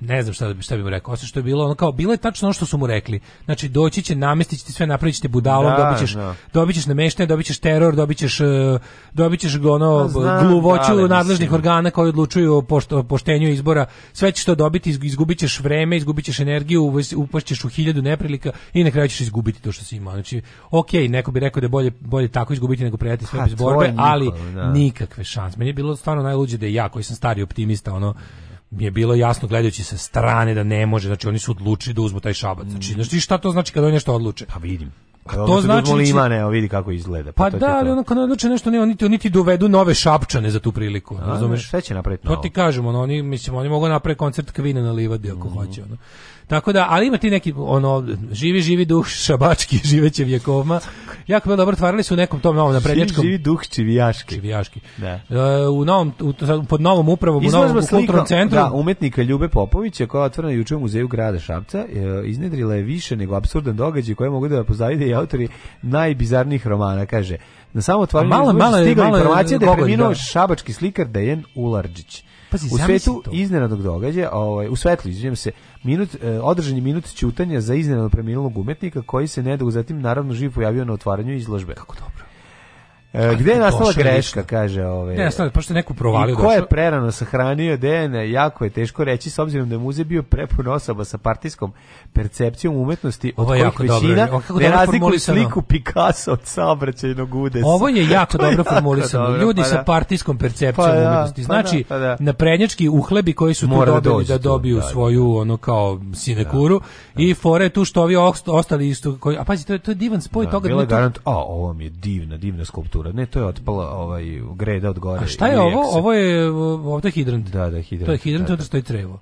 S11: ne znam šta, šta bi mu rekao, osim što je bilo ono kao, bilo je tačno ono što su mu rekli. Znači, doći će, namestići ti sve, napravit će te budalom, da, dobit ćeš, da. dobit ćeš nameštenje, dobit ćeš teror, dobit ćeš, e, dobit ćeš ono, pa znam, gluvoću da, nadležnih organa koji odlučuju o pošto, poštenju izbora, sve ćeš to dobiti, izgubit ćeš vreme, izgubit ćeš energiju, upašćeš u hiljadu neprilika i na kraju ćeš izgubiti to što si imao. Znači, ok, neko bi rekao da je bolje, bolje tako izgubiti nego predati sve ha, pa bez borbe, nikol, ali da. nikakve šanse. Meni je bilo stvarno najluđe da je ja, koji sam stari optimista, ono, mi je bilo jasno gledajući sa strane da ne može, znači oni su odlučili da uzmu taj šabac. Mm. Znači, znači šta to znači kad oni nešto odluče?
S12: Pa vidim. A pa to ono da znači ima ne, vidi kako izgleda.
S11: Pa, pa da, ali ono kad odluče nešto ne, oni ti niti dovedu nove šapčane za tu priliku, razumeš?
S12: Sve će napraviti? To
S11: ti kažemo, ono, oni mislim oni mogu napraviti koncert Kvina na livadi ako mm -hmm. hoće, ono. Tako da, ali ima ti neki, ono, živi, živi duh šabački, živeće vjekovma. Jako bilo dobro, otvarali su u nekom tom novom naprednjačkom.
S12: Živi, živi duh čivijaški.
S11: Čivijaški. Da. E, u novom, u, pod novom upravom, Izlažba u novom u da kulturnom centru.
S12: Da, umetnika Ljube Popovića, koja je otvorena juče u muzeju grada Šapca, e, iznedrila je više nego absurdan događaj koje mogu da pozavide i autori najbizarnijih romana, kaže. Na samo otvaranju da stigla informacija da je preminuo da. šabački slikar Dejan Ularđić. Pazi, u svetu to. iznenadnog događaja, ovaj, u svetlu, izvijem se, minut, eh, održan je minut ćutanja za iznenadno preminulog umetnika koji se nedugo zatim naravno živ pojavio na otvaranju izložbe.
S11: Kako dobro.
S12: E, gde je nastala greška, kaže ovaj.
S11: Ne, nastala, pošto je neku provalio došao. Ko je
S12: prerano sahranio DNA, jako je teško reći s obzirom da je muzej bio prepun osoba sa partijskom percepcijom umetnosti od kojih jako većina dobro. Kako ne razlikuje sliku Picasso od saobraćajnog udesa.
S11: Ovo je jako dobro formulisano. Dobro, Ljudi pa sa da. partijskom percepcijom pa da, umetnosti. Pa da, znači, pa da, na prednjački uhlebi koji su Mora tu dobili da dobiju svoju ono kao sinekuru i fore tu što ovi ostali isto koji a pazi to je, to je divan spoj toga. Bilo
S12: je garant, a ovo mi je divna, divna skulptura temperatura. Ne, to je otpala ovaj, greda od gore. A
S11: šta je ovo? Ovo je, ovde hidrant. Da, da, hidrant. To je hidrant, da, da. što je trevo.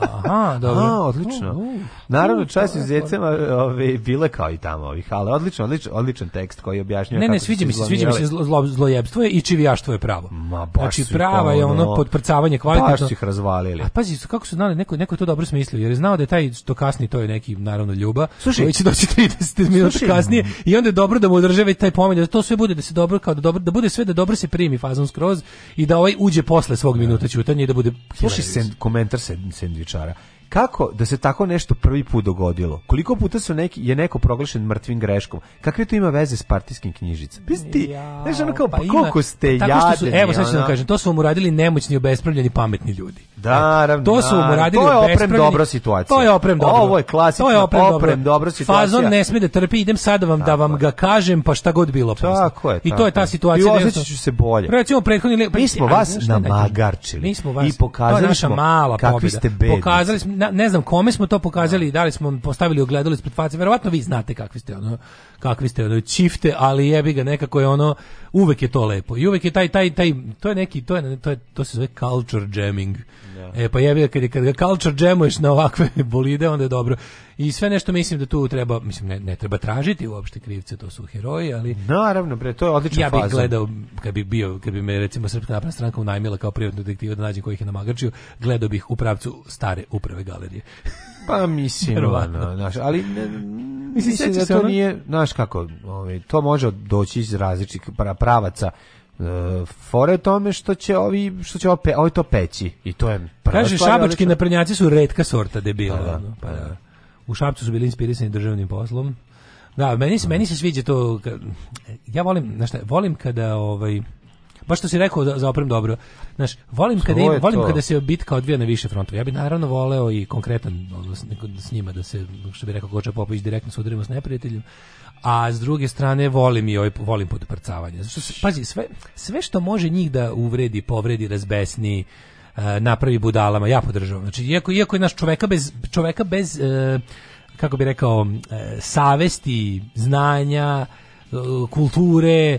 S11: Aha,
S12: dobro. A, odlično. Uh, uh, Naravno, čas iz zecema ove, bile kao i tamo ovih, ali odlično, odličan, odličan tekst koji objašnjava kako Ne, ne, sviđa mi se, sviđa mi se zlo, zlojebstvo je i čivijaštvo je pravo.
S11: Ma,
S12: baš znači, prava je ono podprcavanje kvalitetno. Baš ih razvalili.
S11: A pazi, kako su znali, neko, neko je to dobro smislio, jer je znao da je taj to kasni, to je neki, naravno, ljuba, Slušaj, koji će doći 30 minuta kasnije i onda je dobro da mu održave taj pomen, da to sve bude, da se dobro, kao da, dobro, da bude sve da dobro se primi fazom skroz i da ovaj uđe posle svog minuta da. ćutanja i da bude...
S12: Slušaj, sen, komentar se, sen, političara kako da se tako nešto prvi put dogodilo? Koliko puta su neki, je neko proglašen mrtvim greškom? Kakve to ima veze s partijskim knjižicama? Pisti, ja, znaš ono kao, pa, pa koliko pa ste tako što
S11: su, jadeni, Evo sad ću da vam kažem, to su vam uradili nemoćni, obespravljeni, pametni ljudi.
S12: Da, ravno.
S11: To su da, vam uradili
S12: to je oprem dobro situacija.
S11: To je oprem dobro.
S12: Ovo je klasično, je oprem dobro situacija.
S11: Fazon ne smije da trpi, idem sad vam da vam ga kažem, pa šta god bilo.
S12: posle. Tako je, I
S11: to je ta situacija. I da
S12: osjećat ću se bolje.
S11: Recimo, prethodni... le-
S12: Mi smo vas namagarčili Mi smo vas, i pokazali smo mala kakvi pobjeda. ste
S11: bednici. Pokazali smo, ne znam kome smo to pokazali, da, da li smo postavili ogledalo ispred face, verovatno vi znate kakvi ste ono, kakvi ste ono čifte, ali jebi ga nekako je ono uvek je to lepo i uvek je taj taj taj to je neki to je to, je, to se zove culture jamming. Yeah. Da. E pa jebi kad kad ga culture jamuješ na ovakve bolide onda je dobro. I sve nešto mislim da tu treba mislim ne, ne treba tražiti uopšte krivce, to su heroji, ali
S12: Naravno, bre, to je odlična ja
S11: faza. Ja bih gledao kad bi bio kad bi me recimo Srpska napredna stranka unajmila kao privatnog detektiva da nađem kojih je namagarčio, gledao bih u pravcu stare uprave galerije.
S12: Pa mislim, ono, naš, ali ne, mislim, mislim da to ono? nije, znaš kako, ovaj, to može doći iz različitih pravaca. E, fore tome što će ovi što će ope, ovi to peći i to je
S11: Kaže šabački naprednjaci su retka sorta debila. Da, ono, pa, pa da. da. U Šapcu su bili inspirisani državnim poslom. Da, meni se da. meni se sviđa to ja volim, znači volim kada ovaj baš što si rekao da za oprem dobro. Znaš, volim kada im, volim to? kada se bitka odvija na više frontova. Ja bih naravno voleo i konkretan odnos s njima da se što bih rekao Koča Popović direktno sudarimo s neprijateljem. A s druge strane volim i ovaj volim podprcavanje. Zato se, pazi sve sve što može njih da uvredi, povredi, razbesni, e, napravi budalama, ja podržavam. Znači iako iako je naš čoveka bez čoveka bez e, kako bih rekao e, savesti, znanja, kulture,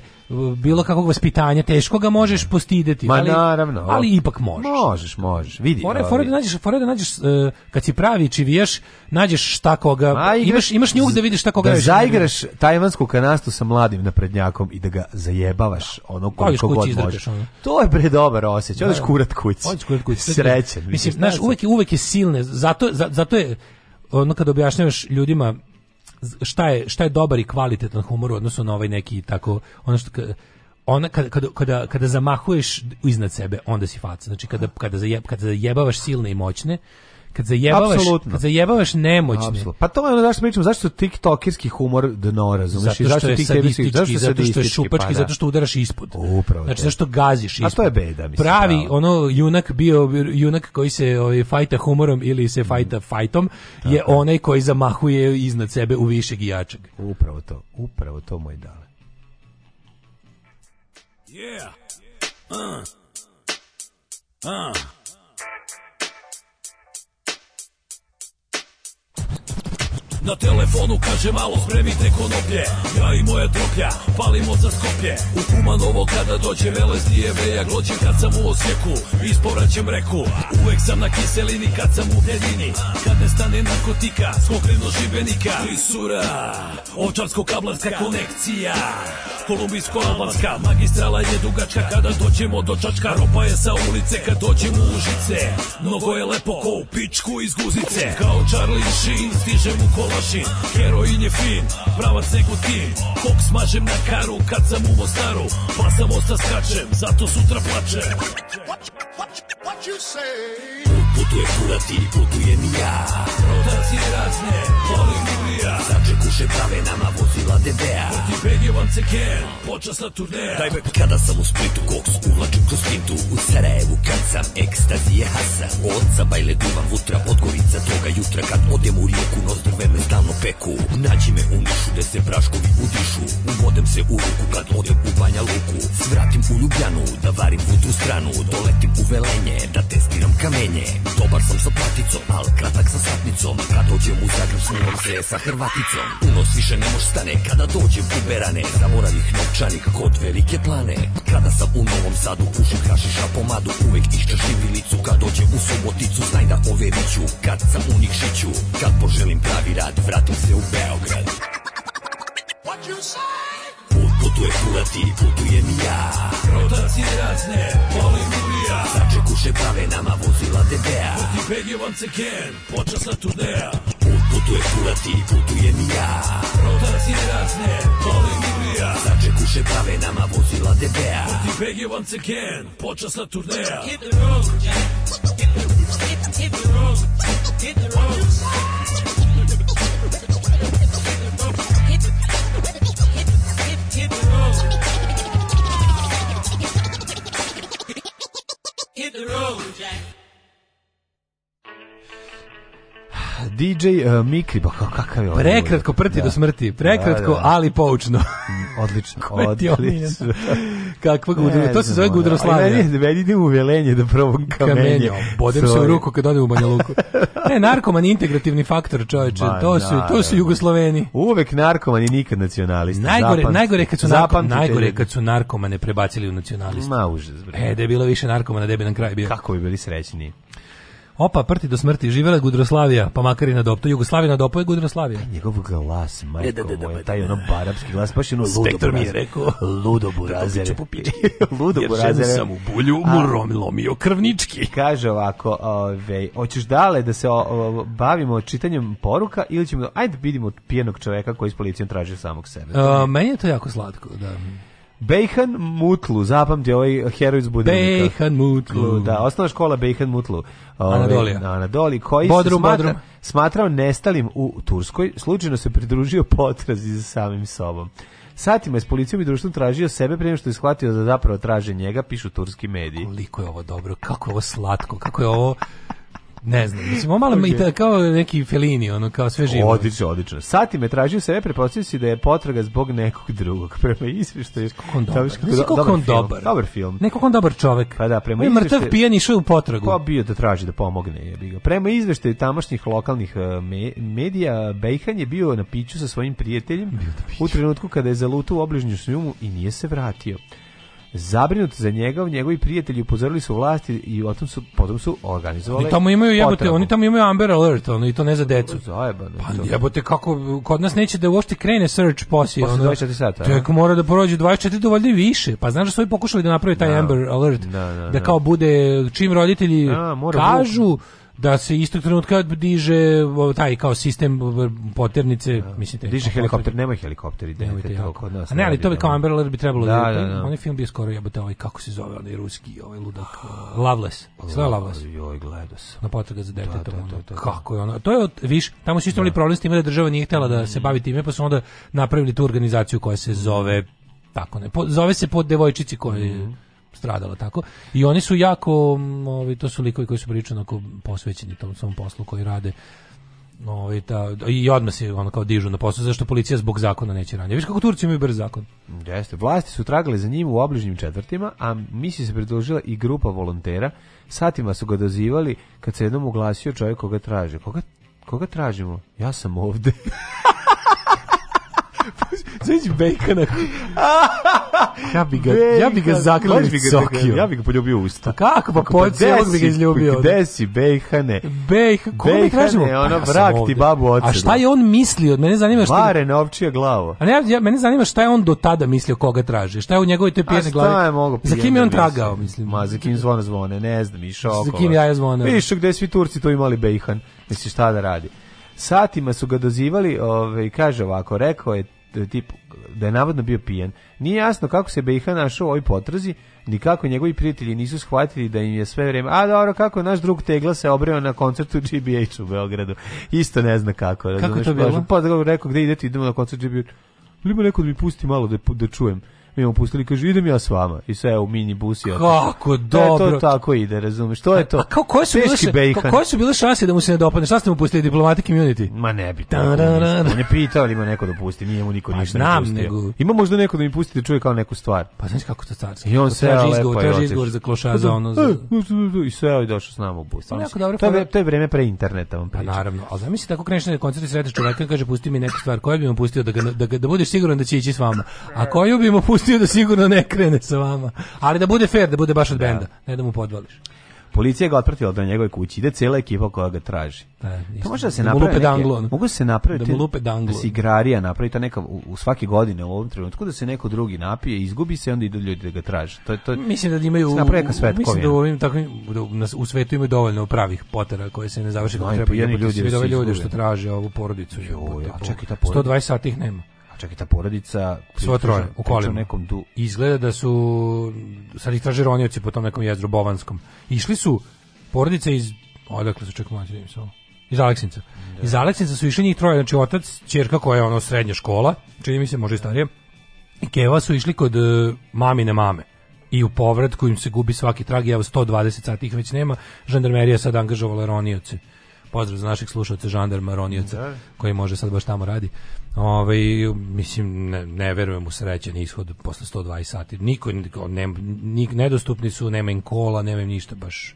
S11: bilo kakvog vaspitanja teško ga možeš postideti,
S12: Ma, ali naravno,
S11: ali ipak možeš.
S12: Možeš, možeš. Vidi.
S11: Fore, fore da nađeš, fore da nađeš uh, kad si pravi čiviješ, nađeš šta koga. Ma, igraš, imaš imaš njuk da vidiš šta koga.
S12: Da zaigraš tajvansku kanastu sa mladim naprednjakom i da ga zajebavaš ono
S11: koliko god možeš. Ono.
S12: To je bre dobar osjećaj. Da, Odeš da. kurat kući.
S11: Odeš kurat kući.
S12: Srećan.
S11: Mislim, znaš, uvek je uvek je silne. Zato zato je ono kad objašnjavaš ljudima šta je, šta je dobar i kvalitetan humor u odnosu na ovaj neki tako, ono što ona kada, kada, kada, kada zamahuješ iznad sebe, onda si faca. Znači kada, kada, zajeb, kada zajebavaš silne i moćne, kad zajebavaš, Absolutno. kad zajebavaš nemoćne. Absolutno.
S12: Pa to je ono zašto pričam, zašto tiktokerski humor dno, razumeš? Zato
S11: što, zašto je sadistički, zašto, je zato što je šupački, pa, zato da. što udaraš ispod. Upravo. Znači, zašto gaziš
S12: ispod.
S11: A to
S12: je beda, mislim.
S11: Pravi, pravo. ono, junak bio, junak koji se ovaj, fajta humorom ili se mm. fajta fajtom, je Tako. onaj koji zamahuje iznad sebe u višeg i jačeg.
S12: Upravo to, upravo to moj dale. Yeah. Uh. Uh. Na telefonu kaže malo spremite konoplje Ja i moja troplja, palimo za skoplje U Kumanovo kada dođe veles nije veja Glođe kad sam u Osijeku, ispovraćem reku Uvek sam na kiselini kad sam u bljedini Kad ne stane narkotika, skokreno žibenika Trisura, ovčarsko-kablarska konekcija Kolumbijsko-albanska magistrala je dugačka Kada dođemo do Čačka, ropa je sa ulice Kad dođemo u žice mnogo je lepo Ko u pičku iz guzice, kao Charlie Sheen Stižem u kola mašin Heroin je fin, pravac negutin Kok smažem na karu kad sam u Mostaru Pa sam osta skačem, zato sutra plačem Putuje kurat ili putujem ja Rotacije razne, volim turneja Sače kuše prave nama vozila DDA Protiv BG once again, počasna turneja Daj back Kada da sam u Splitu koks uvlačim kroz pintu U Sarajevu kad sam ekstazije hasa Oca bajle duvam vutra Podgorica toga jutra kad odem u rijeku Nozdrve me stalno peku Nađi me u nišu gde se praškovi udišu Uvodem se u ruku kad odem u Banja Luku Svratim u Ljubljanu da varim vutru stranu Doletim u Velenje da testiram kamenje Dobar sam sa platicom, al kratak sa
S11: satnicom Kad dođem u Zagreb smijem se sa Hrvatskom krvaticom Unos više ne mož stane Kada dođe buberane Zaboravih novčanik kod velike plane Kada sam u Novom Sadu Ušim hašiša pomadu Uvek iščeš licu Kad dođe u suboticu Znaj da overit ću Kad sam u Nikšiću Kad poželim pravi rad Vratim se u Beograd What you say? Put putuje kurati, putujem ja Rotacije razne, volim ulija Začekuše prave nama vozila debea Poti pegevam se ken, počasna turneja Put kurati, putujem ja Rotacije razne, Začekuše prave nama vozila once again, počasna turneja Hit the road, Jack Hit the, hit the road Hit the road Hit the road, Jack. DJ uh, eh, Mikri, ba pa kakav je ovo? Prekratko prti da. do smrti, prekratko, da, da. da. ali poučno. Mm, odlično, odlično. Kakva gudro, to se zove gudroslavlja. Meni, meni idem u velenje da probam kamenje. kamenje. Bodem se u ruku kad odem u Banja Luku. ne, narkoman je integrativni faktor, čoveče, ba, to, su, to su Jugosloveni. Uvek narkoman i nikad nacionalista. Najgore, zapamti, najgore, kad su narkom, najgore kad su narkomane prebacili u nacionaliste. Ma, užas. E, da je bilo više narkomana, da bi nam kraj
S12: bio. Kako bi bili srećni.
S11: Opa, prti do smrti, živela Gudroslavija, pa makar i na dopto. Jugoslavija na dopo je Gudroslavija.
S12: Aj, njegov glas, majko e, da, da, da, moj, pa da. taj ono barabski glas, baš je ono
S11: ludo Spektor mi je rekao,
S12: ludo burazere. Da popiče, ludo Jer burazere. sam u
S11: bulju, mu romilo mi
S12: krvnički. Kaže ovako, ove, ovaj, hoćeš dale da se o, o, bavimo čitanjem poruka ili ćemo, ajde da vidimo pijenog čoveka koji s policijom traži samog sebe.
S11: A, meni je to jako slatko, da.
S12: Bejhan Mutlu, zapamti ovaj heroj iz
S11: Budimnika. Bejhan Mutlu.
S12: Mm, da, osnovna škola Bejhan Mutlu. Ove,
S11: ovaj, Anadolija.
S12: Anadoli, koji bodrum, se smatra, smatrao nestalim u Turskoj, slučajno se pridružio potrazi za samim sobom. Satima je s policijom i društvom tražio sebe prije što je shvatio da zapravo traže njega, pišu turski mediji.
S11: Koliko je ovo dobro, kako je ovo slatko, kako je ovo Ne znam, mislim, on malo okay. i kao neki felini, ono, kao sve živo.
S12: Odlično, odlično. Sati me tražio sebe, prepostavio si da je potraga zbog nekog drugog. Prema izveštaju...
S11: Kako on dobar. Kako, kako dobar
S12: film, dobar.
S11: Dobar
S12: film.
S11: Neko on dobar čovek.
S12: Pa da, prema
S11: on mrtav pijan išao u potragu.
S12: Pa bio da traži da pomogne. Je ga. Prema izveštaju tamošnjih lokalnih e, me, medija, Bejhan je bio na piću sa svojim prijateljem u trenutku kada je zalutao u obližnju šljumu i nije se vratio. Zabrinut za njega, njegovi prijatelji upozorili su vlasti i potom su potom su organizovali. Oni tamo imaju jebote, potragu.
S11: oni tamo imaju Amber Alert, ono i to ne za decu.
S12: Zajebano.
S11: Pa jebote kako kod nas neće da uopšte krene search posi,
S12: ono.
S11: 24
S12: sata.
S11: Tek mora da prođe 24 do valjda više. Pa znaš da su oni pokušali da naprave taj no. Da. Amber Alert. No, da, no, da, da kao bude čim roditelji kažu da se istog trenutka diže taj kao sistem poternice, da. mislite.
S12: Diže helikopter, nema helikopter, ide
S11: to kod nas. A ne, ali to bi da. kao Amber Alert bi trebalo da. da, da. Onaj film bio skoro jebote ovaj kako se zove, onaj ruski, ovaj ludak ah. uh, Loveless. Sve Loveless.
S12: Joj, gledao sam.
S11: Na potraga za detetom. Da, da, da, da, da, Kako je ono? To je viš, tamo su isto imali problem s time da država nije htela da se mm. bavi time, pa su onda napravili tu organizaciju koja se mm. zove tako ne, zove se po devojčici koja mm stradala tako. I oni su jako, ovi, to su likovi koji su pričani oko posvećeni tom svom poslu koji rade. Ovi, ta, I odmah se ono kao dižu na posao, zašto policija zbog zakona neće ranije. Viš kako Turci imaju brz zakon.
S12: Jeste, vlasti su tragale za njim u obližnjim četvrtima, a misli se pridružila i grupa volontera. Satima su ga dozivali kad se jednom uglasio čovjek koga traže. Koga, koga tražimo? Ja sam ovde.
S11: Sveći bejkana. Ja bi ga, Bacon. ja bi ga zaključio.
S12: Ja bi ga poljubio usta.
S11: Pa kako? Pa, pa pod cijelog bi ga izljubio.
S12: Gde si, bejhane?
S11: Bejh, koga mi tražimo?
S12: Bejhane, ono, pa vrak ti babu ocedu.
S11: A šta je on mislio? Mene zanima šta...
S12: Mare na ovčija glavo.
S11: A ne, ja, mene zanima šta je on do tada mislio koga traži. Šta je u njegovoj te pijene
S12: glavi? A šta je mogo
S11: Za kim je on da tragao,
S12: mislim? Ma, za
S11: kim
S12: zvone zvone, ne znam, išao
S11: Za
S12: kim
S11: ja je zvone.
S12: Vidiš gde svi Turci to imali bejhan. Misliš šta da radi? satima su ga dozivali, ovaj kaže ovako, rekao je tip da je navodno bio pijen. Nije jasno kako se BiH našao u ovoj potrazi, ni kako njegovi prijatelji nisu shvatili da im je sve vreme, A dobro, kako naš drug Tegla se obreo na koncertu GBH u Beogradu. Isto ne zna kako.
S11: Kako to bilo?
S12: Pa
S11: da
S12: rekao gde idete, idemo na koncert GBH. Lima neko da mi pusti malo da, da čujem mi imamo pustili, kaže, idem ja s vama. I sve u mini bus i
S11: Kako dobro. E, to
S12: tako ide, razumeš. što je to.
S11: A kao, koje su, Teški bile, kao, koje su bile šanse da mu se ne dopadne? Šta ste mu pustili, diplomatic immunity?
S12: Ma ne bi. Da, Ne pitao ali ima neko da pusti, nije mu niko pa
S11: ništa znam, nego...
S12: Ima možda neko da mi pusti da kao neku stvar.
S11: Pa znači kako to carski.
S12: I on se traži izgovor, traži
S11: za klošaza, pa za ono. E,
S12: e, e, I sve ajde došao s nama u bus. Pa to je vreme pre interneta, on priča. Pa
S11: naravno, ali zamisli tako kreneš na koncert i sretneš čoveka kaže pusti mi neku stvar, koju bi mu pustio da, ga, da, da budeš siguran da će ići s vama. A koju bi mu pustio pustio da sigurno ne krene sa vama. Ali da bude fair, da bude baš od da. benda, ne da mu podvališ.
S12: Policija ga otpratila do njegove kući, ide cela ekipa koja ga traži. Da, pa to može da se da napravi
S11: neke,
S12: mogu da se napraviti da, lupe da se igrarija napravi ta neka u, u, svake godine u ovom trenutku da se neko drugi napije, izgubi se onda idu ljudi da ga traže. To, to,
S11: mislim da imaju u, mislim da u ovim takvim da u svetu imaju dovoljno pravih potera koje se ne završe kako treba. Ljudi, ljudi, ljudi što traže ovu porodicu. Jo, ja, čekaj, ta porodica. 120 sati ih nema
S12: čak i ta porodica svo troje u
S11: kolima nekom du izgleda da su sad ih traže ronioci po tom nekom jezru bovanskom išli su porodice iz odakle su čak mlađi im samo iz Aleksinca. Da. Iz Aleksinca su išli njih troje, znači otac, ćerka koja je ono srednja škola, čini mi se možda i starije, i Keva su išli kod uh, mamine mame i u povratku im se gubi svaki trag, evo 120 sati ih već nema, žandarmerija sad angažovala ronioce. Pozdrav za naših slušalce žandarma ronioca da. koji može sad baš tamo radi. Ovaj mislim ne, ne verujem u srećan ishod posle 120 sati. Niko ne, ne, nedostupni su, nema im kola, nema im ništa baš.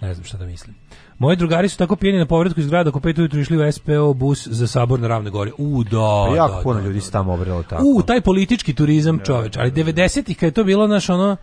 S11: Ne znam šta da mislim. Moji drugari su tako pijeni na povratku iz grada, oko pet ujutru išli u SPO bus za sabor na Ravne gore. U, da, pa
S12: jako da, puno da, ljudi da, se tamo da. obrelo tako.
S11: U, taj politički turizam, čoveč. Ali 90-ih, kad je to bilo, naš ono,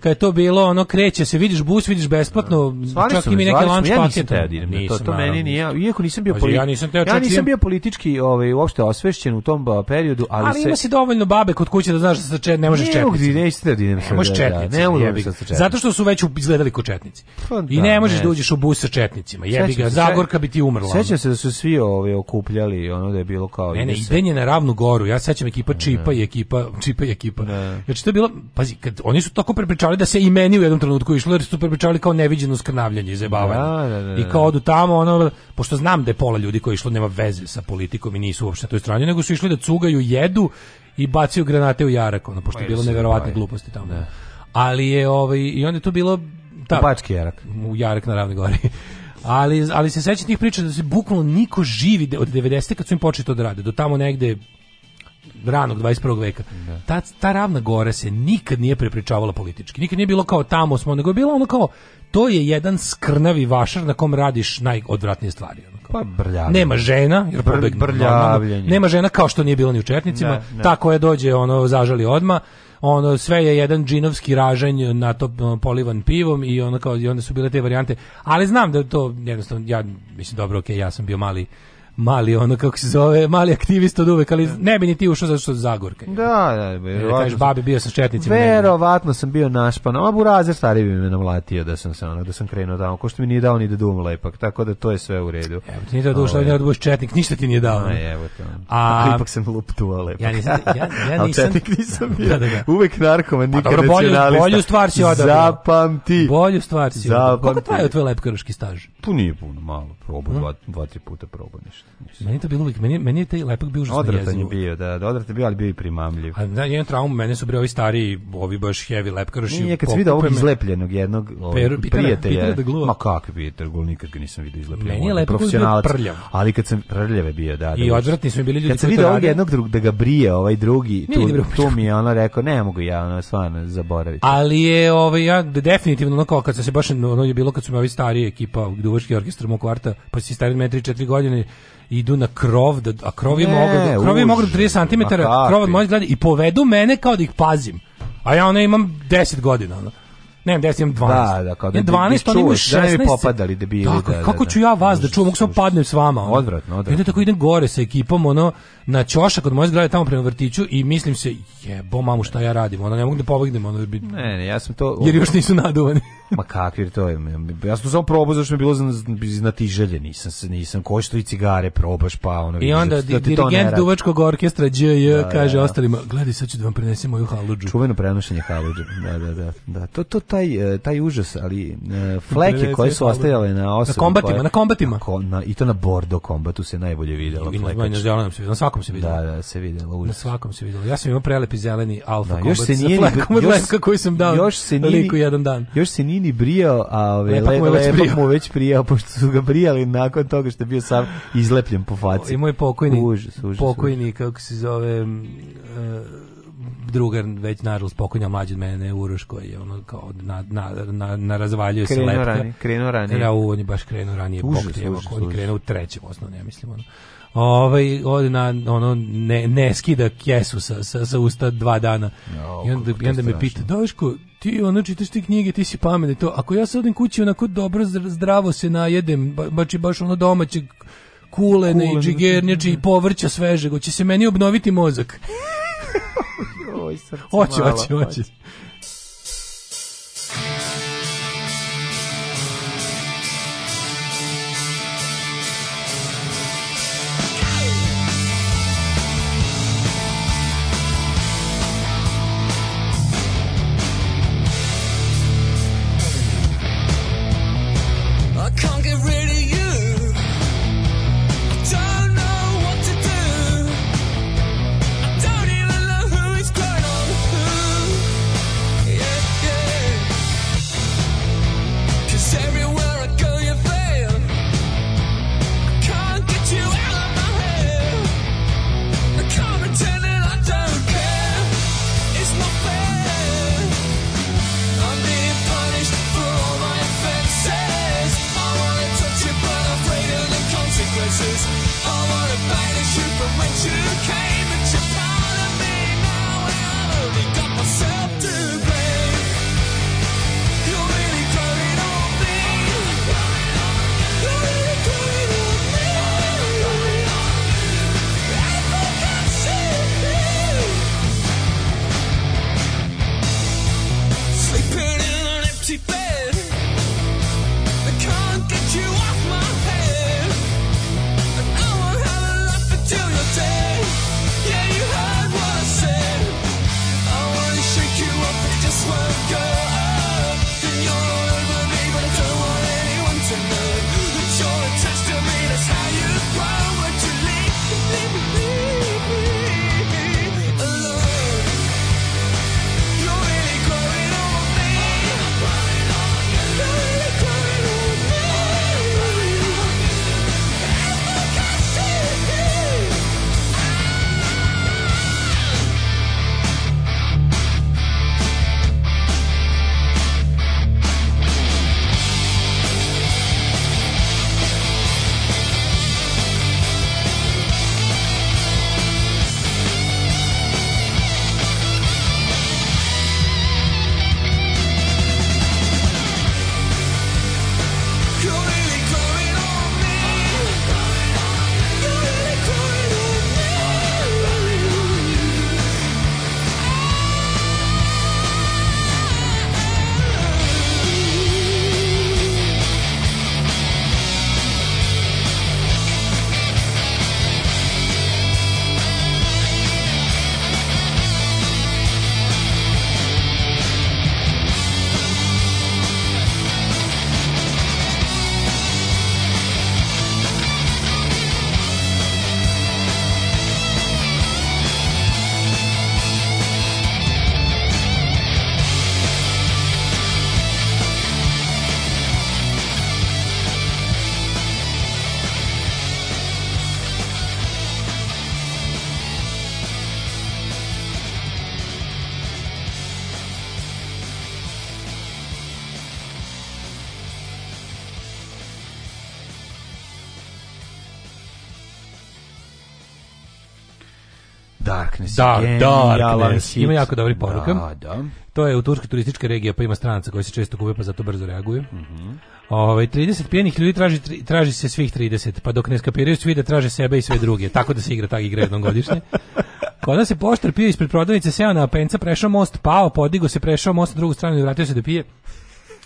S11: kad je to bilo, ono kreće se, vidiš bus, vidiš besplatno, da. zvali čak ima neke lunch ja nisam
S12: teo da to, to meni nije, iako nisam bio, politi... ja nisam, teo, ja nisam bio politički ovaj, uopšte osvešćen u tom periodu, ali,
S11: ali se... ima si dovoljno babe kod kuće da znaš da se ne možeš četnici. Ne, nećete da idem ne možeš četnici, ne možeš Zato što su već izgledali kao četnici. Pa I da, ne možeš da uđeš u bus sa četnicima, jebi ga, Zagorka bi ti umrla.
S12: Sećam se da su svi ovaj, okupljali, ono da je bilo kao...
S11: Ne, ne, idenje na ravnu goru, ja sećam ekipa Čipa i ekipa, Čipa i ekipa. Znači to bilo, pazi, kad oni su tako prepričavali prepričavali da se i meni u jednom trenutku išlo, jer su pričali kao neviđeno skrnavljanje i zabavanje. Da, da, da, I da. kao odu tamo, ono, pošto znam da je pola ljudi koji išlo nema veze sa politikom i nisu uopšte na toj strani, nego su išli da cugaju, jedu i bacio granate u jarak, ono, pošto je pa bilo neverovatne pa gluposti tamo. Da. Ali je, ovaj, i onda je to bilo...
S12: Ta, u da, Bački jarak.
S11: U jarak na Ravne gori. ali, ali se sećam tih priča da se bukvalno niko živi od 90. kad su im počeli to da rade, do tamo negde ranog 21. veka. Da. Ta, ta ravna gore se nikad nije prepričavala politički. Nikad nije bilo kao tamo smo, nego je bilo ono kao to je jedan skrnavi vašar na kom radiš najodvratnije stvari. Ono kao.
S12: Pa brljavljenje.
S11: Nema žena, jer Br, brljavljenje. Nema žena kao što nije bilo ni u Četnicima, ne, da, ne. Da. ta koja dođe ono zažali odma ono sve je jedan džinovski ražanj na to polivan pivom i ono kao i onda su bile te varijante ali znam da to jednostavno ja mislim dobro ok ja sam bio mali mali ono kako se zove, mali aktivista od uvek, ali da. ne bi ni ti ušao zato što Zagorka.
S12: Da, da, da e,
S11: verovatno. Kažeš babi bio sam četnicima.
S12: Verovatno sam bio našpan. A burazer stari bi me namlatio da sam se ono, da sam krenuo tamo, ko što mi nije dao ni da dum lepak, tako da to je sve u redu. Evo,
S11: ti nije dao nije da buš četnik, ništa ti nije dao. Aj,
S12: evo to. A ipak sam luptuo lepak. Ja nisam, ja, ja nisam. četnik nisam da, bio. Da, da, da. Uvek narkoman, pa nikad dobro, bolju, bolju
S11: stvar si odabrao.
S12: Zapamti.
S11: Bolju stvar si odabrao. Koliko traje tvoj lepkaroški staž?
S12: Tu nije puno, malo, probao, hm? dva, dva, tri puta probao nešto.
S11: Meni to bilo uvijek, meni, meni je taj lepak
S12: bio užasno jezivo. Odratan je bio, da, da odratan je bio, ali bio i primamljiv.
S11: A da, jedan traum, mene su bre ovi stari, ovi baš heavy lepkaroši.
S12: Nije, kad si vidio ovog izlepljenog jednog ovaj, peru, pitara, prijatelja. Pitara da gluva. Ma kakvi Peter Gul, nikad ga nisam vidio izlepljenog. Meni je lepak bio prljav. Ali kad sam prljave bio, da. da
S11: I odvratni su bili ljudi koji
S12: kad sam vidio ovog jednog drug, da ga brije ovaj drugi, tu, tu mi je ono rekao, ne mogu ja, ono, stvarno, zaboraviti.
S11: Ali je, ovaj, ja, definitivno, ono kao kad sam se baš, ono je bilo kad su mi ovi stari ekipa, duvački orkestar mog kvarta, pa si stari metri četiri godine, idu na krov, da, a krov je mogao, da- da krov je mogao 30 da cm, krov od moje zgrade i povedu mene kao da ih pazim. A ja ona imam 10 godina, ono ne, da ja imam 12. Da, da, kao da, ja 12, oni imaju 16. Da, da bi popadali
S12: debili. Tako, da, da,
S11: kako ću ja da. vas da čujem, mogu samo padnem s vama. Ono.
S12: Odvratno,
S11: odvratno. I onda tako idem gore sa ekipom, ono, na ćoša kod moje zgrade tamo prema vrtiću i mislim se, jebo mamu šta ja radim, ono, ne mogu da pobegnem, ono, da bi... Ne, ne, ja sam to... Jer još nisu naduvani.
S12: Ma kakvi to je, ja sam to samo probao zašto mi je bilo znatiželje, nisam, se, nisam koji što i cigare probaš, pa ono...
S11: I onda da dirigent duvačkog orkestra DJ da, kaže da, da. ostalima, gledaj sad ću da vam prenesem moju
S12: haludžu. Čuveno prenošenje haludže. da, da, da, da. To, to, taj, e, taj užas, ali e, fleke koje su ostajale na osobi.
S11: Na kombatima, koje, na kombatima. Na,
S12: I to na bordo kombatu se najbolje vidjelo.
S11: I na, se, na svakom se videlo. Da,
S12: da, se videlo. Užas. Na svakom se videlo.
S11: Ja sam imao prelepi zeleni alfa da, kombat još se nije, sa flekom od leska koji sam dao još se nini, liku jedan dan.
S12: Još se nije brijao, a ove, lepak,
S11: le,
S12: mu,
S11: već lepak mu
S12: već prijao, pošto su ga brijali nakon toga što je bio sam izlepljen po faci.
S11: I moj pokojni, užas, užas, pokojni, užas. kako se zove... Uh, drugar već nažalost pokojni mlađi od mene Uroš koji je ono kao na na na, na razvaljuje se lepka. Rani,
S12: krenuo ranije.
S11: Krenuo on je baš krenuo ranije. Užas, užas, on krenuo u trećem osnovno, ja mislim ono. Ovaj ode na ono ne, ne skida kesu sa, sa, sa usta dva dana. No, I onda, i onda me pita, Daško, ti ono čitaš ti knjige, ti si pametni to. Ako ja se odim kući onako dobro zdravo se najedem, ba, bač, baš ono domaćeg kulene, kulene i džigernjače i da. povrća svežeg, hoće se meni obnoviti mozak i srce. Hoće, hoće, hoće. da, darkness. Ima jako dobri poruka. Da, da. To je u Turskoj turistička regija, pa ima stranaca koji se često gube, pa zato brzo reaguju. Mhm. Ove, ovaj, 30 pijenih ljudi traži, traži se svih 30, pa dok ne skapiraju svi da traže sebe i sve druge. Tako da se igra tak igra jednom godišnje. Kod nas je poštar pio ispred prodavnice, seo na penca, prešao most, pao, podigo se, prešao most na drugu stranu i vratio se da pije.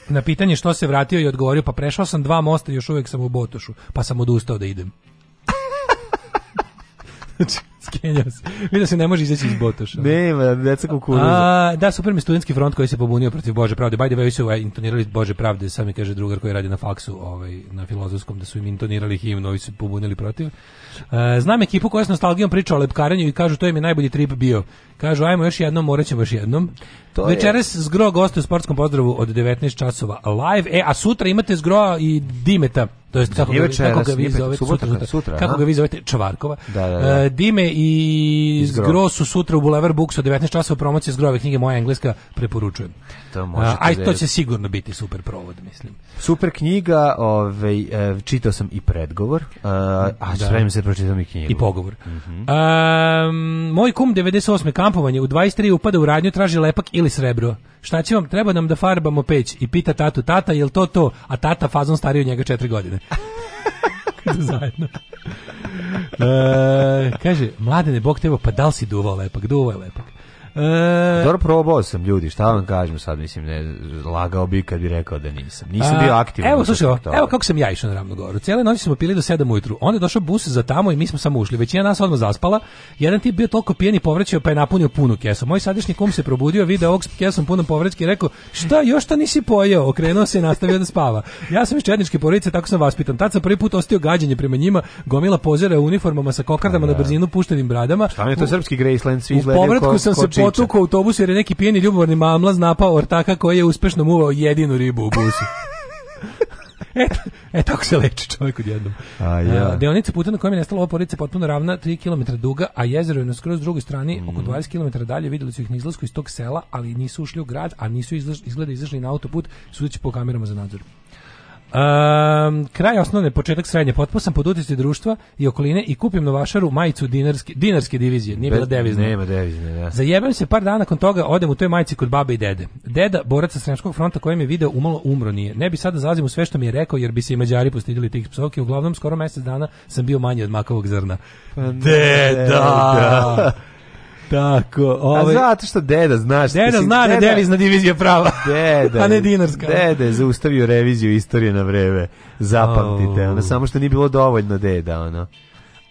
S11: Na pitanje što se vratio i odgovorio, pa prešao sam dva mosta i još uvijek sam u Botošu, pa sam odustao da idem. Skenjao se. Vidio da se ne može izaći iz
S12: botoša. Nema, deca
S11: kukuruza. A, da, super mi studentski front koji se pobunio protiv Bože pravde. Bajde, već su ovaj, intonirali Bože pravde, sam mi kaže drugar koji radi na faksu, ovaj, na filozofskom, da su im intonirali himnu, ovi su pobunili protiv. A, eh, znam ekipu koja s nostalgijom priča o lepkaranju i kažu to im je najbolji trip bio. Kažu, ajmo još jednom, morat ćemo još jednom. To Večeras je... zgro goste u sportskom pozdravu od 19 časova live. E, a sutra imate zgro i dimeta. To jest kako, ga, kako ga vi zovete sutra, sutra,
S12: sutra,
S11: kako ga vi zovete Čvarkova.
S12: Da, da, da. Uh,
S11: Dime i Zgro. Zgro su sutra u Boulevard Books od 19 časova promocije Zgrove knjige Moja engleska preporučujem. To može. Uh, a da to će sigurno biti super provod, mislim.
S12: Super knjiga, ovaj e, čitao sam i predgovor, uh, a da. spremim se da pročitam i
S11: knjigu. I pogovor. -huh. um, moj kum 98. kam Štampovanje u 23 upada u radnju, traži lepak ili srebro. Šta će vam, treba nam da farbamo peć i pita tatu, tata, jel to to? A tata fazon stari od njega četiri godine. zajedno. E, kaže, mladene, bog tebo, pa da li si duvao lepak? Duvao je lepak.
S12: E... Dobro, probao sam ljudi, šta vam kažem sad, mislim, ne, lagao bi kad bi rekao da nisam. Nisam A, bio aktivan.
S11: Evo, slušaj, evo kako sam ja išao na Ravnu Goru. Cijele noći smo pili do 7 ujutru. Onda je došao bus za tamo i mi smo samo ušli. Većina nas odmah zaspala. Jedan tip bio toliko pijen i povraćao pa je napunio punu kesu. Moj sadašnji kum se probudio, video ovog s kesom punom povraćke i rekao, šta, još šta nisi pojeo? Okrenuo se i nastavio da spava. Ja sam iz četničke porodice, tako sam vaspitan. Tad sam prvi put ostio gađanje prema njima, gomila pozera u uniformama sa kokardama A, na da. brzinu puštenim bradama. Šta
S12: mi je to
S11: u,
S12: srpski Graceland? Svi u povratku
S11: sam se potuku autobus jer
S12: je
S11: neki pijeni ljubavni mamlaz napao ortaka koji je uspešno muvao jedinu ribu u busu. e, e, tako se leči čovjek odjednom. A,
S12: ja. A,
S11: deonica puta na kojem je nestala ova porodica potpuno ravna 3 km duga, a jezero je na skroz drugoj strani, mm. oko 20 km dalje videli su ih na izlasku iz tog sela, ali nisu ušli u grad, a nisu izgleda izašli na autoput sudeći po kamerama za nadzor. Um, kraj osnovne, početak srednje. Potpuno sam pod utjecaj društva i okoline i kupim novašaru majicu dinarske, dinarske divizije. Nije bila devizna.
S12: Nema devizne, da.
S11: Zajebam se par dana nakon toga, odem u toj majici kod babe i dede. Deda, borac sa Sremskog fronta kojem je video umalo umro nije. Ne bi sada da zalazim u sve što mi je rekao jer bi se i mađari postidili tih psovki. Uglavnom, skoro mesec dana sam bio manji od makovog zrna.
S12: Pa Deda! Da. Tako, ovaj... A zato što deda, znaš...
S11: Deda si, zna da je devizna divizija prava, deda, a ne dinarska.
S12: Deda je zaustavio reviziju istorije na vreme. Zapamtite, oh. ono, samo što nije bilo dovoljno deda, ono.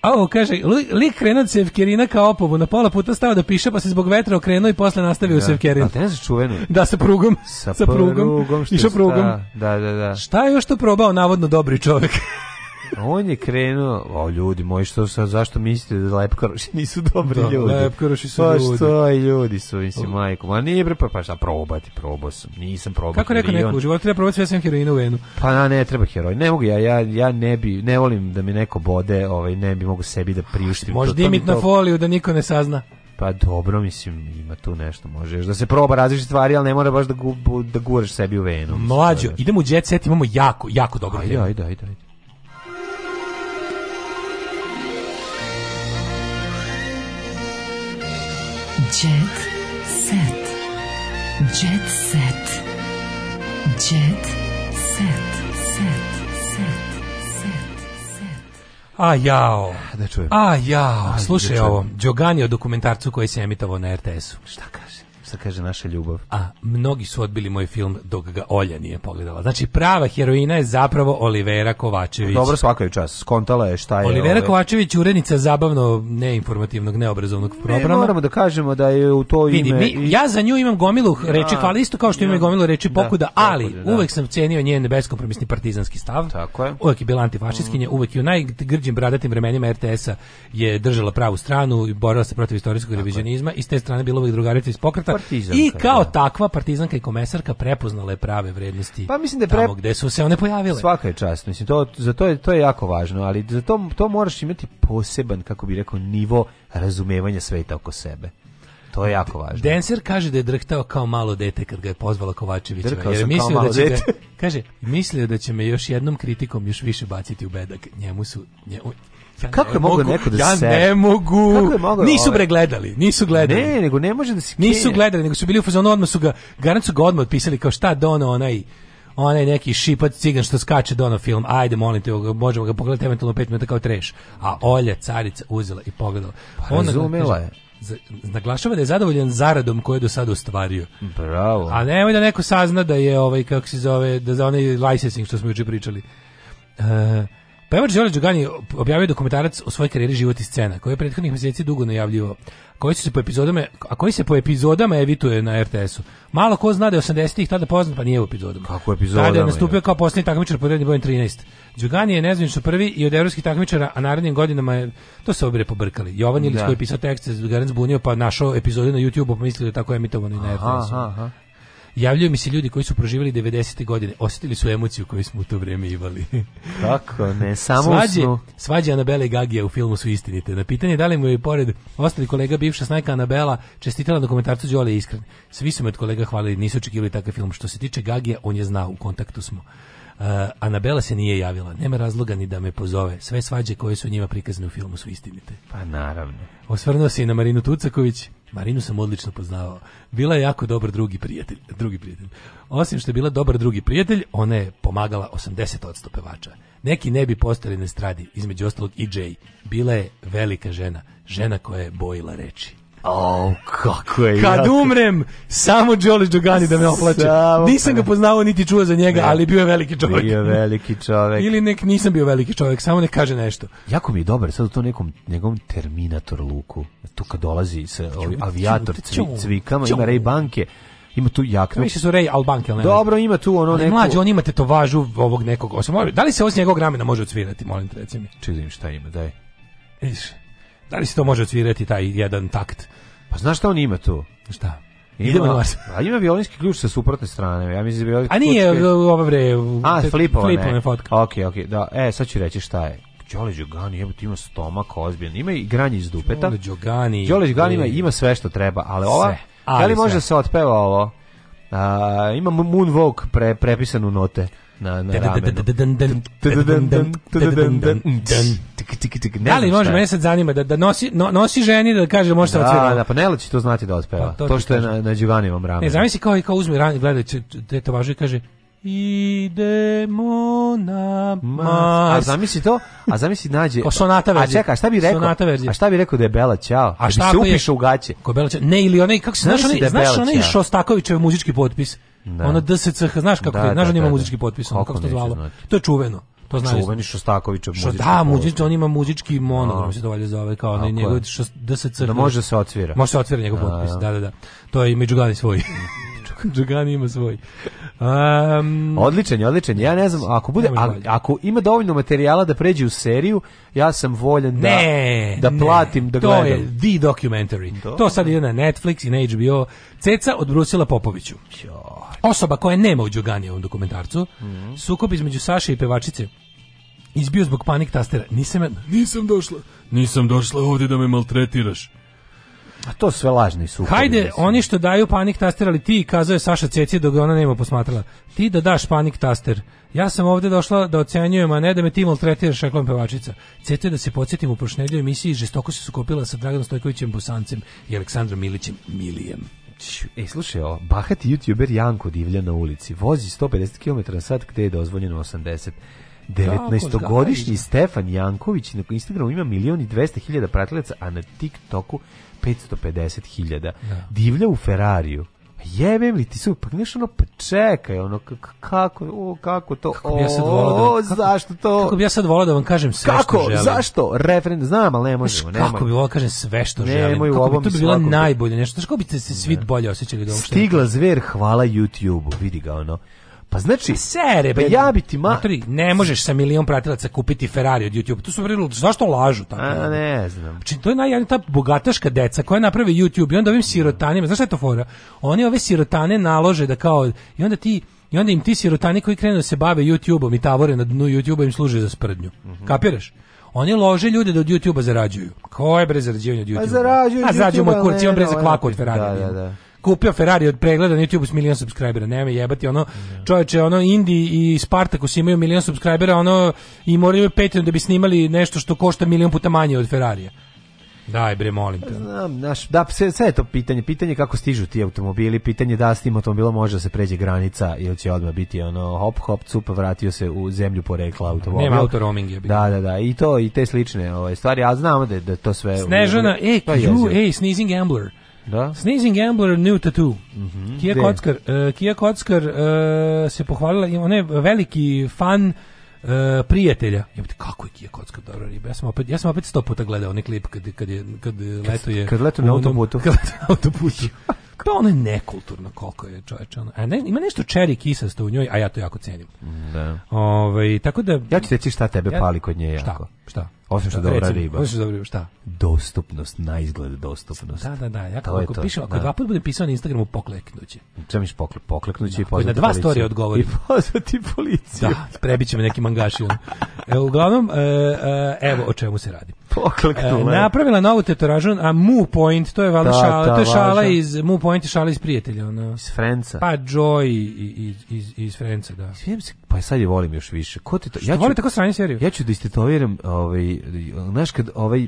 S11: A kaže, lik krenuo od Sevkerina kao opovu, na pola puta stao da piše, pa se zbog vetra okrenuo i posle nastavio da. Sevkerin. A te začuveno? Da, sa
S12: prugom.
S11: Sa, sa prugom. prugom što Išao prugom.
S12: Da, da, da.
S11: Šta
S12: je još
S11: to probao, navodno, dobri čovek?
S12: on je krenuo, o ljudi moji, što sa, zašto mislite da lepkaroši nisu dobri da, ljudi? lepkaroši su pa ljudi. Pa što i ljudi su, mislim, majko. Ma nije bre, pa, pa
S11: šta
S12: probati, probao sam, nisam probao.
S11: Kako rekao neko, u životu treba probati sve sam heroinu u venu.
S12: Pa na, ne, treba heroin, ne mogu ja, ja, ja ne bi, ne volim da mi neko bode, ovaj, ne bi mogu sebi da priuštim.
S11: Možda to, dimit to... na foliju da niko ne sazna.
S12: Pa dobro, mislim, ima tu nešto, možeš da se proba različite stvari, ali ne mora baš da, gu, da guraš sebi u venu.
S11: Mlađo, idemo u jet set, imamo jako, jako dobro.
S12: Ajde, ajde, ajde, ajde.
S11: Jet set. Jet set. Jet set.
S12: Set. Set. Set. set. A
S11: jao. Da čujem. A jao. Slušaj da ovo. Đogani o dokumentarcu koji se emitovao na RTS-u.
S12: Šta kaže? Šta kaže naša ljubav?
S11: A mnogi su odbili moj film dok ga Olja nije pogledala. Znači prava heroina je zapravo Olivera Kovačević.
S12: Dobro, svaka je čas. Skontala je šta je.
S11: Olivera ove... Kovačević urednica zabavno neinformativnog, neobrazovnog
S12: programa. Ne, moramo da kažemo da je u to Vidi, ime mi,
S11: ja za nju imam gomilu reči ja, da, hvala isto kao što ja, imam gomilu reči pokuda, da, ali pokuda, da. uvek sam cenio njen beskompromisni partizanski stav.
S12: Tako je.
S11: Uvek
S12: je
S11: bila antifašistkinja, mm. uvek je u najgrđim bradatim vremenima RTS-a je držala pravu stranu i borila se protiv istorijskog revizionizma i s te strane bilo uvek drugarica iz pokreta partizanka, I da. kao da. takva partizanka i komesarka prepoznala je prave vrednosti. Pa mislim da pre... tamo gde su se one pojavile.
S12: Svaka je čast, mislim to za to je to je jako važno, ali za to to moraš imati poseban kako bi rekao nivo razumevanja sveta oko sebe. To je jako važno.
S11: Denser kaže da je drhtao kao malo dete kad ga je pozvala Kovačevićeva.
S12: Drkao jer sam
S11: mislio kao malo da dete. Me, kaže, mislio da će me još jednom kritikom još više baciti u bedak. Njemu su njemu,
S12: Ja kako je mogao neko da ja
S11: se... Ja ne mogu. mogao? Nisu ovaj- bre gledali, nisu gledali.
S12: Ne, nego ne može da se...
S11: Nisu gledali, nego su bili u fazonu, odmah su ga, garant su ga odmah otpisali kao šta dono da onaj onaj neki šipac cigan što skače dono da film, ajde molim te, možemo ga pogledati eventualno 5 minuta kao treš. A Olja carica uzela i pogledala.
S12: Pa Ona razumela je
S11: naglašava da je zadovoljan zaradom koju je do sada ostvario.
S12: Bravo.
S11: A nemoj da neko sazna da je ovaj kako se zove da za onaj licensing što smo juče pričali. E, Pevač pa Đole Đugani objavio dokumentarac o svojoj karijeri život i scena, koji je prethodnih meseci dugo najavljivo, koji se po epizodama, a koji se po epizodama evituje na RTS-u. Malo ko zna da je 80-ih tada poznat, pa nije u epizodama.
S12: Kako epizodama?
S11: Tada je nastupio kao posljednji takmičar pod rednim bojem 13. Đugani je nezvanično prvi i od evropskih takmičara, a narednim godinama je, to se obre pobrkali. Jovan Ilić da. koji je pisao tekst, Garant zbunio, pa našao epizode na YouTube-u, pomislio pa da je tako emitovano i na RTS-u javljaju mi se ljudi koji su proživjeli 90. godine, osetili su emociju koju smo u to vrijeme imali.
S12: Kako ne, samo svađe, snu.
S11: Svađe Anabela i Gagija u filmu su istinite. Na pitanje da li mu je pored ostali kolega bivša snajka Anabela čestitala dokumentarcu Đole iskren. Svi su me od kolega hvalili, nisu očekivali takav film. Što se tiče Gagija, on je znao, u kontaktu smo. Uh, Anabela se nije javila, nema razloga ni da me pozove. Sve svađe koje su njima prikazane u filmu su istinite.
S12: Pa naravno.
S11: Osvrnuo se i na Marinu Tucaković. Marinu sam odlično poznavao. Bila je jako dobar drugi prijatelj, drugi prijatelj. Osim što je bila dobar drugi prijatelj, ona je pomagala 80% pevača. Neki ne bi postali na stradi, između ostalog i Jay. Bila je velika žena, žena koja je bojila reči.
S12: O, kako je
S11: Kad jako. umrem, samo Đolić Dugani da me oplače. Pa nisam ga poznao niti čuo za njega, ne, ali bio je veliki čovjek.
S12: Bio je veliki čovjek.
S11: Ili nek nisam bio veliki čovjek, samo nek kaže nešto.
S12: Jako mi je dobar sad u to nekom njegovom Terminator luku. Tu kad dolazi sa ovi, avijator cvi, cvikama, ima Ray banke. Ima tu jaknu.
S11: se su Ray Albanke, ne?
S12: Dobro, ima tu ono
S11: ali neku... Mlađe, on ima tetovažu ovog nekog. Osim, da li se osim njegovog ramena može odsvirati, molim te, reci mi.
S12: Čekaj, šta ima, daj.
S11: Vidiš, Da li se to može svirati taj jedan takt?
S12: Pa znaš šta on ima tu?
S11: Šta?
S12: Idemo na Mars. A ima violinski ključ sa suprotne strane. Ja mislim da je
S11: A nije ključ... ova bre... A,
S12: flipovane. Flipovane fotka. Okej, okay, okej. Okay, da, e, sad ću reći šta je. Đole Đogani, ti ima stomak ozbiljan. Ima i granje iz dupeta.
S11: Đole Đogani.
S12: Đole Đogani ima, e. ima sve što treba, ali sve, Ali da li može da se otpeva ovo? A, ima Moonwalk pre, prepisanu note na, na
S11: Da li može, mene sad zanima, da, da nosi, nosi ženi da kaže može sam odsvirao.
S12: Da, da, pa Nela će to znati da otpeva. To, što je na, na Đivanivom ramenu. Ne,
S11: zamisli kao i kao uzme rani gledaj, te to važu i kaže, Idemo na Mars.
S12: A zamisli to, a zamisli nađe. Ko
S11: sonata verzija.
S12: A čeka, šta bi rekao? Sonata verzija. A šta bi rekao da je Bela Ćao? A šta bi se upiše u gaće?
S11: Ko Bela Ćao? Ne, ili onaj, kako se, znaš, onaj, znaš onaj Šostakovićev muzički potpis? Da. Ono DSCH, znaš kako da, je, znaš da, da on ima da, da. muzički potpis, ono, kako se to zvalo. Znati. To je čuveno. To
S12: znaš. Čuveni Šostakovićev
S11: muzički. Što da,
S12: muzički,
S11: on ima muzički monogram, se dovalje zove kao onaj njegov DSCH.
S12: Da može se otvira.
S11: Može se otvira njegov potpis. Da, da, da. To je i Međugani svoj. Džugani ima svoj.
S12: Um, odličan je, odličan. Ja ne znam, ako bude a, ako ima dovoljno materijala da pređe u seriju, ja sam voljen da ne, da platim ne, da gledam. To
S11: je the documentary. Do. To sad ide na Netflix i na HBO. Ceca od Brusila Popoviću. Jo. Osoba koja nema u Đugani u ovom dokumentarcu, mm -hmm. sukob između Saše i pevačice izbio zbog panik tastera. Nisam, nisam došla. Nisam došla ovdje da me maltretiraš.
S12: A to sve lažni su.
S11: Hajde, mislim. oni što daju panik taster, ali ti, kazao je Saša Ceci dok ga ona nema posmatrala. Ti da daš panik taster. Ja sam ovde došla da ocenjujem, a ne da me ti maltretiraš šeklom pevačica. Cete da se podsjetim u prošnjeljoj emisiji žestoko se sukopila sa Draganom Stojkovićem Bosancem i Aleksandrom Milićem Milijem.
S12: E, slušaj, o, bahati youtuber Janko divlja na ulici. Vozi 150 km na sat gde je dozvoljeno 80. 19-godišnji Stefan Janković na Instagramu ima milion i 200 hiljada pratilaca, a na TikToku 550 hiljada. Da. Divlja u Ferrariju. Pa jebem li ti su, pa znaš ono, pa čekaj, ono, kako, o, kako to, kako bi ja sad volao da, o, kako, zašto to?
S11: Kako bi ja sad volao da vam kažem sve
S12: kako, što
S11: želim?
S12: Kako, zašto? Referendum, znam, ali ne možemo, nema.
S11: Kako bi volao da kažem sve što ne, želim? Nemoj, kako bi to bilo najbolje nešto? Znaš, kako biste se svi da. bolje osjećali da
S12: Stigla zver, hvala YouTube-u, vidi ga, ono. Pa znači,
S11: sere, pa
S12: ja bi ti ma... Maturi,
S11: ne možeš sa milion pratilaca kupiti Ferrari od YouTube. Tu su vrlo, zašto lažu
S12: tako? A, ne znam.
S11: Znači, to je najjadnija ta bogataška deca koja napravi YouTube i onda ovim sirotanima, znaš šta je to fora? Oni ove sirotane nalože da kao, i onda ti, i onda im ti sirotani koji krenu da se bave YouTubeom i tavore na dnu YouTubea im služe za sprdnju. Mm -hmm. Kapiraš? Oni lože ljude da od YouTubea zarađuju. Ko je bre zarađivanje od pa YouTubea? a
S12: Pa zarađuju A
S11: zarađuju moj kurci, on bre za kvaku od Ferrari. Da, da, da kupio Ferrari od pregleda na YouTube s milion subscribera, nema me jebati, ono, čovječe, ono, Indi i Spartakus imaju milion subscribera, ono, i moraju Patreon da bi snimali nešto što košta milion puta manje od Ferrarija. Daj bre, molim te.
S12: Znam, naš, da, sve, sve je to pitanje. Pitanje kako stižu ti automobili, pitanje da s tim automobilom može da se pređe granica ili će odmah biti ono hop hop cup vratio se u zemlju porekla automobila.
S11: Nema auto roaming je.
S12: Bilo. Da, da, da. I to i te slične, ovaj stvari, a znamo da da to sve.
S11: Snežana, ej, ej, sneezing gambler.
S12: Da.
S11: Sneezing Gambler New Tattoo. Mm Kija De. Kockar, uh, e, Kija Kockar uh, se pohvalila, i ona je veliki fan Uh, prijatelja. Ja bih kako je Kija Kocka dobra riba. Ja sam opet ja sam opet sto puta gledao onaj klip kad kad je
S12: kad
S11: leto je kad leto na autobusu. Kad leto na autoputu. Pa ona je nekulturna koliko je čoveče. A ne, ima nešto čeri kisasto u njoj, a ja to jako cenim. Da. Ove, ovaj, tako da
S12: Ja ću reći šta tebe ja, pali kod nje jako.
S11: Šta? Šta? Osim što dobra
S12: recimo, riba. Osim što dobra
S11: riba, šta?
S12: Dostupnost, na izgled dostupnost.
S11: Da, da, da. Ja to ako, pišem, ako da. dva puta budem pisao na Instagramu, pokleknuće.
S12: Šta miš pokle, pokleknuće da, i pozvati Na dva policiju. story I
S11: pozvati policiju. Da, prebit će me neki mangaši. e, uglavnom, e, e, evo o čemu se radi.
S12: Pokleknula.
S11: E, napravila novu tetoražu, a Mu Point, to je valjda da, šala, ta to je šala važa. iz Mu Point šala iz prijatelja, ona.
S12: Iz Frenca.
S11: Pa Joy iz iz iz Frenca, da.
S12: Svijem se, pa sad je volim još više.
S11: Ko ti to? Što ja volim tako sranje seriju.
S12: Ja ću da istetoviram, ovaj, znaš kad ovaj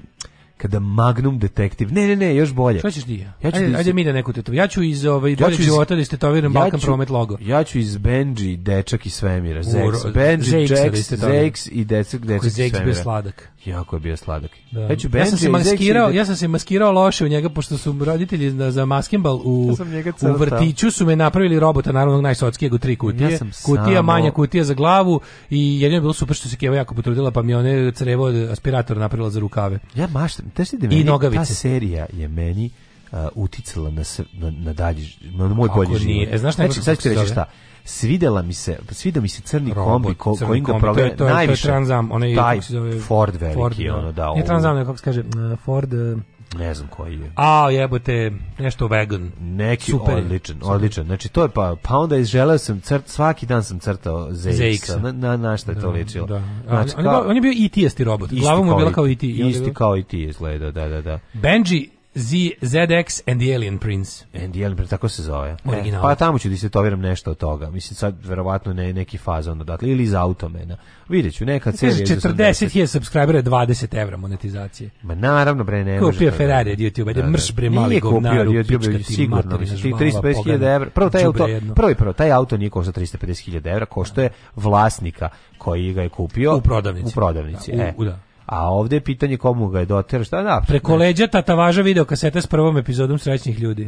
S12: kada Magnum detektiv. Ne, ne, ne, još bolje.
S11: Šta ćeš ti? Ja, ja ću ajde, iz... ajde mi da neku tetovu. Ja ću iz ovaj ja iz... života da istetoviram ja Balkan ću, Promet logo.
S12: Ja ću iz Benji, dečak i svemira. Zex, Benji, Zex, da Zex i dečak, dečak i svemira. Zex bio
S11: sladak.
S12: Jako je bio sladak.
S11: Da. Ja, ću Benji, ja sam se maskirao, ja sam se maskirao loše u njega pošto su roditelji na, za maskembal u ja u vrtiću su me napravili robota naravno najsotskijeg u tri kutije. Ja sam kutija samo... manja kutija za glavu i jedino je bilo super što se Keva jako potrudila pa mi one crevo aspirator napravila za rukave.
S12: Ja maštam, Da
S11: meni, i
S12: nogavice. Ta serija je meni uh, uticala na, na, na, dalji, na moj Ako bolji nije.
S11: život. E, znaš znači,
S12: sad šta svidela mi se, svida mi se crni Robot, kombi ko, crni kojim ga prave najviše.
S11: To je Transam, onaj taj
S12: Ford veliki, Ford,
S11: da.
S12: ono da. Ne
S11: Transam, kako se kaže, e, Ford... Uh,
S12: Ne znam koji je.
S11: A, jebote, nešto vegan.
S12: Neki Super. odličan, odličan. Znači to je pa pa onda želeo sam crt, svaki dan sam crtao Zeixa. Na, na, na šta je da, to ličilo. Da. Znači,
S11: on, kao, on
S12: je
S11: bio et tiesti robot. Glava mu je bila kao e e i ti.
S12: Isti kao i e ti izgleda, da, da, da.
S11: Benji Z, ZX and the Alien
S12: Prince. And the Alien Prince, tako se zove. E, Original. E, pa tamo ću da nešto od toga. Mislim, sad verovatno ne, neki fazon odatle. Ili iz Automena. Vidjet ću, neka
S11: serija. 40 je subscribera, 20 evra monetizacije.
S12: Ma naravno, bre, ne
S11: može. Kupio da- Ferrari od YouTube, da, da, mrš bre, mali govnar. Nije kupio od YouTube,
S12: sigurno. 350.000 evra. Prvo, taj auto, prvi prvo, taj auto nije košta 350.000 evra, košta je vlasnika koji ga je kupio.
S11: U prodavnici. U
S12: prodavnici, da, e. u, da a ovde je pitanje komu ga je doter, šta da? da
S11: Preko leđa tatavaža video kasete s prvom epizodom srećnih ljudi.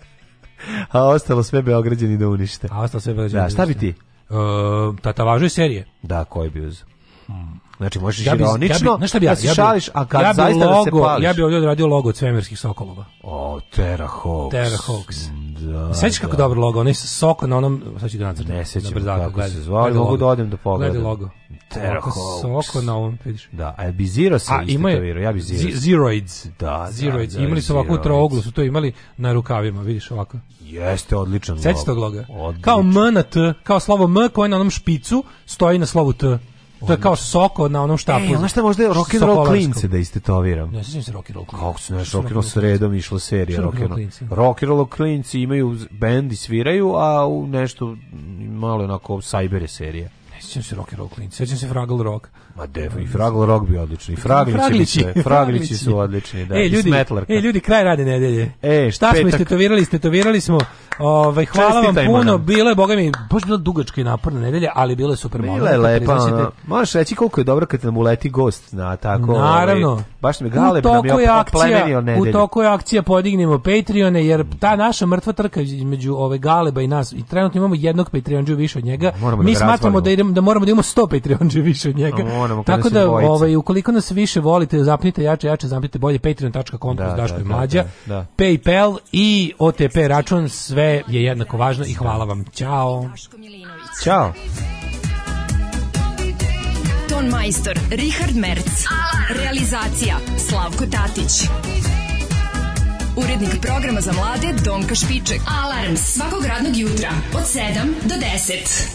S12: a ostalo sve Beograđani da unište.
S11: A ostalo sve Beograđani
S12: da, da šta bi ti?
S11: Uh, tata i serije.
S12: Da, koji bi uzeo? Hmm. Znači možeš ja bi, ironično, ja
S11: bi,
S12: šta bi ja, da si ja bi, šališ, a kad ja zaista
S11: logo,
S12: da se pališ.
S11: Ja bi ovdje odradio logo od svemirskih sokolova.
S12: O, Terahawks.
S11: Terahawks. Mm. Da,
S12: Sećaš
S11: kako da. dobro logo, onaj soko na onom, sad ću ga da nacrtati.
S12: Ne sećam da, kako gleda, se zvali, mogu da odem da pogledam. Gledaj
S11: logo. Terahawks.
S12: Soko
S11: na ovom, vidiš.
S12: Da, a bi Zero se isto ja bi Zero. Zeroids. Da, da,
S11: Zeroids.
S12: Da, da,
S11: imali su ovako ovakvu trooglu, su to imali na rukavima, vidiš ovako.
S12: Jeste, odličan
S11: logo. Sećaš tog loga? Odličan. Kao M na T, kao slovo M koje na onom špicu stoji na slovu T. To je kao soko na onom štapu.
S12: Ej, znaš šta možda je rock and roll klince da istetoviram.
S11: Ne sećam
S12: se
S11: rock and roll
S12: klince. Kako se ne, rock and roll sredom išla serija rock and roll. Rock and roll klinci imaju bend i sviraju, a u nešto malo onako cyber serija.
S11: Ne sećam se rock and roll klince. Sećam se Fraggle Rock.
S12: Ma definitivno. I Fraggle Rock bi odlični. I Fraglići, Fraglići, bi sve. Fraglići su odlični, da. Ej, ljudi,
S11: ej, e, ljudi kraj radne nedelje. E, šta petak. smo istetovirali? Istetovirali smo. Ovaj hvala Čestitaj vam puno. Nam. Bilo je bogami baš bila dugačka i naporna nedelja, ali bilo je super malo.
S12: Bila je lepa. Ono. Možeš reći koliko je dobro kad nam uleti gost na tako. Ovaj,
S11: Naravno. Ovaj,
S12: baš me u toku je akcija,
S11: U toku je akcija podignimo Patreone jer ta naša mrtva trka između ove galeba i nas i trenutno imamo jednog Patreondžu više od njega. Moramo Mi da smatramo da idemo da moramo da imamo 100 Patreondžu više od njega telefonama Tako da, ovaj, ukoliko nas više volite, zapnite jače, jače, zapnite bolje patreon.com da, da, da, mlađa, da, da. PayPal i OTP račun, sve je jednako važno i hvala vam. ciao Ćao.
S12: Ton majstor, Richard Merc. Realizacija, Slavko Tatić. Urednik programa za mlade, Donka Špiček. Alarms svakog radnog jutra od 7 do 10.